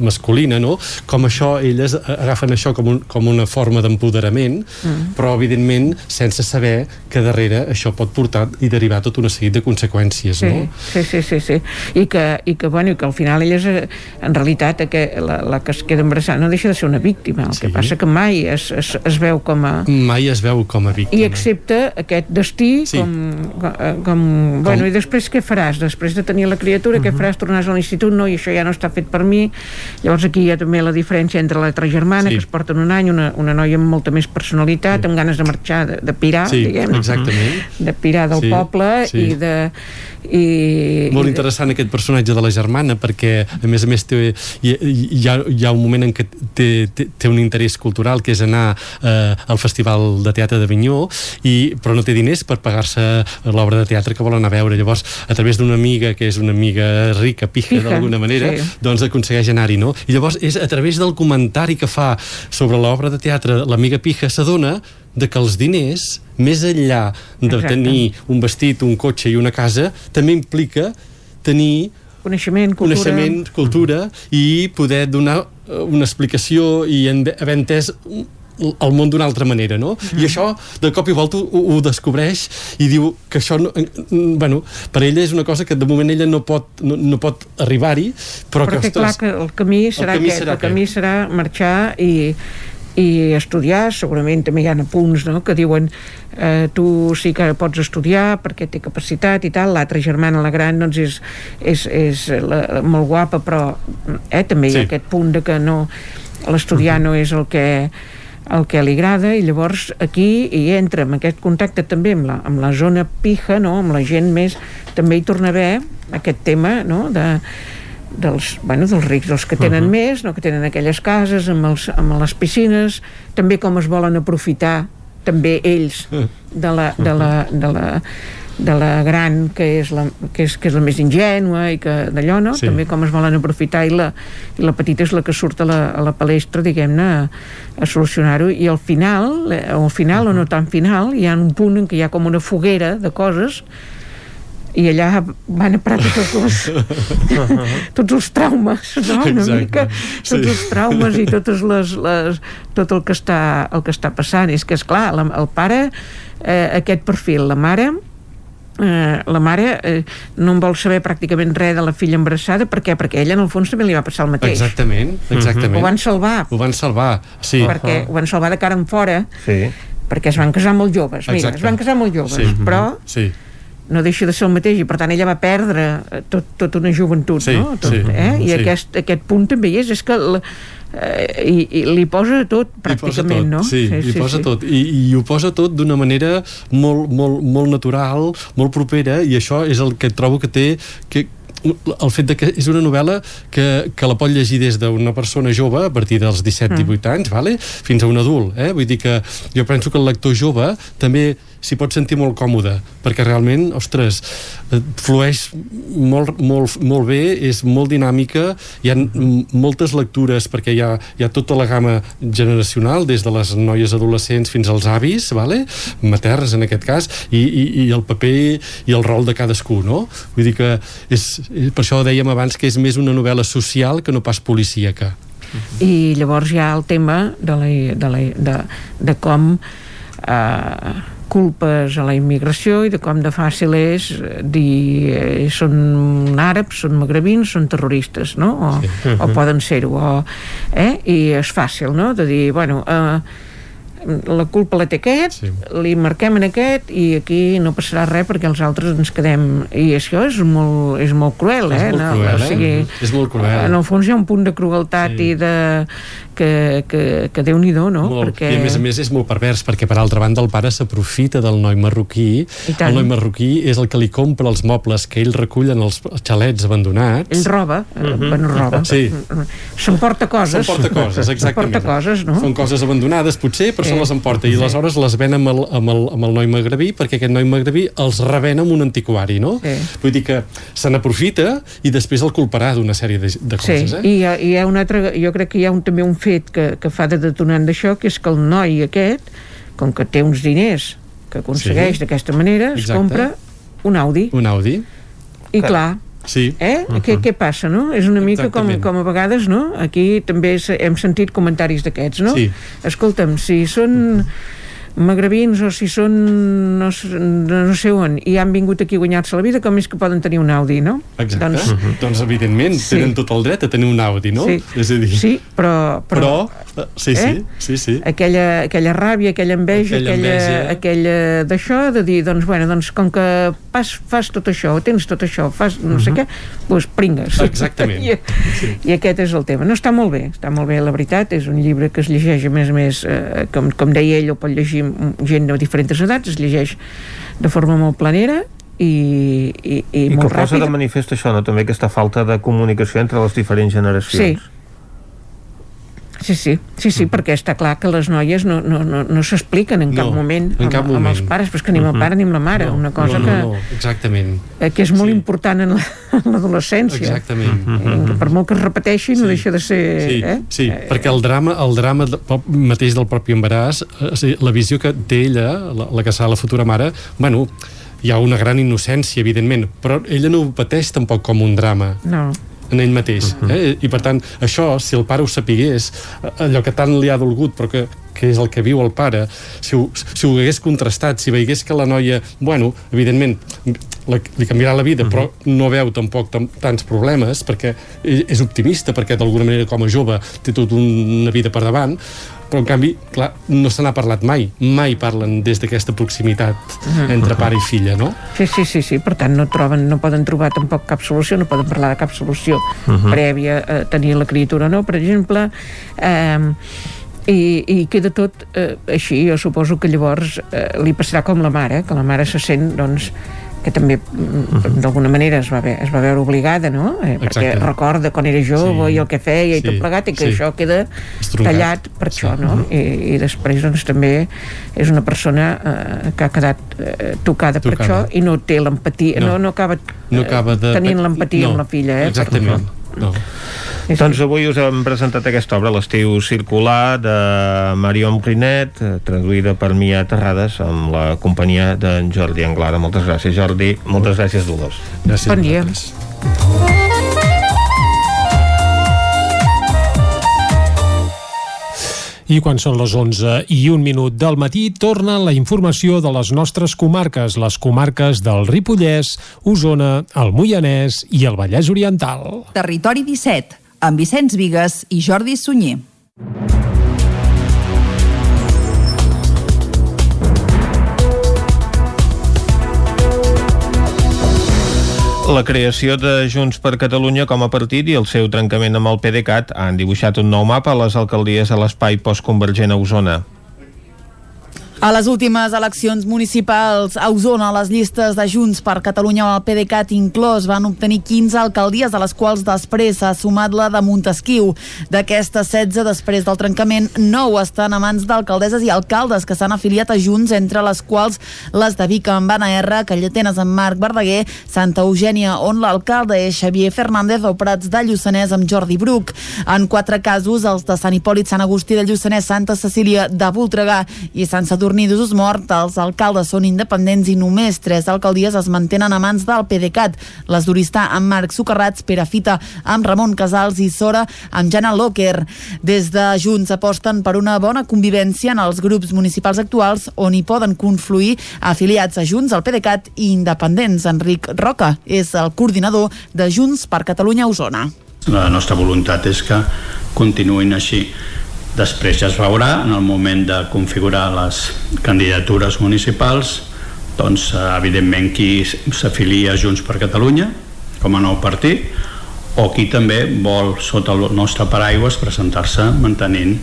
masculina, no? com això, elles agafen això com, un, com una forma d'empoderament, Mm. però, evidentment, sense saber que darrere això pot portar i derivar tot una seguit de conseqüències, Sí, no? sí, sí, sí, sí. I, que, i que, bueno, i que al final elles, eh, en realitat, que la, la que es queda embarassada no deixa de ser una víctima. El sí. que passa que mai es, es, es veu com a... Mai es veu com a víctima. I accepta aquest destí Sí. com, com, com... Bueno, i després què faràs? Després de tenir la criatura, què faràs? Tornaràs a l'institut? No, i això ja no està fet per mi. Llavors aquí hi ha també la diferència entre l'altra germana, Sí. que es porten un any, una, una noia amb molta més personalitat, amb ganes de marxar, de, de pirar, Sí, diguem exactament. de pirar del Sí, poble sí. i de... I, molt i de, interessant aquest personatge de la germana perquè a més a més té, hi, hi, ha, hi ha un moment en què té, té, té un interès cultural que és anar eh, al Festival de Teatre d'Avinyó i, però no té diners per pagar-se l'obra de teatre que vol anar a veure llavors a través d'una amiga que és una amiga rica, pija, Pija, d'alguna manera sí. doncs aconsegueix anar-hi no? i llavors és a través del comentari que fa sobre l'obra de teatre l'amiga pija s'adona de que els diners, més enllà de Exacte. tenir un vestit, un cotxe i una casa, també implica tenir coneixement, cultura... coneixement, cultura i poder donar eh, una explicació i haver entès el món d'una altra manera, no? I això, de cop i volta, ho, ho descobreix i diu que això, no, mm, bueno, per ella és una cosa que de moment ella no pot, no, no pot arribar-hi, però, però que, que clar que el camí serà camí aquest, serà el camí serà marxar i, i estudiar, segurament també hi ha apunts no? que diuen eh, tu sí que pots estudiar perquè té capacitat i tal, l'altra germana, la gran doncs és, és, és la, molt guapa però eh, també hi ha Sí. aquest punt de que no l'estudiar no és el que el que li agrada i llavors aquí hi entra amb aquest contacte també amb la, amb la zona pija, no? amb la gent més també hi torna a haver aquest tema no? de, dels, bueno, dels rics, dels que tenen uh -huh. més, no? que tenen aquelles cases amb, els, amb les piscines, també com es volen aprofitar també ells de la, de la, de la, de la gran que és la, que és, que és la més ingènua i que d'allò, no? Sí. També com es volen aprofitar i la, i la petita és la que surt a la, a la palestra, diguem-ne, a, a solucionar-ho i al final, eh, o al final o no tan final, hi ha un punt en què hi ha com una foguera de coses i allà van a parar tots els, tots els traumes, no? Una Exacte. mica, tots Sí. els traumes i totes les, les, tot el que està, el que està passant. És que, és clar, la, el pare, eh, aquest perfil, la mare, eh, la mare eh, no en vol saber pràcticament res de la filla embarassada, per què? Perquè a ella en el fons també li va passar el mateix. Exactament, exactament. Ho van salvar, Ho van salvar, sí. perquè ho van salvar de cara en fora, Sí. perquè es van casar molt joves. Mira, Exacte. es van casar molt joves, Sí. però Sí. no deixa de ser el mateix i per tant ella va perdre eh, tot, tota una joventut Sí, no? tot, sí, eh? i sí. aquest, aquest punt també hi és és que la, eh, i, i li posa tot Hi posa pràcticament tot, no? sí, sí, hi posa tot I, i ho posa tot d'una manera molt, molt, molt natural, molt propera i això és el que trobo que té que, el fet de que és una novel·la que, que la pot llegir des d'una persona jove a partir dels 17-18 anys vale? fins a un adult eh? vull dir que jo penso que el lector jove també s'hi pot sentir molt còmode perquè realment, ostres eh, flueix molt, molt, molt bé és molt dinàmica hi ha moltes lectures perquè hi ha, hi ha tota la gamma generacional des de les noies adolescents fins als avis vale? materns en aquest cas i, i, i el paper i el rol de cadascú no? vull dir que és, és, per això dèiem abans que és més una novel·la social que no pas policíaca i llavors hi ha el tema de, la, de, la, de, de com eh, culpes a la immigració i de com de fàcil és eh, dir eh, són àrabs, són magrebins, són terroristes, no? O, sí. o poden ser-ho, o, eh? i és fàcil, no?, de dir, bueno, eh, la culpa la té aquest, sí. li marquem en aquest i aquí no passarà res perquè els altres ens quedem... I això és molt, és molt cruel, eh? És molt no? cruel, o sigui, eh? És molt cruel. En el fons hi ha un punt de crueltat sí. i de que, que, que Déu-n'hi-do, no? Molt. Perquè... I a més a més és molt pervers perquè per altra banda el pare s'aprofita del noi marroquí el noi marroquí és el que li compra els mobles que ell recull en els xalets abandonats ell roba, uh Mhm. -huh. bueno, roba sí. s'emporta coses s'emporta coses, exactament s'emporta coses, no? són coses abandonades potser però Sí. se les emporta i Sí. aleshores les ven amb el, amb, el, amb el noi magrebí perquè aquest noi magrebí els revena amb un antiquari no? Sí. vull dir que se n'aprofita i després el culparà d'una sèrie de, de coses Sí, eh? i hi ha, hi ha un altre, jo crec que hi ha un, també un fet que, que fa de detonant d'això, que és que el noi aquest, com que té uns diners que aconsegueix Sí. d'aquesta manera, es Exacte. compra un Audi. un Audi I clar, Sí. Eh? Uh -huh. què, què passa, no? És una mica com, Exactament. com a vegades, no? Aquí també hem sentit comentaris d'aquests, no? Sí. Escolta'm, si són magrebins o si són no, no, sé on i han vingut aquí a guanyar-se la vida, com és que poden tenir un Audi, no? Exacte. Doncs, Doncs, doncs evidentment, Sí. tenen tot el dret a tenir un Audi, no? Sí. És a dir, sí, però... però, eh, sí, sí, eh? sí, sí. aquella, aquella ràbia, aquella enveja, Aquella aquella, enveja. aquella d'això, de dir, doncs, bueno, doncs, com que fas, fas tot això, o tens tot això, fas no sé què, doncs pringues. Exactament. I, I aquest és el tema. No, està molt bé, està molt bé, la veritat, és un llibre que es llegeix, a més a més, eh, com, com deia ell, ho pot llegir gent de diferents edats, es llegeix de forma molt planera, i, i, i, I que molt posa ràpid. de manifest això, no? també aquesta falta de comunicació entre les diferents generacions. Sí. Sí, sí, sí, sí, perquè està clar que les noies no, no, no, no s'expliquen en cap No, moment, en cap amb, amb els moment. pares, però és que ni amb el pare ni amb la mare, No, una cosa no, no, que, no, exactament. eh, que és molt important en la- l'adolescència. Exactament. Eh, que per molt que es repeteixi no deixa de ser... Sí, eh? sí perquè el drama, el drama mateix del propi embaràs, eh, sí, la visió que té ella, la, la que serà la futura mare, bueno, hi ha una gran innocència, evidentment, però ella no ho pateix tampoc com un drama No. En ell mateix. Eh? I per tant, això, si el pare ho sapigués, allò que tant li ha dolgut, però que, que és el que viu el pare, si ho, si ho hagués contrastat, si veiés que la noia, bueno, evidentment, la, li canviarà la vida, però no veu tampoc tam, tants problemes, perquè és optimista, perquè d'alguna manera com a jove té tota una vida per davant, però en canvi, clar, no se n'ha parlat mai. Mai parlen des d'aquesta proximitat entre pare i filla, no? Sí, sí, sí, sí, per tant no troben, no poden trobar tampoc cap solució, no poden parlar de cap solució Mhm. prèvia a tenir la criatura, no? Per exemple, eh, i, i queda tot eh, així, jo suposo que llavors eh, li passarà com la mare, que la mare se sent, doncs, que també mm, d'alguna manera es va, ve, es va veure obligada no? eh, perquè Exacte. recorda quan era jove Sí. i el que feia i Sí, tot plegat i que sí. això queda Estroncat. tallat per això no? I, i després doncs també és una persona eh, que ha quedat eh, tocada, per Tocada. això i no té l'empatia, no. No. no, acaba, No acaba de... Eh, tenint l'empatia no, amb la filla eh, per Exactament. No. Doncs avui us hem presentat aquesta obra, l'estiu circular, de Marion Prinet, eh, traduïda per Mia Terrades, amb la companyia d'en Jordi Anglada. Moltes gràcies, Jordi. Moltes gràcies, Dolors. Gràcies Bon dia. I quan són les 11 i un minut del matí, torna la informació de les nostres comarques, les comarques del Ripollès, Osona, el Moianès i el Vallès Oriental. Territori 17, amb Vicenç Vigues i Jordi Sunyer. La creació de Junts per Catalunya com a partit i el seu trencament amb el PDeCAT han dibuixat un nou mapa a les alcaldies a l'espai postconvergent a Osona. A les últimes eleccions municipals a Osona, les llistes de Junts per Catalunya o el PDeCAT inclòs van obtenir 15 alcaldies, de les quals després s'ha sumat la de Montesquieu. D'aquestes 16, després del trencament, 9 estan a mans d'alcaldesses i alcaldes que s'han afiliat a Junts, entre les quals les de Vic amb Anna R, Calletenes amb Marc Verdaguer, Santa Eugènia, on l'alcalde és Xavier Fernández, o Prats de Lluçanès amb Jordi Bruc. En quatre casos, els de Sant Hipòlit, Sant Agustí de Lluçanès, Santa Cecília de Voltregà i Sant Sadurní Sadurní d'Usos Mort, els alcaldes són independents i només tres alcaldies es mantenen a mans del PDeCAT. Les d'Uristà amb Marc Socarrats, Pere Fita amb Ramon Casals i Sora amb Jana Locker. Des de Junts aposten per una bona convivència en els grups municipals actuals on hi poden confluir afiliats a Junts, al PDeCAT i independents. Enric Roca és el coordinador de Junts per Catalunya Osona. La nostra voluntat és que continuïn així. Després ja es veurà, en el moment de configurar les candidatures municipals, doncs, eh, evidentment, qui s'afilia a Junts per Catalunya, com a nou partit, o qui també vol, sota el nostre paraigües, presentar-se mantenint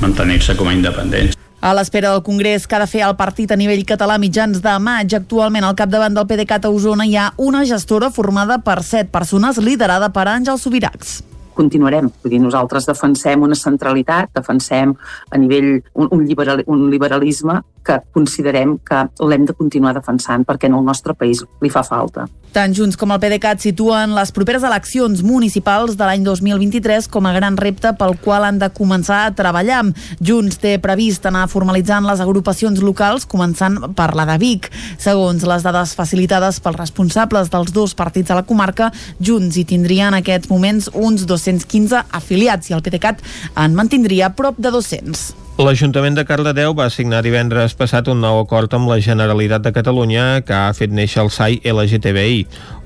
mantenir-se com a independents. A l'espera del Congrés que ha de fer el partit a nivell català mitjans de maig, actualment al capdavant del PDeCAT a Osona hi ha una gestora formada per set persones liderada per Àngel Subiracs continuarem. Vull dir, nosaltres defensem una centralitat, defensem a nivell un, un, liberal, un liberalisme que considerem que l'hem de continuar defensant perquè en el nostre país li fa falta. Tant Junts com el PDeCAT situen les properes eleccions municipals de l'any 2023 com a gran repte pel qual han de començar a treballar. Junts té previst anar formalitzant les agrupacions locals, començant per la de Vic. Segons les dades facilitades pels responsables dels dos partits a la comarca, Junts hi tindria en aquests moments uns 215 afiliats i el PDeCAT en mantindria prop de 200. L'Ajuntament de Cardedeu va signar divendres passat un nou acord amb la Generalitat de Catalunya que ha fet néixer el SAI LGTBI,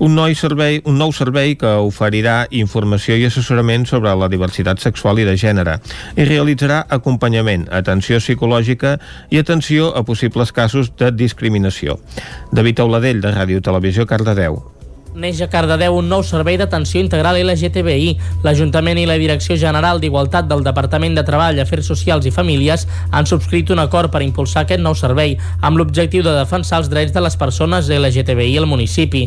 un, nou servei, un nou servei que oferirà informació i assessorament sobre la diversitat sexual i de gènere i realitzarà acompanyament, atenció psicològica i atenció a possibles casos de discriminació. David Auladell, de Ràdio Televisió, Cardedeu. Neix a Cardedeu un nou servei d'atenció integral LGTBI. L'Ajuntament i la Direcció General d'Igualtat del Departament de Treball, Afers Socials i Famílies han subscrit un acord per impulsar aquest nou servei amb l'objectiu de defensar els drets de les persones LGTBI al municipi.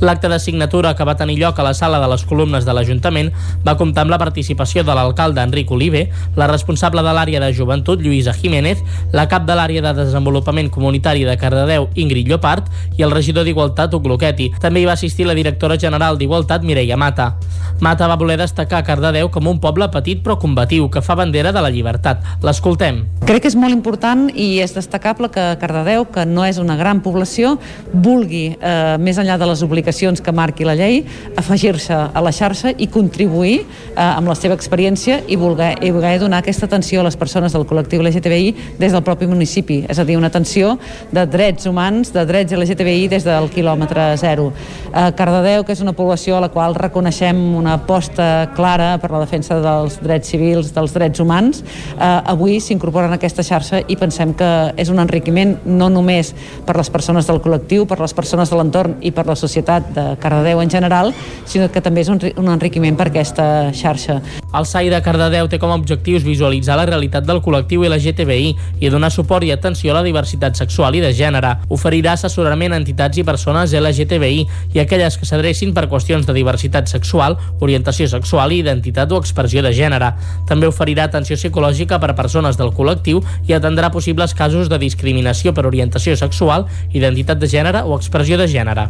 L'acte de signatura que va tenir lloc a la sala de les columnes de l'Ajuntament va comptar amb la participació de l'alcalde Enric Olive, la responsable de l'àrea de joventut Lluïsa Jiménez, la cap de l'àrea de desenvolupament comunitari de Cardedeu Ingrid Llopart i el regidor d'Igualtat Hugo Loquetti. També hi va assistir la directora general d'Igualtat, Mireia Mata. Mata va voler destacar Cardedeu com un poble petit però combatiu, que fa bandera de la llibertat. L'escoltem. Crec que és molt important i és destacable que Cardedeu, que no és una gran població, vulgui, eh, més enllà de les obligacions que marqui la llei, afegir-se a la xarxa i contribuir eh, amb la seva experiència i voler, i voler donar aquesta atenció a les persones del col·lectiu LGTBI des del propi municipi, és a dir, una atenció de drets humans, de drets LGTBI des del quilòmetre zero. Eh, Cardedeu, que és una població a la qual reconeixem una aposta clara per la defensa dels drets civils, dels drets humans, eh, avui s'incorporen a aquesta xarxa i pensem que és un enriquiment no només per les persones del col·lectiu, per les persones de l'entorn i per la societat de Cardedeu en general, sinó que també és un, un enriquiment per aquesta xarxa. El SAI de Cardedeu té com a objectius visualitzar la realitat del col·lectiu LGTBI i donar suport i atenció a la diversitat sexual i de gènere. Oferirà assessorament a entitats i persones LGTBI i aquelles que s'adrecin per qüestions de diversitat sexual, orientació sexual i identitat o expressió de gènere. També oferirà atenció psicològica per a persones del col·lectiu i atendrà possibles casos de discriminació per orientació sexual, identitat de gènere o expressió de gènere.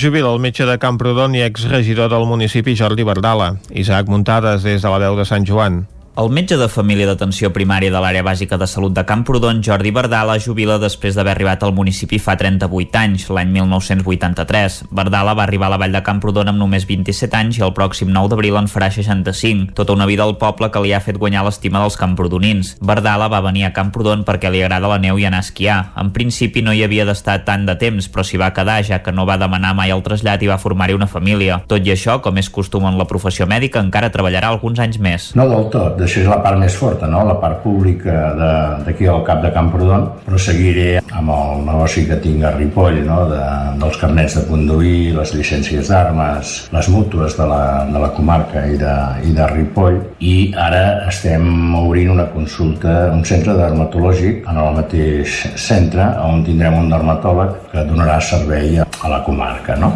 Jubila el metge de Camprodon i exregidor del municipi Jordi Bardala. Isaac Muntades des de la veu de Sant Joan. El metge de família d'atenció primària de l'àrea bàsica de salut de Camprodon, Jordi Bardala, jubila després d'haver arribat al municipi fa 38 anys, l'any 1983. Bardala va arribar a la vall de Camprodon amb només 27 anys i el pròxim 9 d'abril en farà 65. Tota una vida al poble que li ha fet guanyar l'estima dels camprodonins. Bardala va venir a Camprodon perquè li agrada la neu i anar a esquiar. En principi no hi havia d'estar tant de temps, però s'hi va quedar, ja que no va demanar mai el trasllat i va formar-hi una família. Tot i això, com és costum en la professió mèdica, encara treballarà alguns anys més. No del tot, això és la part més forta, no? la part pública d'aquí al cap de Camprodon, però seguiré amb el negoci que tinc a Ripoll, no? de, dels carnets de conduir, les llicències d'armes, les mútues de la, de la comarca i de, i de Ripoll, i ara estem obrint una consulta, un centre dermatològic en el mateix centre on tindrem un dermatòleg que donarà servei a la comarca. No?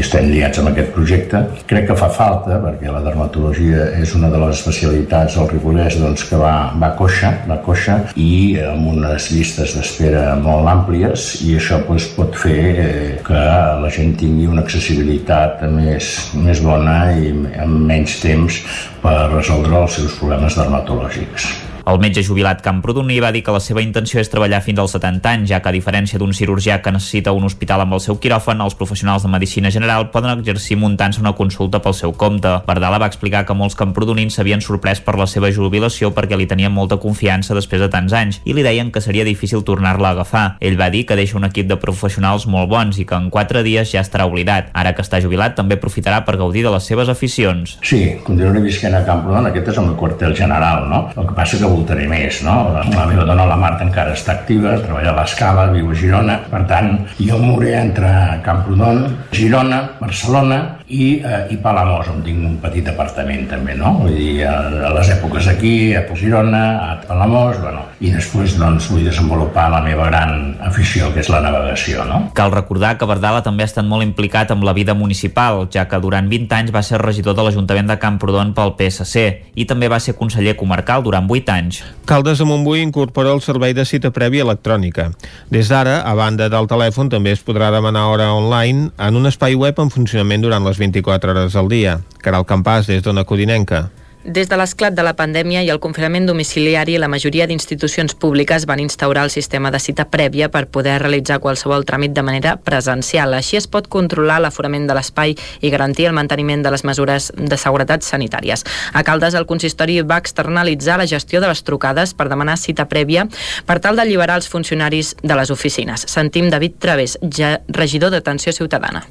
Estem liats amb aquest projecte. Crec que fa falta, perquè la dermatologia és una de les especialitats del Ripollès doncs, que va, va coixa, va coixa i amb unes llistes d'espera molt àmplies i això doncs, pot fer eh, que la gent tingui una accessibilitat més, més bona i amb menys temps per resoldre els seus problemes dermatològics. El metge jubilat camprodoní va dir que la seva intenció és treballar fins als 70 anys, ja que a diferència d'un cirurgià que necessita un hospital amb el seu quiròfan, els professionals de medicina general poden exercir muntant-se una consulta pel seu compte. Bardala va explicar que molts camprodonins s'havien sorprès per la seva jubilació perquè li tenien molta confiança després de tants anys i li deien que seria difícil tornar-la a agafar. Ell va dir que deixa un equip de professionals molt bons i que en quatre dies ja estarà oblidat. Ara que està jubilat també aprofitarà per gaudir de les seves aficions. Sí, continuaré visquent a Camprodon, aquest és el meu quartel general, no? El que passa que voltaré més, no? La meva dona, la Marta, encara està activa, treballa a l'Escala, viu a Girona, per tant, jo moré entre Camprodon, Girona, Barcelona i, eh, i Palamós, on tinc un petit apartament també, no? Vull dir, a, a les èpoques aquí, a Girona, a Palamós, bueno, i després doncs vull desenvolupar la meva gran afició, que és la navegació, no? Cal recordar que Bardala també ha estat molt implicat amb la vida municipal, ja que durant 20 anys va ser regidor de l'Ajuntament de Camprodon pel PSC i també va ser conseller comarcal durant 8 anys. Caldes de Montbui incorpora el servei de cita prèvia electrònica. Des d'ara, a banda del telèfon, també es podrà demanar hora online en un espai web en funcionament durant les 24 hores al dia. Caral Campàs, des d'Ona Codinenca. Des de l'esclat de la pandèmia i el confinament domiciliari, la majoria d'institucions públiques van instaurar el sistema de cita prèvia per poder realitzar qualsevol tràmit de manera presencial. Així es pot controlar l'aforament de l'espai i garantir el manteniment de les mesures de seguretat sanitàries. A Caldes, el consistori va externalitzar la gestió de les trucades per demanar cita prèvia per tal d'alliberar els funcionaris de les oficines. Sentim David Través, ja regidor d'Atenció Ciutadana.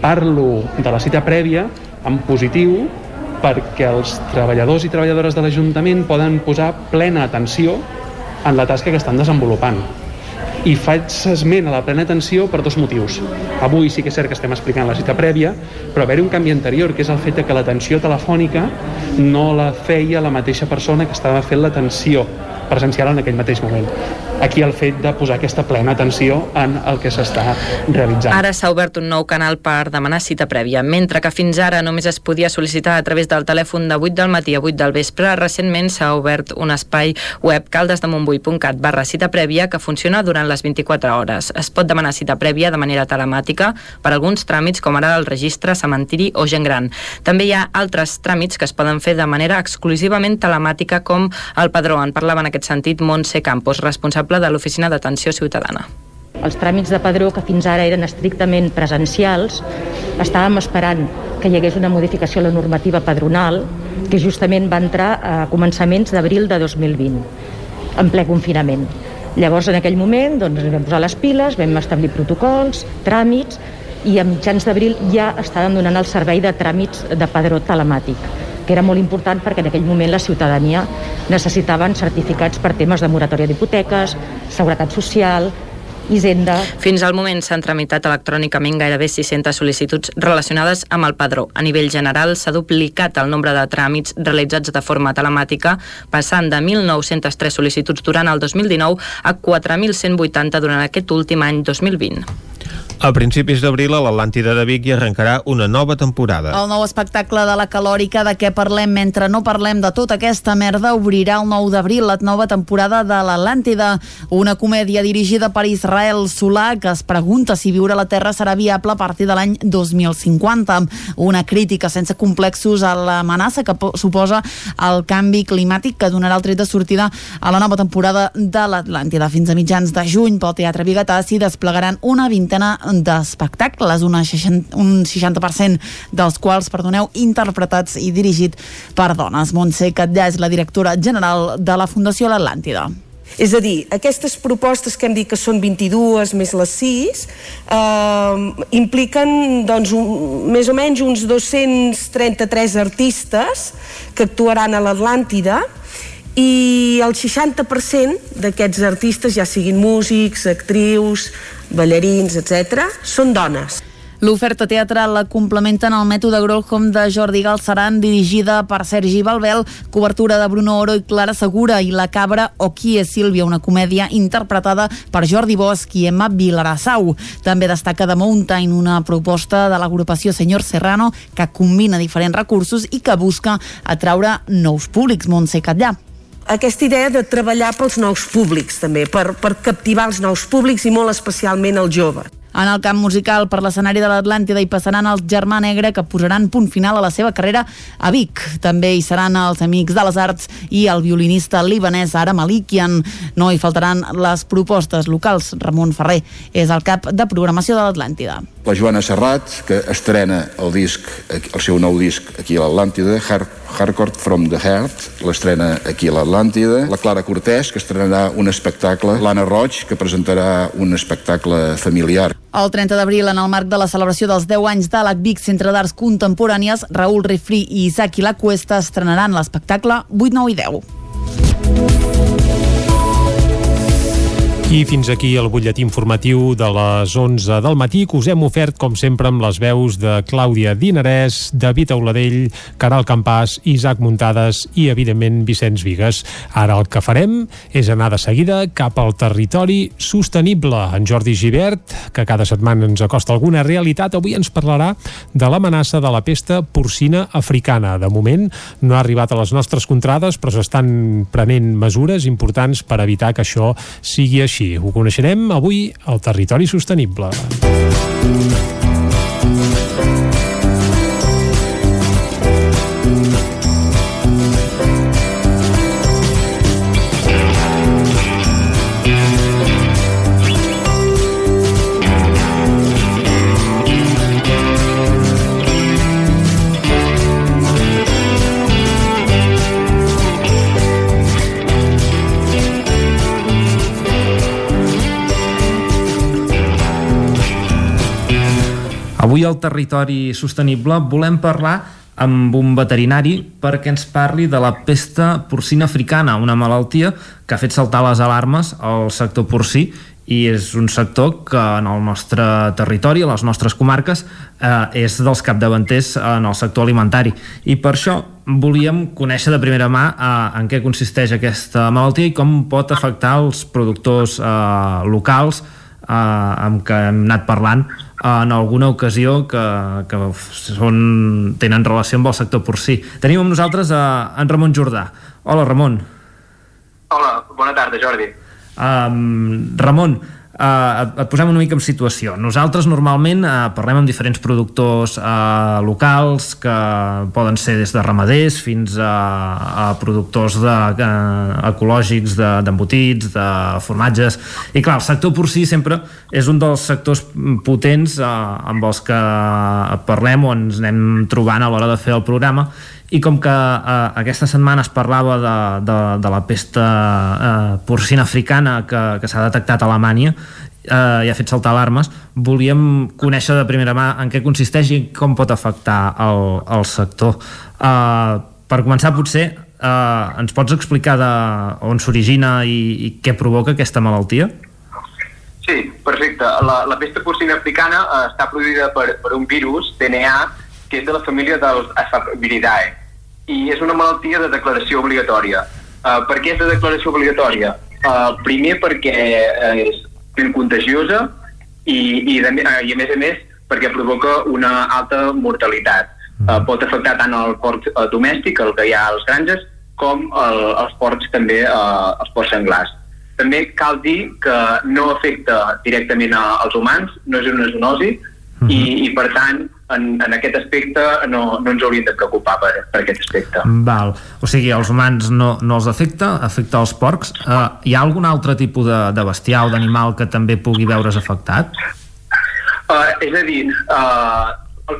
Parlo de la cita prèvia en positiu perquè els treballadors i treballadores de l'Ajuntament poden posar plena atenció en la tasca que estan desenvolupant. I faig esment a la plena atenció per dos motius. Avui sí que és cert que estem explicant la cita prèvia, però haver-hi un canvi anterior, que és el fet que l'atenció telefònica no la feia la mateixa persona que estava fent l'atenció presencial en aquell mateix moment aquí el fet de posar aquesta plena atenció en el que s'està realitzant. Ara s'ha obert un nou canal per demanar cita prèvia. Mentre que fins ara només es podia sol·licitar a través del telèfon de 8 del matí a 8 del vespre, recentment s'ha obert un espai web caldesdemontbui.cat barra cita prèvia que funciona durant les 24 hores. Es pot demanar cita prèvia de manera telemàtica per alguns tràmits com ara el registre, cementiri o gent gran. També hi ha altres tràmits que es poden fer de manera exclusivament telemàtica com el padró. En parlava en aquest sentit Montse Campos, responsable de l'Oficina d'Atenció Ciutadana. Els tràmits de padró, que fins ara eren estrictament presencials, estàvem esperant que hi hagués una modificació a la normativa padronal, que justament va entrar a començaments d'abril de 2020, en ple confinament. Llavors, en aquell moment, doncs, vam posar les piles, vam establir protocols, tràmits, i a mitjans d'abril ja estàvem donant el servei de tràmits de padró telemàtic que era molt important perquè en aquell moment la ciutadania necessitaven certificats per temes de moratòria d'hipoteques, seguretat social, Hisenda. Fins al moment s'han tramitat electrònicament gairebé 600 sol·licituds relacionades amb el padró. A nivell general s'ha duplicat el nombre de tràmits realitzats de forma telemàtica, passant de 1.903 sol·licituds durant el 2019 a 4.180 durant aquest últim any 2020. A principis d'abril a l'Atlàntida de Vic hi arrencarà una nova temporada. El nou espectacle de la calòrica de què parlem mentre no parlem de tota aquesta merda obrirà el 9 d'abril la nova temporada de l'Atlàntida, una comèdia dirigida per Israel Solà que es pregunta si viure a la Terra serà viable a partir de l'any 2050. Una crítica sense complexos a l'amenaça que suposa el canvi climàtic que donarà el tret de sortida a la nova temporada de l'Atlàntida. Fins a mitjans de juny pel Teatre Bigatà s'hi desplegaran una vintena d'espectacles, un 60% dels quals, perdoneu, interpretats i dirigit per dones. Montse Catllà és la directora general de la Fundació L'Atlàntida. És a dir, aquestes propostes que hem dit que són 22 més les 6 eh, impliquen doncs, un, més o menys uns 233 artistes que actuaran a l'Atlàntida i el 60% d'aquests artistes, ja siguin músics, actrius, ballarins, etc., són dones. L'oferta teatral la complementen el mètode Grolholm de Jordi Galceran, dirigida per Sergi Balbel, cobertura de Bruno Oro i Clara Segura, i La cabra o qui és Sílvia, una comèdia interpretada per Jordi Bosch i Emma Vilarassau. També destaca The Mountain, una proposta de l'agrupació Senyor Serrano que combina diferents recursos i que busca atraure nous públics. Montse Catllà aquesta idea de treballar pels nous públics també, per, per captivar els nous públics i molt especialment els joves. En el camp musical, per l'escenari de l'Atlàntida hi passaran els Germà Negre, que posaran punt final a la seva carrera a Vic. També hi seran els Amics de les Arts i el violinista libanès Ara Malikian. No hi faltaran les propostes locals. Ramon Ferrer és el cap de programació de l'Atlàntida. La Joana Serrat, que estrena el disc, el seu nou disc aquí a l'Atlàntida, Hard, Hardcore from the Heart, l'estrena aquí a l'Atlàntida. La Clara Cortès, que estrenarà un espectacle. L'Anna Roig, que presentarà un espectacle familiar. El 30 d'abril, en el marc de la celebració dels 10 anys de l'ACVIC Centre d'Arts Contemporànies, Raül Refri i Isaki La Cuesta estrenaran l'espectacle 8, 9 i 10. I fins aquí el butlletí informatiu de les 11 del matí que us hem ofert, com sempre, amb les veus de Clàudia Dinarès, David Auladell, Caral Campàs, Isaac Muntades i, evidentment, Vicenç Vigues. Ara el que farem és anar de seguida cap al territori sostenible. En Jordi Givert, que cada setmana ens acosta alguna realitat, avui ens parlarà de l'amenaça de la pesta porcina africana. De moment no ha arribat a les nostres contrades, però s'estan prenent mesures importants per evitar que això sigui així així. Ho coneixerem avui al Territori Sostenible. Avui al Territori Sostenible volem parlar amb un veterinari perquè ens parli de la pesta porcina africana, una malaltia que ha fet saltar les alarmes al sector porcí i és un sector que en el nostre territori, a les nostres comarques, eh, és dels capdavanters en el sector alimentari. I per això volíem conèixer de primera mà eh, en què consisteix aquesta malaltia i com pot afectar els productors eh, locals eh, amb què hem anat parlant en alguna ocasió que, que són, tenen relació amb el sector porcí. Tenim amb nosaltres a en Ramon Jordà. Hola, Ramon. Hola, bona tarda, Jordi. Um, Ramon, Uh, et, posem una mica en situació. Nosaltres normalment uh, parlem amb diferents productors uh, locals que poden ser des de ramaders fins a, a productors de, uh, ecològics d'embotits, de, de formatges i clar, el sector porcí sempre és un dels sectors potents uh, amb els que parlem o ens anem trobant a l'hora de fer el programa i com que eh, aquesta setmana es parlava de, de, de la pesta eh, porcina africana que, que s'ha detectat a Alemanya eh, i ha fet saltar alarmes, volíem conèixer de primera mà en què consisteix i com pot afectar el, el sector. Eh, per començar, potser, eh, ens pots explicar de on s'origina i, i què provoca aquesta malaltia? Sí, perfecte. La, la pesta porcina africana eh, està produïda per, per un virus, DNA, que és de la família dels Asfaviridae i és una malaltia de declaració obligatòria. Uh, per què és de declaració obligatòria? Uh, primer perquè uh, és ben contagiosa i, i, de, uh, i a més a més perquè provoca una alta mortalitat. Uh, pot afectar tant el porc uh, domèstic, el que hi ha als granges, com el, els porcs també, uh, els porcs senglars. També cal dir que no afecta directament als humans, no és una zoonosi, uh -huh. i, i per tant en, en aquest aspecte no, no ens hauríem de preocupar per, per aquest aspecte. Val. O sigui, els humans no, no els afecta, afecta els porcs. Uh, hi ha algun altre tipus de, de bestiar o d'animal que també pugui veure's afectat? Uh, és a dir, uh,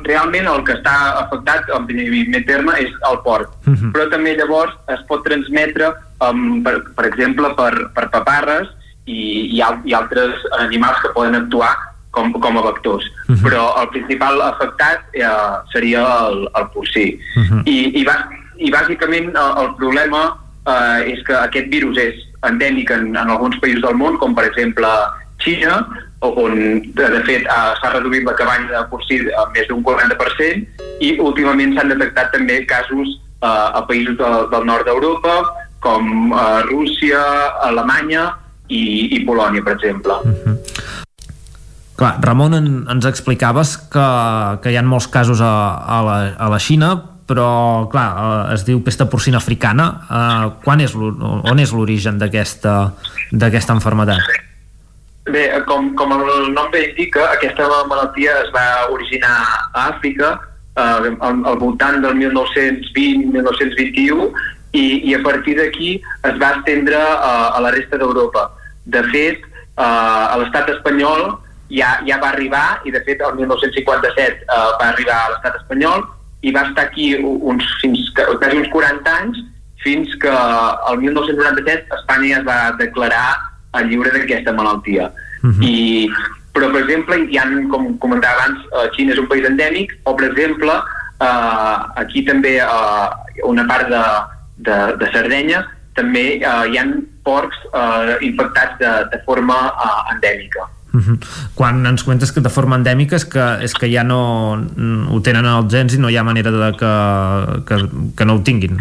realment el que està afectat en primer terme és el porc, uh mhm. -huh. però també llavors es pot transmetre, um, per, per exemple, per, per paparres i, i, al, i altres animals que poden actuar com, com a vectors. Uh -huh. Però el principal afectat eh, seria el, el porcí. Uh -huh. I, i, va, I bàsicament el, el problema eh, és que aquest virus és endèmic en, en alguns països del món, com per exemple Xina, on de, de fet eh, s'ha reduït la cabanya de porcí a més d'un 40% i últimament s'han detectat també casos eh, a països del, del nord d'Europa com eh, Rússia, Alemanya i, i Polònia, per exemple. Uh -huh. Clar, Ramon, en, ens explicaves que, que hi ha molts casos a, a, la, a la Xina, però, clar, eh, es diu pesta porcina africana. Eh, quan és, on és l'origen d'aquesta enfermedad? Bé, com, com el nom bé indica, aquesta malaltia es va originar a Àfrica eh, al, al voltant del 1920-1921 i, i a partir d'aquí es va estendre eh, a la resta d'Europa. De fet, eh, a l'estat espanyol ja, ja va arribar i de fet el 1957 eh, va arribar a l'estat espanyol i va estar aquí uns, fins, quasi uns 40 anys fins que el 1997 Espanya es va declarar a lliure d'aquesta malaltia. Uh -huh. I, però, per exemple, hi ha, com comentava abans, uh, Xina és un país endèmic, o, per exemple, uh, aquí també uh, una part de, de, de Sardenya també uh, hi ha porcs uh, infectats de, de forma uh, endèmica. Uh -huh. Quan ens comentes que de forma endèmica és que, és que ja no ho tenen els gens i no hi ha manera de que, que, que no ho tinguin.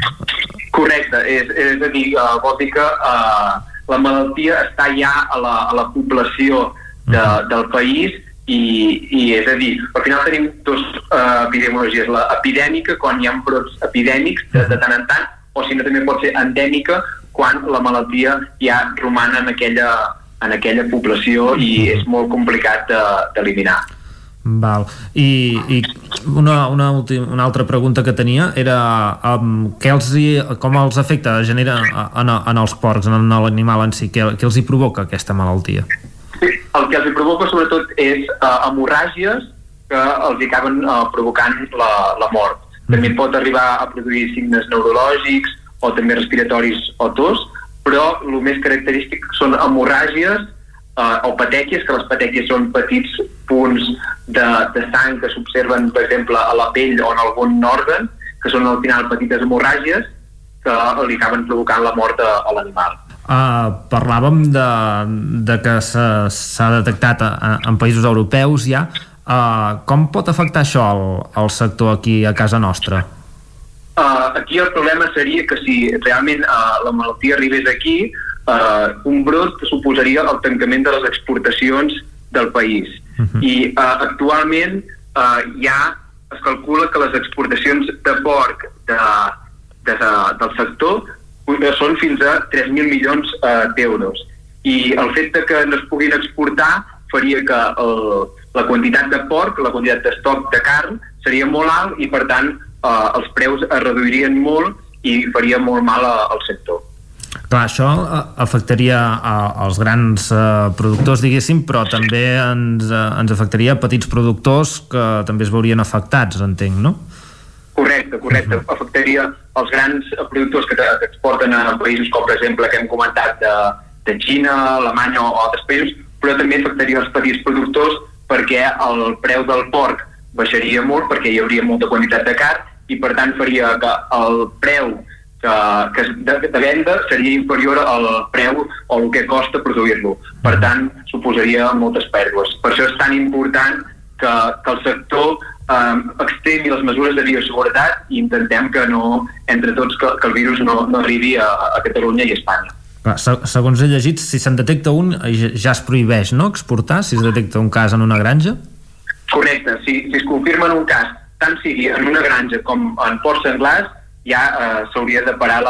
Correcte, és, és a dir, uh, vol dir que uh, la malaltia està ja a la, a la població de, uh -huh. del país i, i és a dir, al final tenim dues uh, epidemiologies, la epidèmica quan hi ha brots epidèmics de, de tant en tant, o si no també pot ser endèmica quan la malaltia ja roman en aquella, en aquella població i és molt complicat d'eliminar. De, Val. I, i una, una, última, una altra pregunta que tenia era um, què els hi, com els afecta, genera en, en els porcs, en l'animal en si, què, què els hi provoca aquesta malaltia? Sí, el que els hi provoca sobretot és uh, hemorràgies que els hi acaben uh, provocant la, la mort. Mm. També pot arribar a produir signes neurològics o també respiratoris o tos, però el més característic són hemorràgies uh, o patèquies, que les patèquies són petits punts de, de sang que s'observen, per exemple, a la pell o en algun òrgan, que són al final petites hemorràgies que li acaben provocant la mort a, a l'animal. Uh, parlàvem de, de que s'ha detectat en països europeus ja. Uh, com pot afectar això al, al sector aquí a casa nostra? Uh, aquí el problema seria que si realment uh, la malaltia arribés aquí, uh, un brot suposaria el tancament de les exportacions del país. Uh -huh. I uh, actualment uh, ja es calcula que les exportacions de porc de, de, de, del sector són fins a 3.000 milions uh, d'euros. I el fet de que no es puguin exportar faria que el, la quantitat de porc, la quantitat d'estoc de carn, seria molt alt i, per tant, uh, els preus es reduirien molt i faria molt mal al sector. Clar, això eh, afectaria als grans eh, productors, diguéssim, però també ens, eh, ens afectaria a petits productors que també es veurien afectats, entenc, no? Correcte, correcte. Uh -huh. Afectaria els grans productors que, que exporten a països com, per exemple, que hem comentat de, de Xina, Alemanya o altres països, però també afectaria els petits productors perquè el preu del porc baixaria molt perquè hi hauria molta quantitat de carn i per tant faria que el preu que, que de, de venda seria inferior al preu o el que costa produir-lo. Per tant, suposaria moltes pèrdues. Per això és tan important que, que el sector eh, extremi les mesures de bioseguretat i intentem que no, entre tots, que, que el virus no, no arribi a, a Catalunya i a Espanya. Segons he llegit, si se'n detecta un, ja es prohibeix no, exportar, si es detecta un cas en una granja? Correcte, si, si es confirma en un cas, tant sigui en una granja com en ports senglars, ja eh, s'hauria de parar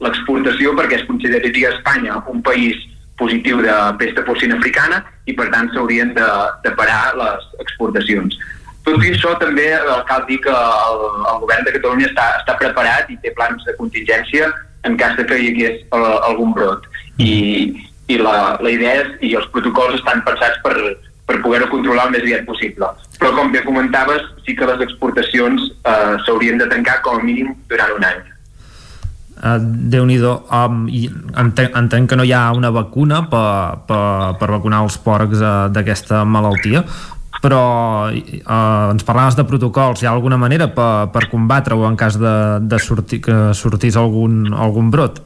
l'exportació perquè es consideraria Espanya un país positiu de pesta porcina africana i per tant s'haurien de, de parar les exportacions. Tot i això també eh, cal dir que el, el govern de Catalunya està, està preparat i té plans de contingència en cas de que hi hagués eh, algun brot. I, i la, la idea és, i els protocols estan pensats per, per poder-ho controlar el més aviat possible. Però com bé comentaves, sí que les exportacions eh, s'haurien de tancar com a mínim durant un any. Uh, Déu-n'hi-do um, i entenc, entenc que no hi ha una vacuna per, per, per vacunar els porcs uh, d'aquesta malaltia però uh, ens parlaves de protocols hi ha alguna manera per, per combatre-ho en cas de, de sortir, que sortís algun, algun brot?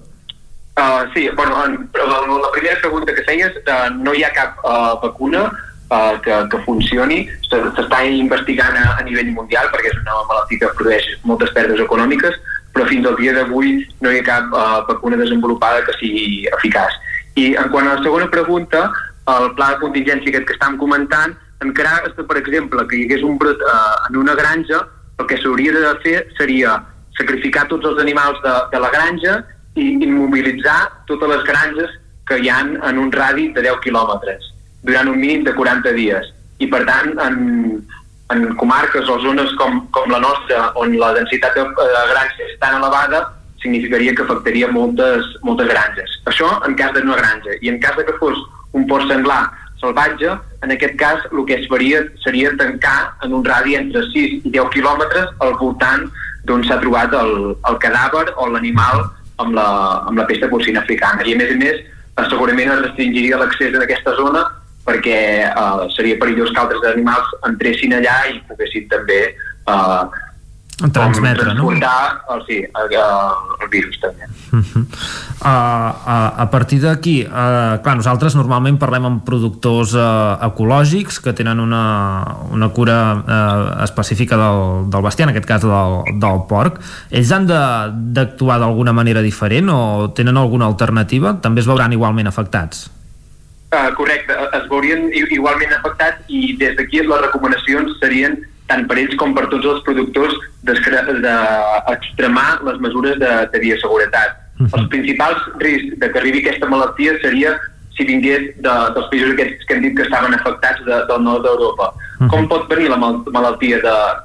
Uh, sí, bueno, en, la primera pregunta que feies, uh, no hi ha cap uh, vacuna uh, que, que funcioni. S'està investigant a, a nivell mundial perquè és una malaltia que produeix moltes pèrdues econòmiques, però fins al dia d'avui no hi ha cap uh, vacuna desenvolupada que sigui eficaç. I en quant a la segona pregunta, el pla de contingència aquest que estàvem comentant, encara per exemple, que hi hagués un brot uh, en una granja, el que s'hauria de fer seria sacrificar tots els animals de, de la granja i immobilitzar totes les granges que hi han en un radi de 10 quilòmetres durant un mínim de 40 dies. I per tant, en, en comarques o zones com, com la nostra, on la densitat de, de granges és tan elevada, significaria que afectaria moltes, moltes granges. Això en cas d'una granja. I en cas de que fos un port senglar salvatge, en aquest cas el que es faria seria tancar en un radi entre 6 i 10 quilòmetres al voltant d'on s'ha trobat el, el cadàver o l'animal amb la, amb la pesta porcina africana. I a més a més, segurament es restringiria l'accés en aquesta zona perquè eh, seria perillós que altres animals entressin allà i poguessin també eh, transmetre, no? el, sí, el, el virus també. Uh -huh. uh, uh, a partir d'aquí, uh, clar, nosaltres normalment parlem amb productors uh, ecològics que tenen una, una cura uh, específica del, del bestiar, en aquest cas del, del porc. Ells han d'actuar d'alguna manera diferent o tenen alguna alternativa? També es veuran igualment afectats? Uh, correcte, es veurien igualment afectats i des d'aquí les recomanacions serien tant per ells com per tots els productors d'extremar de, les mesures de, de bioseguretat. Uh mhm. -huh. Els principals riscs de que arribi aquesta malaltia seria si vingués de, dels països aquests que hem dit que estaven afectats de, del nord d'Europa. Uh mhm. -huh. Com pot venir la mal malaltia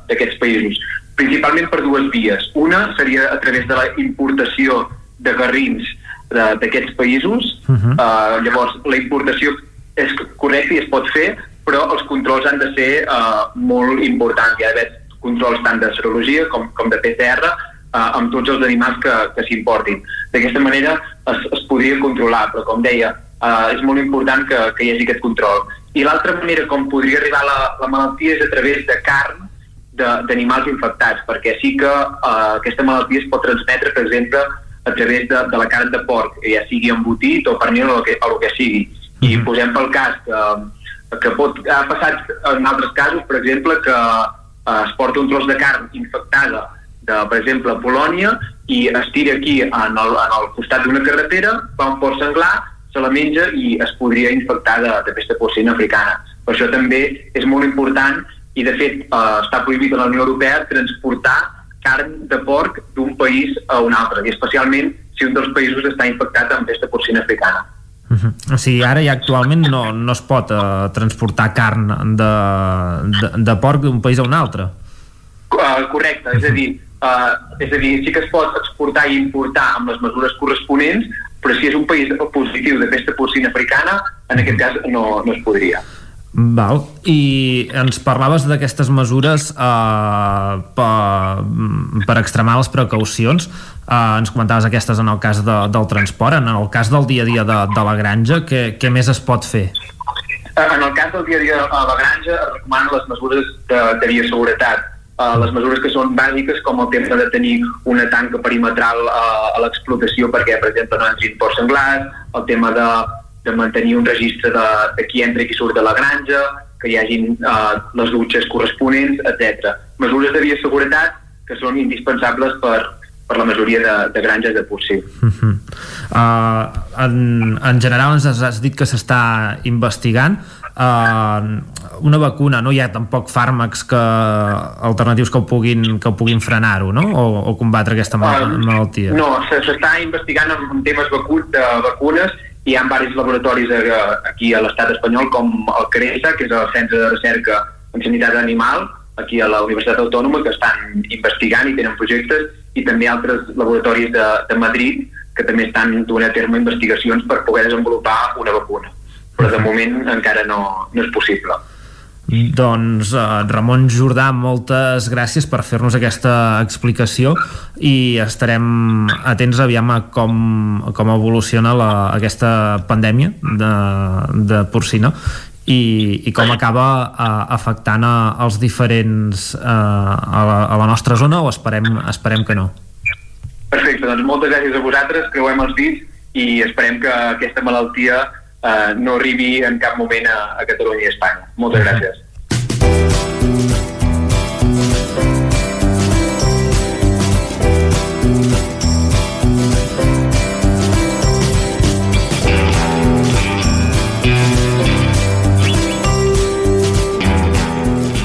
d'aquests països? Principalment per dues vies. Una seria a través de la importació de garrins d'aquests països. Uh -huh. uh, llavors, la importació és correcta i es pot fer, però els controls han de ser uh, molt importants. Hi ha d'haver controls tant de serologia com, com de PCR uh, amb tots els animals que, que s'importin. D'aquesta manera es, es podria controlar, però com deia, uh, és molt important que, que hi hagi aquest control. I l'altra manera com podria arribar la, la malaltia és a través de carn d'animals infectats, perquè sí que uh, aquesta malaltia es pot transmetre, per exemple, a través de, de la carn de porc, ja sigui embotit o pernil o el que, o el que sigui. I -hmm. posem pel cas que que pot, ha passat en altres casos, per exemple, que eh, es porta un tros de carn infectada de, per exemple, Polònia i es tira aquí en el, en el costat d'una carretera, va un port senglar, se la menja i es podria infectar de, de pesta porcina africana. Per això també és molt important i de fet eh, està prohibit a la Unió Europea transportar carn de porc d'un país a un altre, i especialment si un dels països està infectat amb pesta porcina africana. Uh -huh. O sigui, ara ja actualment no, no es pot uh, transportar carn de, de, de porc d'un país a un altre. Uh, correcte, és a dir, uh, és a dir, sí que es pot exportar i importar amb les mesures corresponents, però si és un país positiu de pesta porcina africana, en aquest cas no, no es podria. Val. I ens parlaves d'aquestes mesures eh, per, per extremar les precaucions. Eh, ens comentaves aquestes en el cas de, del transport. En el cas del dia a dia de, de la granja, què, què més es pot fer? Eh, en el cas del dia a dia a la granja es recomanen les mesures de, de bioseguretat. Uh, les mesures que són bàsiques com el tema de tenir una tanca perimetral uh, a l'explotació perquè, per exemple, no entrin porcs senglars, el tema de de mantenir un registre de, de qui entra i qui surt de la granja, que hi hagin uh, les dutxes corresponents, etc. Mesures de bioseguretat que són indispensables per, per la majoria de, de granges de porcí. Uh -huh. uh, en, en general ens has dit que s'està investigant uh, una vacuna, no hi ha tampoc fàrmacs que, alternatius que ho puguin, que ho puguin frenar-ho, no? O, o combatre aquesta mal uh, malaltia? No, s'està investigant en, en temes vacu de vacunes hi ha diversos laboratoris aquí a l'estat espanyol com el CRESA, que és el Centre de Recerca en Sanitat Animal, aquí a la Universitat Autònoma, que estan investigant i tenen projectes, i també altres laboratoris de, de Madrid que també estan duent a terme investigacions per poder desenvolupar una vacuna. Però de moment encara no, no és possible. Doncs uh, Ramon Jordà, moltes gràcies per fer-nos aquesta explicació i estarem atents aviam a com, com evoluciona la, aquesta pandèmia de, de porcina i, i com acaba uh, afectant a, als diferents uh, a, la, a la nostra zona o esperem, esperem que no. Perfecte, doncs moltes gràcies a vosaltres, creuem els dits i esperem que aquesta malaltia eh, no arribi en cap moment a, a Catalunya i Espanya. Moltes gràcies.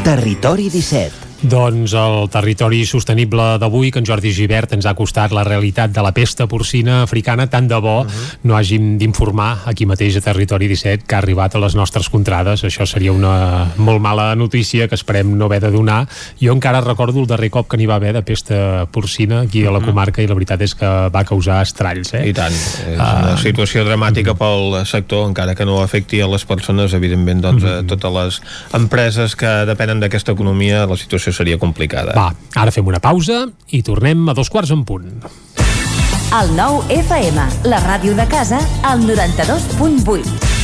Territori 17 Doncs el territori sostenible d'avui, que en Jordi Givert ens ha costat la realitat de la pesta porcina africana, tant de bo uh -huh. no hàgim d'informar aquí mateix a Territori 17 que ha arribat a les nostres contrades. Això seria una molt mala notícia que esperem no haver de donar. Jo encara recordo el darrer cop que n'hi va haver de pesta porcina aquí a la comarca i la veritat és que va causar estralls. Eh? I tant. És una situació dramàtica pel sector, encara que no afecti a les persones, evidentment, doncs, a totes les empreses que depenen d'aquesta economia, la situació seria complicada. Va, ara fem una pausa i tornem a dos quarts en punt. El nou FM, la ràdio de casa, al 92.8.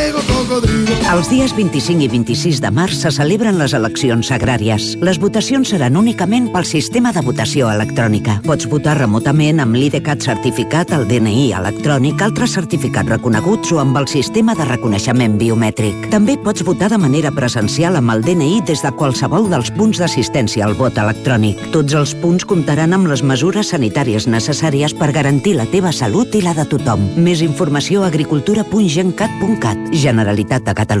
Els dies 25 i 26 de març se celebren les eleccions agràries. Les votacions seran únicament pel sistema de votació electrònica. Pots votar remotament amb l'IDCAT certificat, el DNI electrònic, altres certificats reconeguts o amb el sistema de reconeixement biomètric. També pots votar de manera presencial amb el DNI des de qualsevol dels punts d'assistència al vot electrònic. Tots els punts comptaran amb les mesures sanitàries necessàries per garantir la teva salut i la de tothom. Més informació a agricultura.gencat.cat, Generalitat de Catalunya.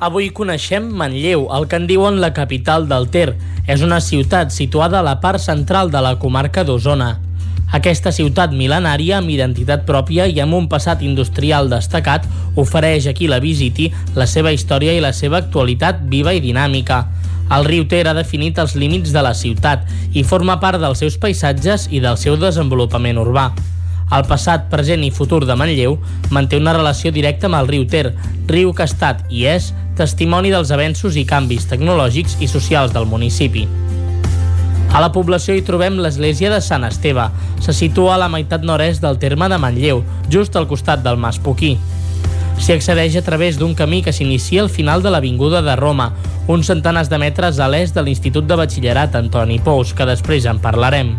Avui coneixem Manlleu, el que en diuen la capital del Ter. És una ciutat situada a la part central de la comarca d'Osona. Aquesta ciutat mil·lenària, amb identitat pròpia i amb un passat industrial destacat, ofereix a qui la visiti la seva història i la seva actualitat viva i dinàmica. El riu Ter ha definit els límits de la ciutat i forma part dels seus paisatges i del seu desenvolupament urbà. El passat, present i futur de Manlleu manté una relació directa amb el riu Ter, riu que ha estat i és testimoni dels avenços i canvis tecnològics i socials del municipi. A la població hi trobem l'església de Sant Esteve. Se situa a la meitat nord-est del terme de Manlleu, just al costat del Mas Poquí. S'hi accedeix a través d'un camí que s'inicia al final de l'Avinguda de Roma, uns centenars de metres a l'est de l'Institut de Batxillerat Antoni Pous, que després en parlarem.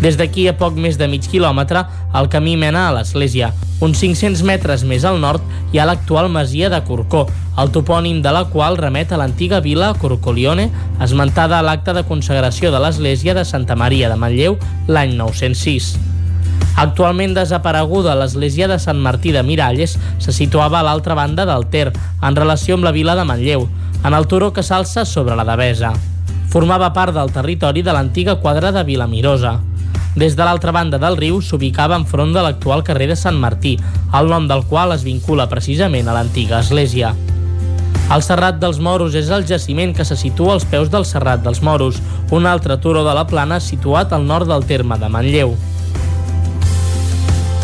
Des d'aquí a poc més de mig quilòmetre, el camí mena a l'església. Uns 500 metres més al nord hi ha l'actual masia de Corcó, el topònim de la qual remet a l'antiga vila Corcolione, esmentada a l'acte de consagració de l'església de Santa Maria de Manlleu l'any 906. Actualment desapareguda, l'església de Sant Martí de Miralles se situava a l'altra banda del Ter, en relació amb la vila de Manlleu, en el turó que s'alça sobre la Devesa. Formava part del territori de l'antiga quadra de Vilamirosa. Des de l'altra banda del riu s'ubicava enfront de l'actual carrer de Sant Martí, el nom del qual es vincula precisament a l'antiga església. El Serrat dels Moros és el jaciment que se situa als peus del Serrat dels Moros, un altre turó de la plana situat al nord del terme de Manlleu.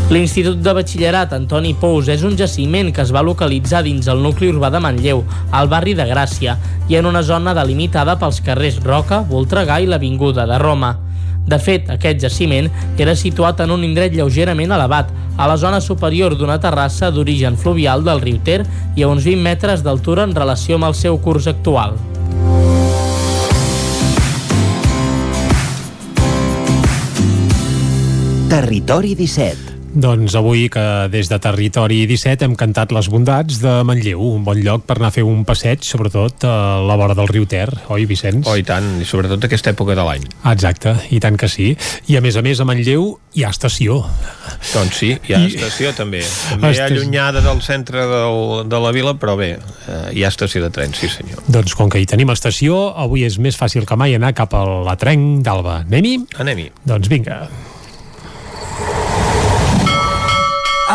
L'Institut de Batxillerat Antoni Pous és un jaciment que es va localitzar dins el nucli urbà de Manlleu, al barri de Gràcia, i en una zona delimitada pels carrers Roca, Voltregà i l'Avinguda de Roma. De fet, aquest jaciment era situat en un indret lleugerament elevat, a la zona superior d'una terrassa d'origen fluvial del riu Ter i a uns 20 metres d'altura en relació amb el seu curs actual. Territori 17 doncs avui que des de Territori 17 hem cantat les bondats de Manlleu, un bon lloc per anar a fer un passeig, sobretot a la vora del riu Ter, oi Vicenç? Oh, i tant, i sobretot aquesta època de l'any. Exacte, i tant que sí. I a més a més a Manlleu hi ha estació. Doncs sí, hi ha I... estació també. També Estació... allunyada del centre del, de la vila, però bé, eh, hi ha estació de tren, sí senyor. Doncs com que hi tenim estació, avui és més fàcil que mai anar cap a la Trenc d'Alba. Anem-hi? Anem-hi. Doncs vinga.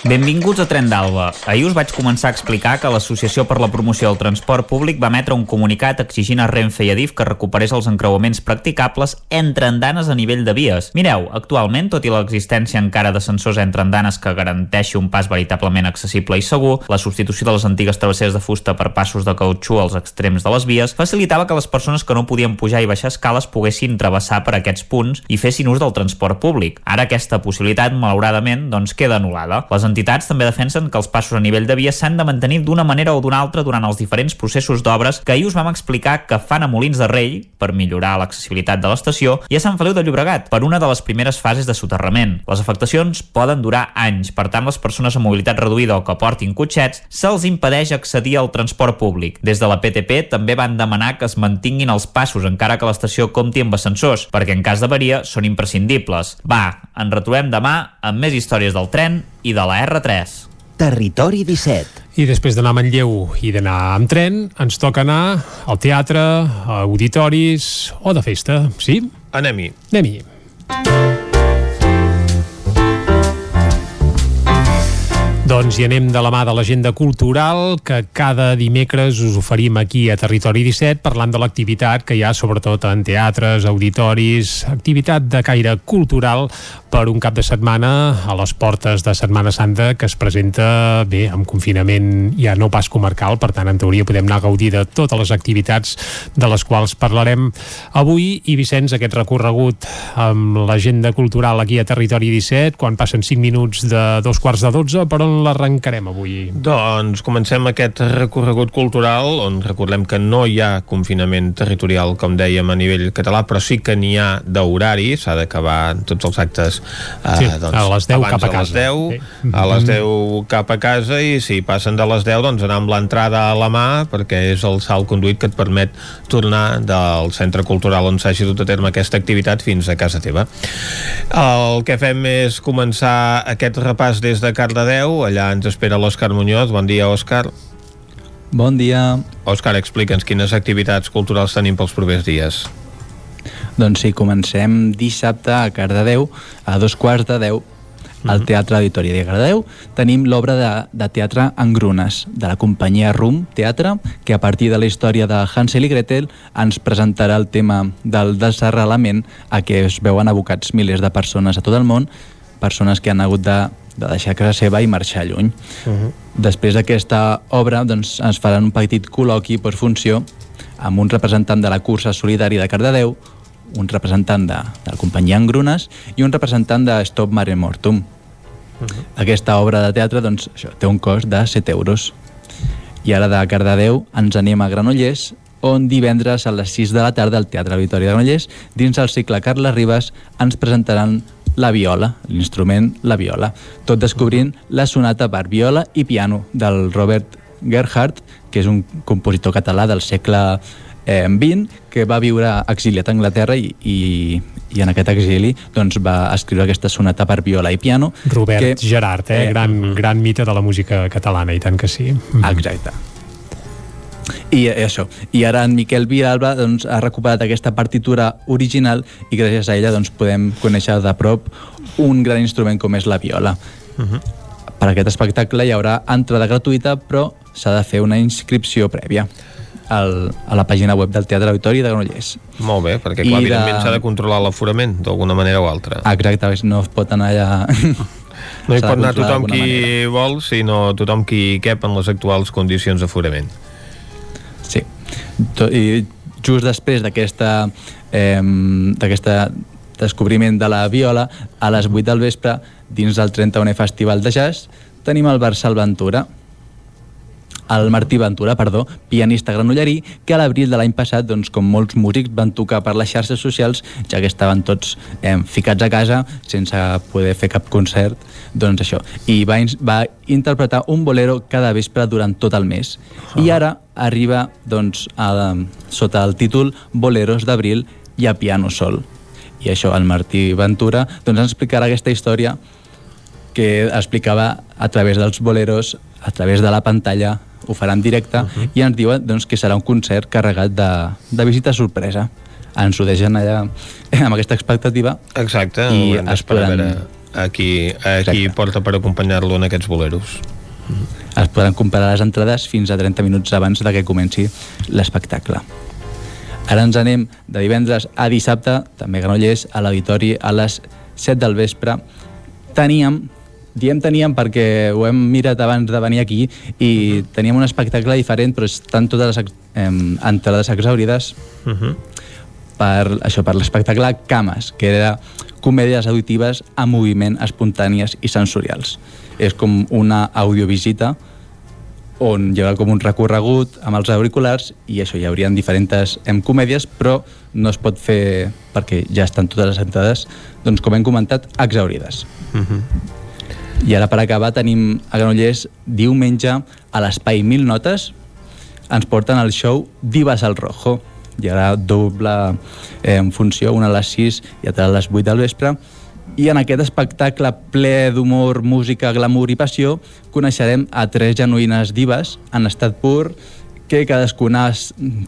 Benvinguts a Tren d'Alba. Ahir us vaig començar a explicar que l'Associació per la Promoció del Transport Públic va emetre un comunicat exigint a Renfe i a DIF que recuperés els encreuaments practicables entre andanes a nivell de vies. Mireu, actualment, tot i l'existència encara d'ascensors entre andanes que garanteixi un pas veritablement accessible i segur, la substitució de les antigues travesseres de fusta per passos de cautxú als extrems de les vies facilitava que les persones que no podien pujar i baixar escales poguessin travessar per aquests punts i fessin ús del transport públic. Ara aquesta possibilitat, malauradament, doncs queda anul·lada. Les entitats també defensen que els passos a nivell de via s'han de mantenir d'una manera o d'una altra durant els diferents processos d'obres que ahir us vam explicar que fan a Molins de Rei per millorar l'accessibilitat de l'estació i a Sant Feliu de Llobregat per una de les primeres fases de soterrament. Les afectacions poden durar anys, per tant les persones amb mobilitat reduïda o que portin cotxets se'ls impedeix accedir al transport públic. Des de la PTP també van demanar que es mantinguin els passos encara que l'estació compti amb ascensors, perquè en cas d'avaria són imprescindibles. Va, ens retrobem demà amb més històries del tren i de la R3. Territori 17. I després d'anar a Manlleu i d'anar amb tren, ens toca anar al teatre, a auditoris o de festa, sí? Anem-hi. Anem-hi. Doncs hi anem de la mà de l'agenda cultural que cada dimecres us oferim aquí a Territori 17 parlant de l'activitat que hi ha sobretot en teatres, auditoris, activitat de caire cultural per un cap de setmana a les portes de Setmana Santa que es presenta bé amb confinament ja no pas comarcal, per tant en teoria podem anar a gaudir de totes les activitats de les quals parlarem avui. I Vicenç aquest recorregut amb l'agenda cultural aquí a Territori 17 quan passen 5 minuts de dos quarts de 12 per on l'arrencarem avui? Doncs comencem aquest recorregut cultural on recordem que no hi ha confinament territorial com dèiem a nivell català però sí que n'hi ha d'horari s'ha d'acabar tots els actes eh, sí, doncs, a les 10 cap a casa. A les 10, sí. a les 10 cap a casa i si passen de les 10 doncs anar amb l'entrada a la mà perquè és el salt conduït que et permet tornar del centre cultural on s'hagi dut a terme aquesta activitat fins a casa teva. El que fem és començar aquest repàs des de Cardedeu, allà ens espera l'Òscar Muñoz. Bon dia, Òscar. Bon dia. Òscar, explica'ns quines activitats culturals tenim pels propers dies. Doncs sí, comencem dissabte a Cardedeu a dos quarts de deu al mhm. Teatre Auditori de Cardedeu tenim l'obra de, de teatre Engrunes, de la companyia RUM Teatre, que a partir de la història de Hansel i Gretel ens presentarà el tema del desarrelament a què es veuen abocats milers de persones a tot el món, persones que han hagut de, de deixar casa seva i marxar lluny. Uh mhm. -huh. Després d'aquesta obra doncs, ens faran un petit col·loqui per funció amb un representant de la cursa solidària de Cardedeu, un representant de, de la companyia Engrunes i un representant de Stop Mare Mortum. Uh -huh. Aquesta obra de teatre doncs, això, té un cost de 7 euros. I ara de Cardedeu ens anem a Granollers, on divendres a les 6 de la tarda al Teatre Auditori de Granollers, dins el cicle Carles Ribes, ens presentaran la viola, l'instrument la viola, tot descobrint la sonata per viola i piano del Robert Gerhardt, que és un compositor català del segle eh, 20 que va viure exiliat a Anglaterra i, i, i en aquest exili doncs, va escriure aquesta sonata per viola i piano Robert que, Gerard, eh? eh gran, gran mite de la música catalana, i tant que sí. Exacte. I eh, això. I ara en Miquel Vilalba doncs, ha recuperat aquesta partitura original i gràcies a ella doncs, podem conèixer de prop un gran instrument com és la viola. Uh -huh. Per aquest espectacle hi haurà entrada gratuïta, però s'ha de fer una inscripció prèvia al, a la pàgina web del Teatre Auditori de Granollers. Molt bé, perquè clar, evidentment s'ha de controlar l'aforament d'alguna manera o altra. Exacte, no es pot anar allà... No hi pot anar tothom qui manera. vol, sinó tothom qui cap en les actuals condicions d'aforament. Sí. I just després d'aquesta eh, d'aquesta descobriment de la viola, a les 8 del vespre, dins del 31è Festival de Jazz, tenim el Barçal Ventura, el Martí Ventura, perdó, pianista granollerí, que a l'abril de l'any passat, doncs, com molts músics, van tocar per les xarxes socials, ja que estaven tots eh, ficats a casa, sense poder fer cap concert, doncs això. I va, va interpretar un bolero cada vespre durant tot el mes. -huh. I ara arriba, doncs, a, sota el títol Boleros d'abril i a piano sol. I això, el Martí Ventura, doncs ens explicarà aquesta història que explicava a través dels boleros, a través de la pantalla, ho farà en directe, uh -huh. i ens diuen doncs, que serà un concert carregat de, de visita sorpresa. Ens ho deixen allà amb aquesta expectativa. Exacte, i es podran... Aquí, aquí porta per acompanyar-lo en aquests boleros. Uh -huh. Es podran comprar les entrades fins a 30 minuts abans de que comenci l'espectacle. Ara ens anem de divendres a dissabte, també Granollers, a l'auditori a les 7 del vespre. Teníem diem teníem perquè ho hem mirat abans de venir aquí i teníem un espectacle diferent però estan totes les eh, entrades exaurides uh -huh. per, això, per l'espectacle Cames, que era comèdies auditives a moviment espontànies i sensorials. És com una audiovisita on hi haurà com un recorregut amb els auriculars i això, hi haurien diferents em, comèdies, però no es pot fer perquè ja estan totes les entrades, doncs com hem comentat, exaurides. Uh -huh. I ara per acabar tenim a Granollers diumenge a l'Espai Mil Notes. Ens porten el show Divas al Rojo. Hi haurà doble eh, en funció, una a les 6 i altra a les 8 del vespre. I en aquest espectacle ple d'humor, música, glamour i passió coneixerem a tres genuïnes divas en estat pur que cadascuna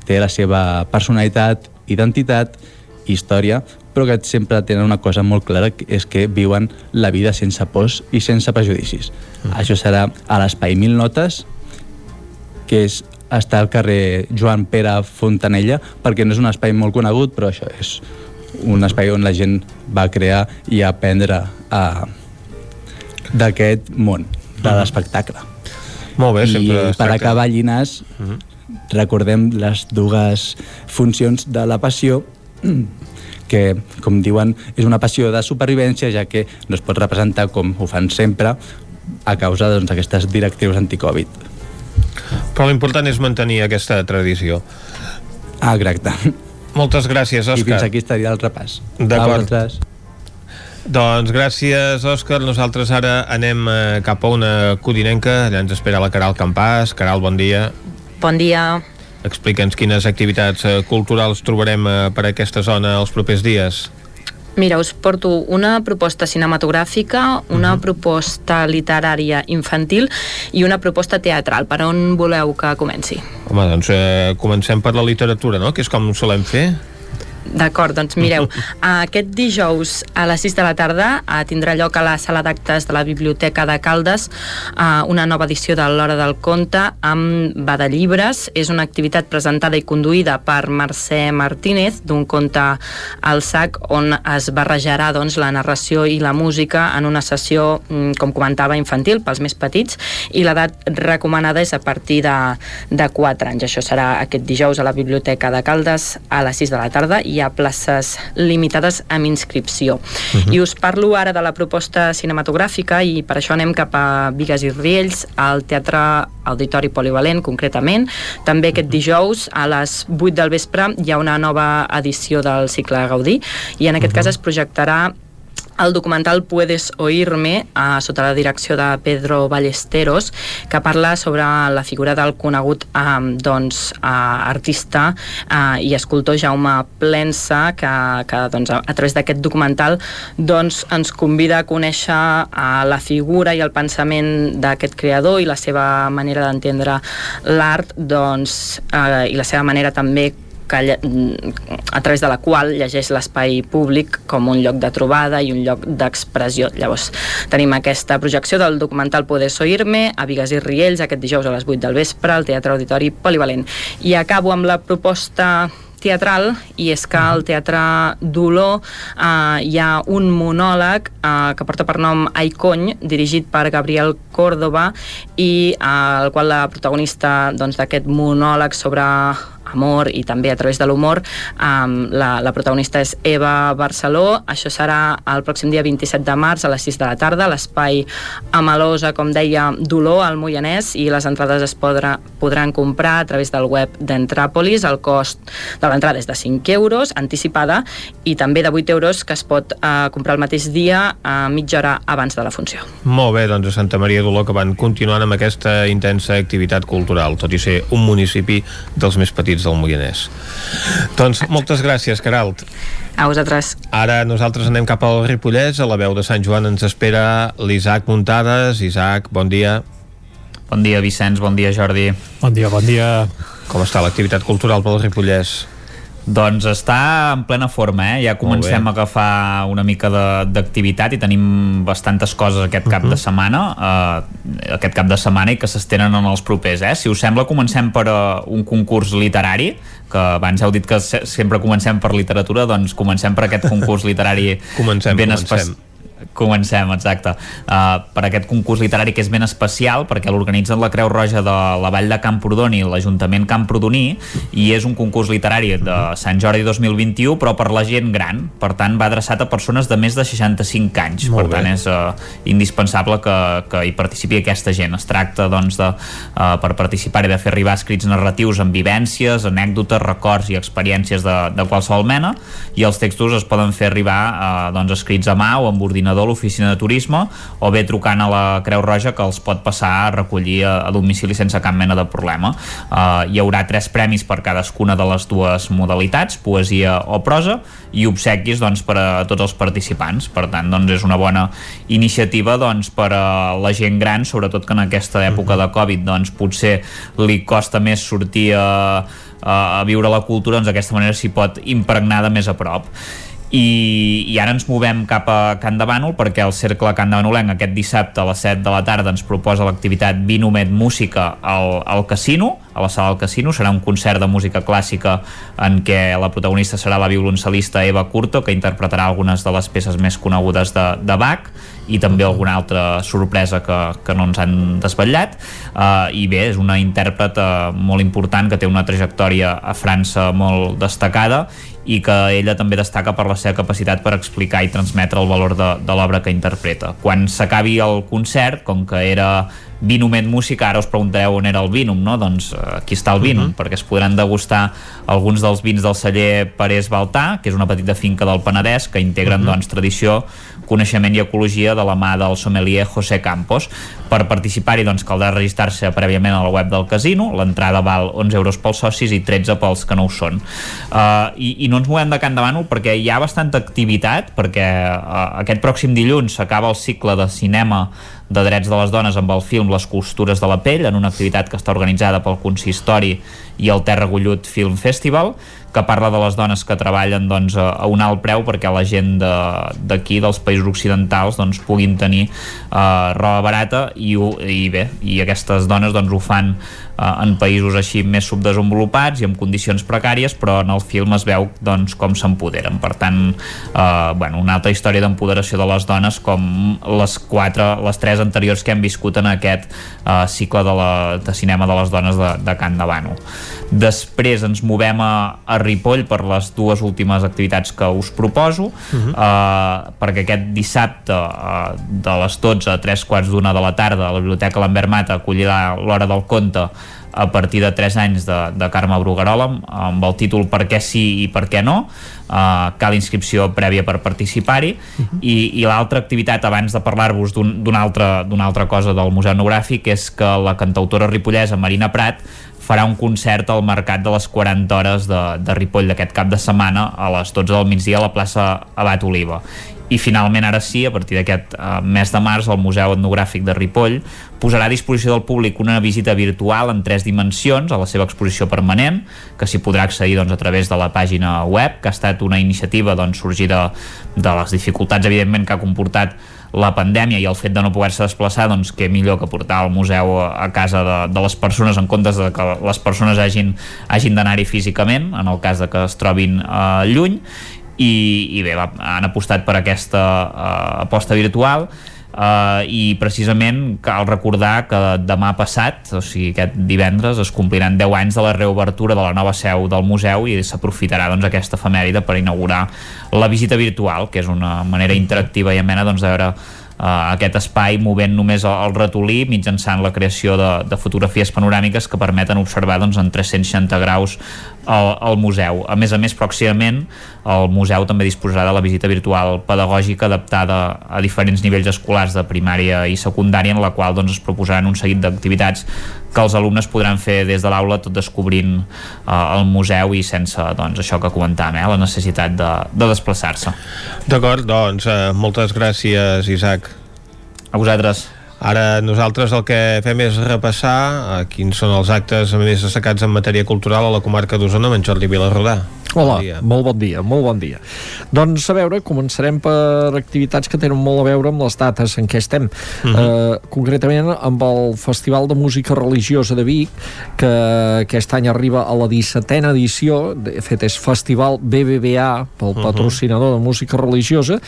té la seva personalitat, identitat i història, però que sempre tenen una cosa molt clara, que és que viuen la vida sense pors i sense prejudicis. Mm. Això serà a l'Espai Mil Notes, que és està al carrer Joan Pere Fontanella, perquè no és un espai molt conegut, però això és un espai on la gent va crear i aprendre a... d'aquest món, de mm. l'espectacle. Molt bé, sempre I per acabar, Llinàs, uh mm-hmm. -huh. recordem les dues funcions de la passió que, com diuen, és una passió de supervivència, ja que no es pot representar com ho fan sempre a causa doncs, d'aquestes doncs, directius anticovid. Però l'important és mantenir aquesta tradició. Ah, exacte. Moltes gràcies, Òscar. I fins aquí estaria el repàs. D'acord. Doncs gràcies, Òscar. Nosaltres ara anem eh, cap a una codinenca. Allà ens espera la Caral Campàs. Caral, bon dia. Bon dia. Explica'ns quines activitats eh, culturals trobarem eh, per aquesta zona els propers dies. Mira, us porto una proposta cinematogràfica, una uh mhm. -huh. proposta literària infantil i una proposta teatral. Per on voleu que comenci? Home, doncs eh, comencem per la literatura, no?, que és com solem fer. D'acord, doncs mireu, aquest dijous a les 6 de la tarda eh, tindrà lloc a la sala d'actes de la Biblioteca de Caldes eh, una nova edició de l'Hora del Conte amb Badallibres. És una activitat presentada i conduïda per Mercè Martínez d'un conte al sac on es barrejarà doncs, la narració i la música en una sessió, mm, com comentava, infantil pels més petits i l'edat recomanada és a partir de, de 4 anys. Això serà aquest dijous a la Biblioteca de Caldes a les 6 de la tarda i ha places limitades amb inscripció. Uh mhm. -huh. I us parlo ara de la proposta cinematogràfica i per això anem cap a Vigues i Riells, al Teatre Auditori Polivalent, concretament. També aquest mhm. dijous, a les 8 del vespre, hi ha una nova edició del cicle Gaudí i en aquest uh mhm. -huh. cas es projectarà el documental Puedes oírme, eh, sota la direcció de Pedro Ballesteros, que parla sobre la figura del conegut eh, doncs, eh, artista eh, i escultor Jaume Plensa, que, que doncs, a, a través d'aquest documental doncs, ens convida a conèixer eh, la figura i el pensament d'aquest creador i la seva manera d'entendre l'art doncs, eh, i la seva manera també que, a través de la qual llegeix l'espai públic com un lloc de trobada i un lloc d'expressió. Llavors, tenim aquesta projecció del documental Poder Oírme a Vigues i Riells aquest dijous a les 8 del vespre al Teatre Auditori Polivalent. I acabo amb la proposta teatral i és que al Teatre Dolor eh, hi ha un monòleg eh, que porta per nom Aicony, dirigit per Gabriel Córdoba i eh, el qual la protagonista doncs, d'aquest doncs, monòleg sobre amor i també a través de l'humor. Um, la, la protagonista és Eva Barceló. Això serà el pròxim dia 27 de març a les 6 de la tarda, l'espai Amalosa, com deia, Dolor, al Moianès, i les entrades es podrà, podran comprar a través del web d'Entràpolis. El cost de l'entrada és de 5 euros, anticipada, i també de 8 euros que es pot uh, comprar el mateix dia a mitja hora abans de la funció. Molt bé, doncs a Santa Maria d'Oló que van continuant amb aquesta intensa activitat cultural, tot i ser un municipi dels més petits del Moianès. Doncs moltes gràcies, Caralt. A vosaltres. Ara nosaltres anem cap al Ripollès, a la veu de Sant Joan ens espera l'Isaac Muntades. Isaac, bon dia. Bon dia, Vicenç, bon dia, Jordi. Bon dia, bon dia. Com està l'activitat cultural pel Ripollès? Doncs està en plena forma, eh? Ja comencem a agafar una mica d'activitat i tenim bastantes coses aquest cap uh -huh. de mhm. setmana, uh, aquest cap de setmana i que s'estenen en els propers, eh? Si us sembla, comencem per uh, un concurs literari, que abans heu dit que se sempre comencem per literatura, doncs comencem per aquest concurs literari comencem, ben comencem Comencem, exacte. Uh, per aquest concurs literari que és ben especial, perquè l'organitzen la Creu Roja de la Vall de Camprodon i l'Ajuntament Camprodoní, i és un concurs literari de Sant Jordi 2021, però per la gent gran. Per tant, va adreçat a persones de més de 65 anys. Molt per bé. tant, és uh, indispensable que, que hi participi aquesta gent. Es tracta, doncs, de, uh, per participar i de fer arribar escrits narratius amb vivències, anècdotes, records i experiències de, de qualsevol mena, i els textos es poden fer arribar uh, doncs, escrits a mà o amb ordinador coordinador a l'oficina de turisme o bé trucant a la Creu Roja que els pot passar a recollir a, a domicili sense cap mena de problema. Uh, hi haurà tres premis per cadascuna de les dues modalitats, poesia o prosa, i obsequis doncs, per a tots els participants. Per tant, doncs, és una bona iniciativa doncs, per a la gent gran, sobretot que en aquesta època de Covid doncs, potser li costa més sortir a, a, a viure la cultura, doncs d'aquesta manera s'hi pot impregnar de més a prop i, i ara ens movem cap a Can de Bànol perquè el Cercle Can de Bànolenc aquest dissabte a les 7 de la tarda ens proposa l'activitat Vinomet Música al, al Casino a la sala del Casino. Serà un concert de música clàssica en què la protagonista serà la violoncel·lista Eva Curto, que interpretarà algunes de les peces més conegudes de, de Bach i també alguna altra sorpresa que, que no ens han desvetllat uh, i bé, és una intèrpret uh, molt important que té una trajectòria a França molt destacada i que ella també destaca per la seva capacitat per explicar i transmetre el valor de, de l'obra que interpreta. Quan s'acabi el concert, com que era Vinumet Música, ara us preguntareu on era el Vinum, no? Doncs uh, aquí està el Vinum, uh mhm. -huh. perquè es podran degustar alguns dels vins del celler Parés Baltà, que és una petita finca del Penedès, que integren uh mhm. -huh. doncs, tradició, coneixement i ecologia de la mà del sommelier José Campos. Per participar-hi doncs, caldrà registrar-se prèviament a la web del casino, l'entrada val 11 euros pels socis i 13 pels que no ho són. Uh, i, I no ens movem de Can de Bànol perquè hi ha bastanta activitat, perquè uh, aquest pròxim dilluns s'acaba el cicle de cinema de Drets de les Dones amb el film Les costures de la pell, en una activitat que està organitzada pel Consistori i el Terra Gullut Film Festival, que parla de les dones que treballen doncs, a un alt preu perquè la gent d'aquí, de, dels països occidentals, doncs, puguin tenir uh, roba barata i, i bé, i aquestes dones doncs, ho fan en països així més subdesenvolupats i amb condicions precàries, però en el film es veu doncs, com s'empoderen. Per tant, uh, bueno, una altra història d'empoderació de les dones com les quatre, les tres anteriors que hem viscut en aquest uh, cicle de, la, de cinema de les dones de, de Can de Bànol. Després ens movem a, a Ripoll per les dues últimes activitats que us proposo, uh -huh. uh, perquè aquest dissabte uh, de les 12 a 3 quarts d'una de la tarda a la Biblioteca Lambert Mata acollirà l'Hora del Conte a partir de 3 anys de, de Carme Bruguerola amb el títol Per què sí i per què no. Uh, cal inscripció prèvia per participar-hi. Uh -huh. i, i l'altra activitat abans de parlar-vos d'una un, altra, altra cosa del Museu Etnogràfic és que la cantautora ripollesa Marina Prat farà un concert al Mercat de les 40 hores de, de Ripoll d'aquest cap de setmana a les 12 del migdia a la plaça Abat Oliva i finalment ara sí, a partir d'aquest uh, mes de març el Museu Etnogràfic de Ripoll posarà a disposició del públic una visita virtual en tres dimensions a la seva exposició permanent, que s'hi podrà accedir doncs, a través de la pàgina web, que ha estat una iniciativa doncs, sorgida de les dificultats, evidentment, que ha comportat la pandèmia i el fet de no poder-se desplaçar doncs que millor que portar el museu a casa de, de les persones en comptes de que les persones hagin, hagin d'anar-hi físicament en el cas de que es trobin eh, lluny i, i bé, va, han apostat per aquesta uh, aposta virtual Uh, i precisament cal recordar que demà passat, o sigui aquest divendres es compliran 10 anys de la reobertura de la nova seu del museu i s'aprofitarà doncs, aquesta efemèride per inaugurar la visita virtual, que és una manera interactiva i amena doncs, de veure aquest espai movent només el, el ratolí mitjançant la creació de, de fotografies panoràmiques que permeten observar doncs, en 360 graus el, el museu. A més a més, pròximament el museu també disposarà de la visita virtual pedagògica adaptada a diferents nivells escolars de primària i secundària en la qual doncs, es proposaran un seguit d'activitats que els alumnes podran fer des de l'aula tot descobrint uh, el museu i sense doncs, això que comentàvem, eh, la necessitat de, de desplaçar-se. D'acord, doncs eh, moltes gràcies Isaac. A vosaltres. Ara nosaltres el que fem és repassar eh, quins són els actes més destacats en matèria cultural a la comarca d'Osona amb en Jordi Vilarrodà. Hola, bon molt bon dia, molt bon dia. Doncs a veure, començarem per activitats que tenen molt a veure amb les dates en què estem. Uh -huh. uh, concretament amb el Festival de Música Religiosa de Vic, que aquest any arriba a la 17a edició, de fet és Festival BBVA, pel patrocinador uh -huh. de música religiosa,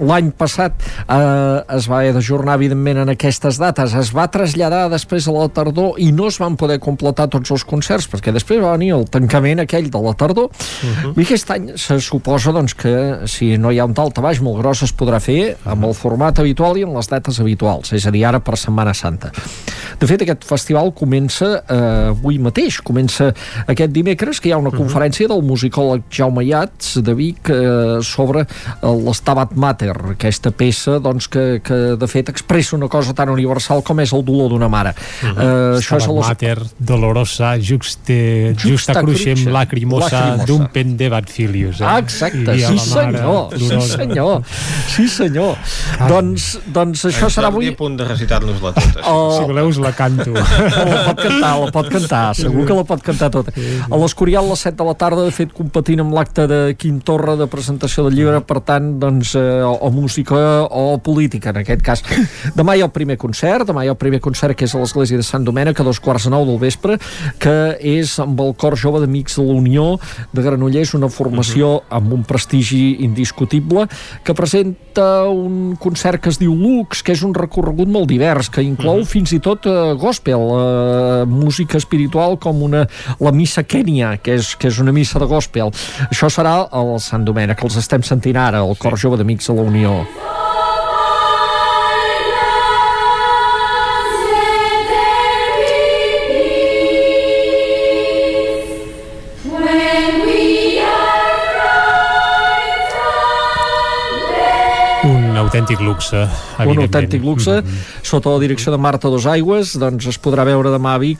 l'any passat eh, es va haver d'ajornar evidentment en aquestes dates es va traslladar després a la tardor i no es van poder completar tots els concerts perquè després va venir el tancament aquell de la tardor uh -huh. i aquest any se suposa doncs, que si no hi ha un talta baix molt gros es podrà fer amb el format habitual i amb les dates habituals és a dir, ara per Setmana Santa de fet aquest festival comença eh, avui mateix, comença aquest dimecres que hi ha una uh -huh. conferència del musicòleg Jaume Iats de Vic eh, sobre l'Estabat Mater Mater, aquesta peça doncs, que, que de fet expressa una cosa tan universal com és el dolor d'una mare. Uh -huh. uh, això és los... Mater, dolorosa, juxte, justa, justa cruixem lacrimosa d'un pendebat filius. Eh? Ah, exacte, I, sí senyor, sí senyor, sí senyor. Ai. Doncs, doncs això en serà avui... a punt de recitar-nos-la tota. Oh. Si voleu us la canto. la pot cantar, la pot cantar, segur que la pot cantar tota. A l'Escorial a les 7 de la tarda, de fet, competint amb l'acte de Quim Torra de presentació del llibre, per tant, doncs, eh, o música o política, en aquest cas. Demà hi ha el primer concert, demà hi ha el primer concert que és a l'església de Sant Domènec a dos quarts de nou del vespre, que és amb el cor jove d'Amics de la Unió de Granollers, una formació uh -huh. amb un prestigi indiscutible, que presenta un concert que es diu Lux, que és un recorregut molt divers, que inclou uh -huh. fins i tot uh, gospel, uh, música espiritual com una, la missa Kènia, que és, que és una missa de gospel. Això serà al Sant Domènec, els estem sentint ara, el cor jove d'Amics de la Unió. Autèntic luxe, Un autèntic luxe, mm -hmm. sota la direcció de Marta Dos Aigües, doncs es podrà veure demà a Vic.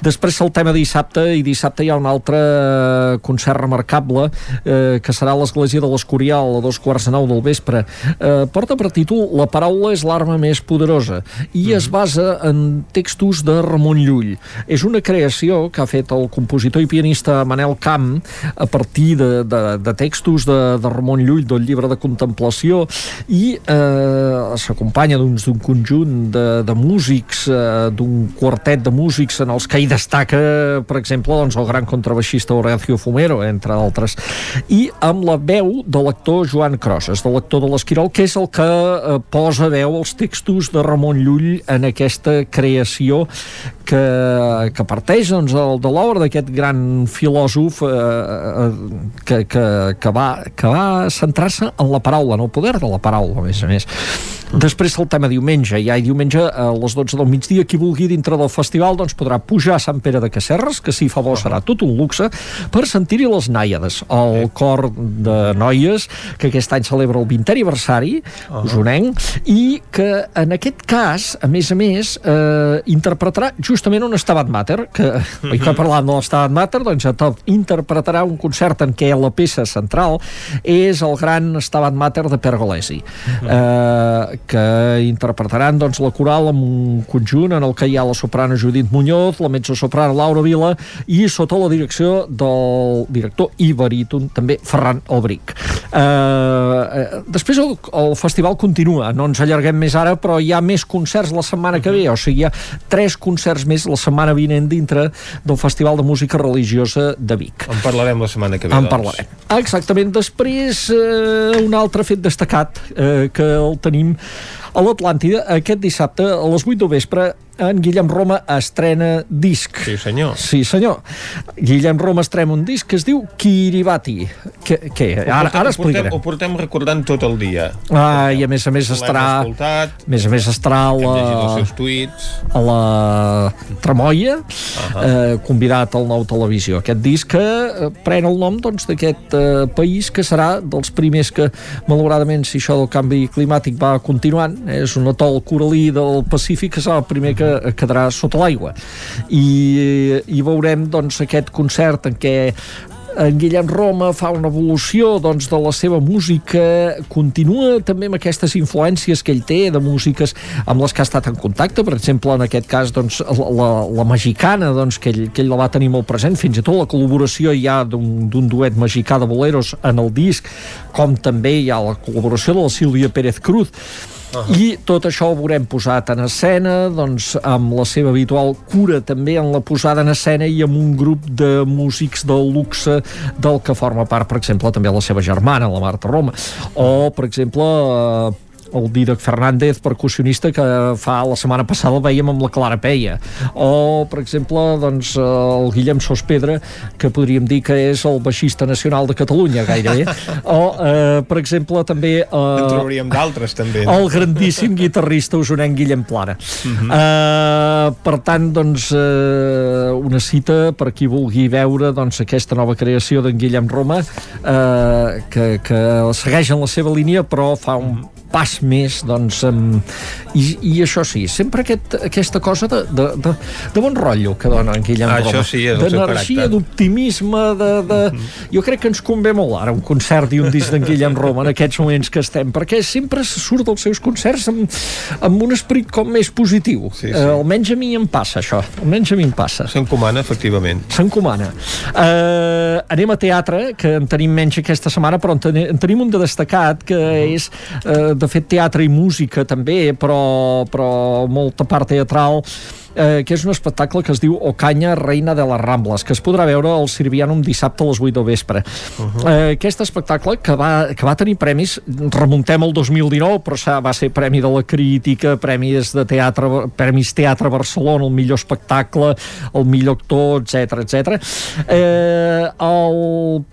Després el tema dissabte, i dissabte hi ha un altre concert remarcable, eh, que serà a l'Església de l'Escorial, a dos quarts de nou del vespre. Eh, porta per títol La paraula és l'arma més poderosa, i mm -hmm. es basa en textos de Ramon Llull. És una creació que ha fet el compositor i pianista Manel Camp a partir de, de, de textos de, de Ramon Llull, del llibre de contemplació, i eh, s'acompanya d'un conjunt de, de músics, eh, d'un quartet de músics en els que hi destaca, per exemple, doncs, el gran contrabaixista Horacio Fumero, entre altres, i amb la veu de l'actor Joan Crosses, de l'actor de l'Esquirol, que és el que eh, posa veu als textos de Ramon Llull en aquesta creació que que, parteix doncs, el, de l'obra d'aquest gran filòsof eh, eh, que, que, que va, que va centrar-se en la paraula, en el poder de la paraula, més a més. Després el tema diumenge, ja i diumenge a les 12 del migdia, qui vulgui dintre del festival doncs podrà pujar a Sant Pere de Casserres, que si fa bo serà tot un luxe, per sentir-hi les nàiades, el cor de noies que aquest any celebra el 20è aniversari, uh -huh. usonenc, i que en aquest cas, a més a més, eh, interpretarà justament un Stabat Mater, que, -huh. que parlant de l'Stabat Mater, doncs interpretarà un concert en què la peça central és el gran Stabat Mater de Pergolesi. Uh -huh. Eh, que interpretaran doncs, la coral amb un conjunt en el que hi ha la soprana Judit Muñoz, la mezzosoprana Laura Vila i sota la direcció del director i baríton també Ferran Albric. Eh, eh, després el, el festival continua, no ens allarguem més ara, però hi ha més concerts la setmana que ve, o sigui, hi ha tres concerts més la setmana vinent dintre del Festival de Música Religiosa de Vic. En parlarem la setmana que ve, en doncs. parlarem. Exactament. Després, eh, un altre fet destacat eh, que el tenim a l'Atlàntida aquest dissabte a les 8 del vespre en Guillem Roma estrena disc. Sí, senyor. Sí, senyor. Guillem Roma estrena un disc que es diu Kiribati. Què? què? Ara, ara explicaré. Ho portem, recordant tot el dia. Ah, i a més a més estarà... escoltat. A més a més estarà a la... els seus tuits. A la Tremolla, uh -huh. eh, convidat al nou televisió. Aquest disc que eh, pren el nom doncs, d'aquest doncs, eh, país que serà dels primers que, malauradament, si això del canvi climàtic va continuant, és un atol coralí del Pacífic, que serà el primer que quedarà sota l'aigua. I, i veurem doncs aquest concert en què en Guillem Roma fa una evolució doncs, de la seva música, continua també amb aquestes influències que ell té de músiques amb les que ha estat en contacte, per exemple, en aquest cas doncs, la, la mexicana, doncs, que, ell, que ell la va tenir molt present, fins i tot la col·laboració hi ha d'un duet mexicà de boleros en el disc, com també hi ha la col·laboració de la Sílvia Pérez Cruz Uh -huh. i tot això ho veurem posat en escena doncs amb la seva habitual cura també en la posada en escena i amb un grup de músics de luxe del que forma part, per exemple, també la seva germana, la Marta Roma o, per exemple, eh, el Didac Fernández, percussionista que fa la setmana passada el veiem amb la Clara Peia o per exemple doncs, el Guillem Sospedra que podríem dir que és el baixista nacional de Catalunya gairebé o eh, per exemple també eh, en trobaríem d'altres també no? el grandíssim guitarrista usonenc Guillem Plana uh -huh. eh, per tant doncs eh, una cita per qui vulgui veure doncs, aquesta nova creació d'en Guillem Roma eh, que, que segueix en la seva línia però fa un pas més doncs, um, i, i això sí, sempre aquest, aquesta cosa de, de, de, de bon rotllo que dona en Guillem ah, Roma això sí, és d'energia, d'optimisme de, de... Mm -hmm. jo crec que ens convé molt ara un concert i un disc d'en Guillem Roma en aquests moments que estem, perquè sempre surt dels seus concerts amb, amb un esperit com més positiu, sí, sí. Uh, almenys a mi em passa això, almenys a mi em passa s'encomana efectivament s'encomana uh, anem a teatre que en tenim menys aquesta setmana però en, ten en tenim un de destacat que uh -huh. és uh, de fet teatre i música també, però, però molta part teatral eh, que és un espectacle que es diu Ocaña, reina de les Rambles, que es podrà veure al Sirvianum dissabte a les 8 del vespre. Uh -huh. eh, aquest espectacle que va, que va tenir premis, remuntem al 2019, però va ser Premi de la Crítica, Premis de Teatre, Premis Teatre Barcelona, el millor espectacle, el millor actor, etc etc. Eh, el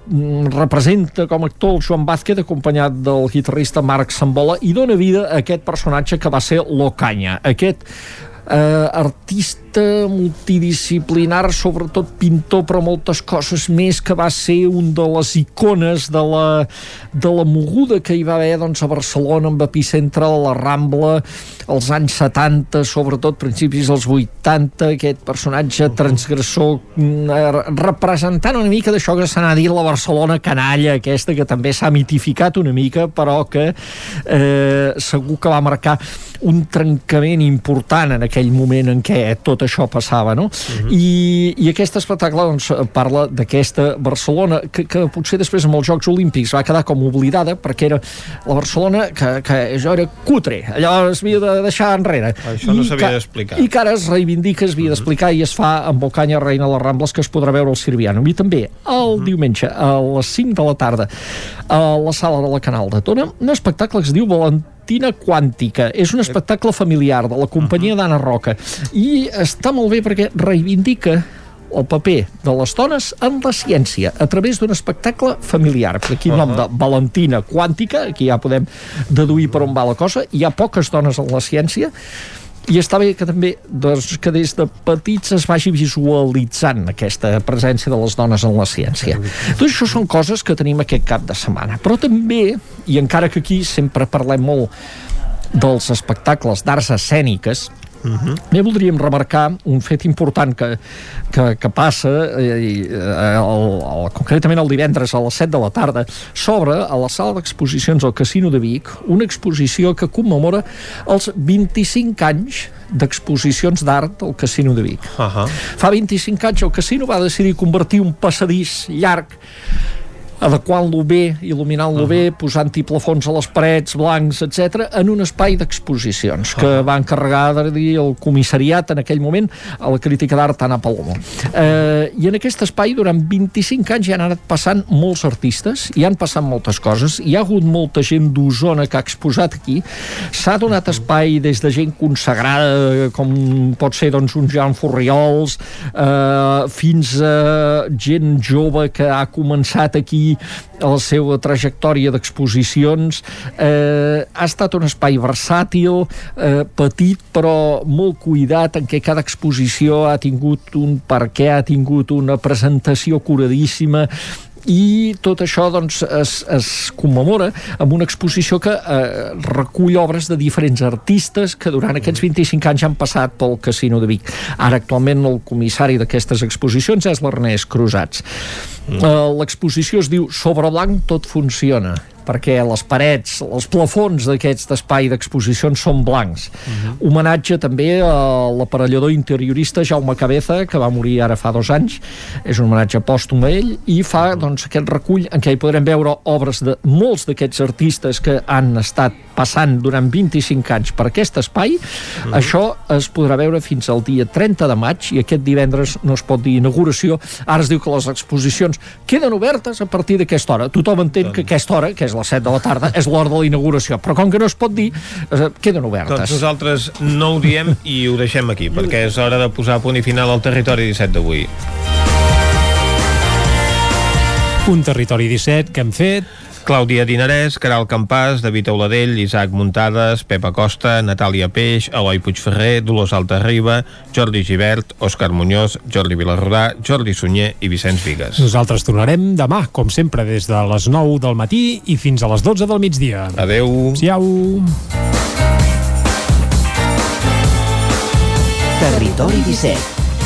representa com a actor el Joan Vázquez, acompanyat del guitarrista Marc Sambola, i dona vida a aquest personatge que va ser l'Ocaña. Aquest eh, artista multidisciplinar, sobretot pintor, però moltes coses més, que va ser un de les icones de la, de la moguda que hi va haver doncs, a Barcelona, amb epicentre de la Rambla, als anys 70, sobretot principis dels 80, aquest personatge transgressor mm, representant una mica d'això que s'ha dit la Barcelona canalla, aquesta que també s'ha mitificat una mica, però que eh, segur que va marcar un trencament important en aquell moment en què tot això passava, no? Uh -huh. I, I aquest espectacle doncs, parla d'aquesta Barcelona que, que potser després amb els Jocs Olímpics va quedar com oblidada perquè era la Barcelona que, que allò era cutre, allò es havia de deixar enrere. Això no s'havia d'explicar. I que ara es reivindica, es havia uh -huh. d'explicar i es fa amb Bocanya Reina les Rambles que es podrà veure al Sirviano. I també el uh -huh. diumenge a les 5 de la tarda a la sala de la Canal de Tona un espectacle que es diu Valentina Quàntica. És un espectacle familiar de la companyia d'Anna Roca i està molt bé perquè reivindica el paper de les dones en la ciència a través d'un espectacle familiar. Aquí el nom de Valentina Quàntica, aquí ja podem deduir per on va la cosa. Hi ha poques dones en la ciència, i està bé que també doncs, que des de petits es vagi visualitzant aquesta presència de les dones en la ciència. Tot això són coses que tenim aquest cap de setmana. Però també, i encara que aquí sempre parlem molt dels espectacles d'arts escèniques, Uh -huh. Bé, voldríem remarcar un fet important que, que, que passa eh, el, el, concretament el divendres a les 7 de la tarda s'obre a la sala d'exposicions al Casino de Vic una exposició que commemora els 25 anys d'exposicions d'art al Casino de Vic. Uh -huh. Fa 25 anys el casino va decidir convertir un passadís llarg adequant-lo bé, il·luminant-lo uh -huh. bé, posant-hi plafons a les parets, blancs, etc, en un espai d'exposicions que uh -huh. va encarregar de dir el comissariat en aquell moment a la crítica d'art Anna Palomo. Eh, I en aquest espai, durant 25 anys, hi han anat passant molts artistes, hi han passat moltes coses, hi ha hagut molta gent d'Osona que ha exposat aquí, s'ha donat espai des de gent consagrada, com pot ser doncs, un Joan Forriols, eh, fins a gent jove que ha començat aquí a la seva trajectòria d'exposicions. Eh, ha estat un espai versàtil, eh, petit però molt cuidat, en què cada exposició ha tingut un per què, ha tingut una presentació curadíssima, i tot això doncs, es, es commemora amb una exposició que eh, recull obres de diferents artistes que durant aquests 25 anys han passat pel Casino de Vic. Ara actualment el comissari d'aquestes exposicions és l'Ernest Cruzats. Mm. Eh, L'exposició es diu Sobre blanc tot funciona perquè les parets, els plafons d'aquest espai d'exposicions són blancs. Uh mhm. -huh. Homenatge també a l'aparellador interiorista Jaume Cabeza, que va morir ara fa dos anys. És un homenatge pòstum a ell i fa doncs, aquest recull en què hi podrem veure obres de molts d'aquests artistes que han estat passant durant 25 anys per aquest espai. Uh mhm. -huh. Això es podrà veure fins al dia 30 de maig i aquest divendres no es pot dir inauguració. Ara es diu que les exposicions queden obertes a partir d'aquesta hora. Tothom entén doncs... que aquesta hora, que és les 7 de la tarda, és l'hora de la inauguració, però com que no es pot dir, eh, queden obertes. Doncs nosaltres no ho diem i ho deixem aquí, perquè és hora de posar punt i final al territori 17 d'avui. Un territori 17 que hem fet Clàudia Dinarès, Caral Campàs, David Auladell, Isaac Muntades, Pepa Costa, Natàlia Peix, Eloi Puigferrer, Dolors Altarriba, Jordi Givert, Òscar Muñoz, Jordi Vilarrodà, Jordi Sunyer i Vicenç Vigues. Nosaltres tornarem demà, com sempre, des de les 9 del matí i fins a les 12 del migdia. Adeu. Siau. Territori 17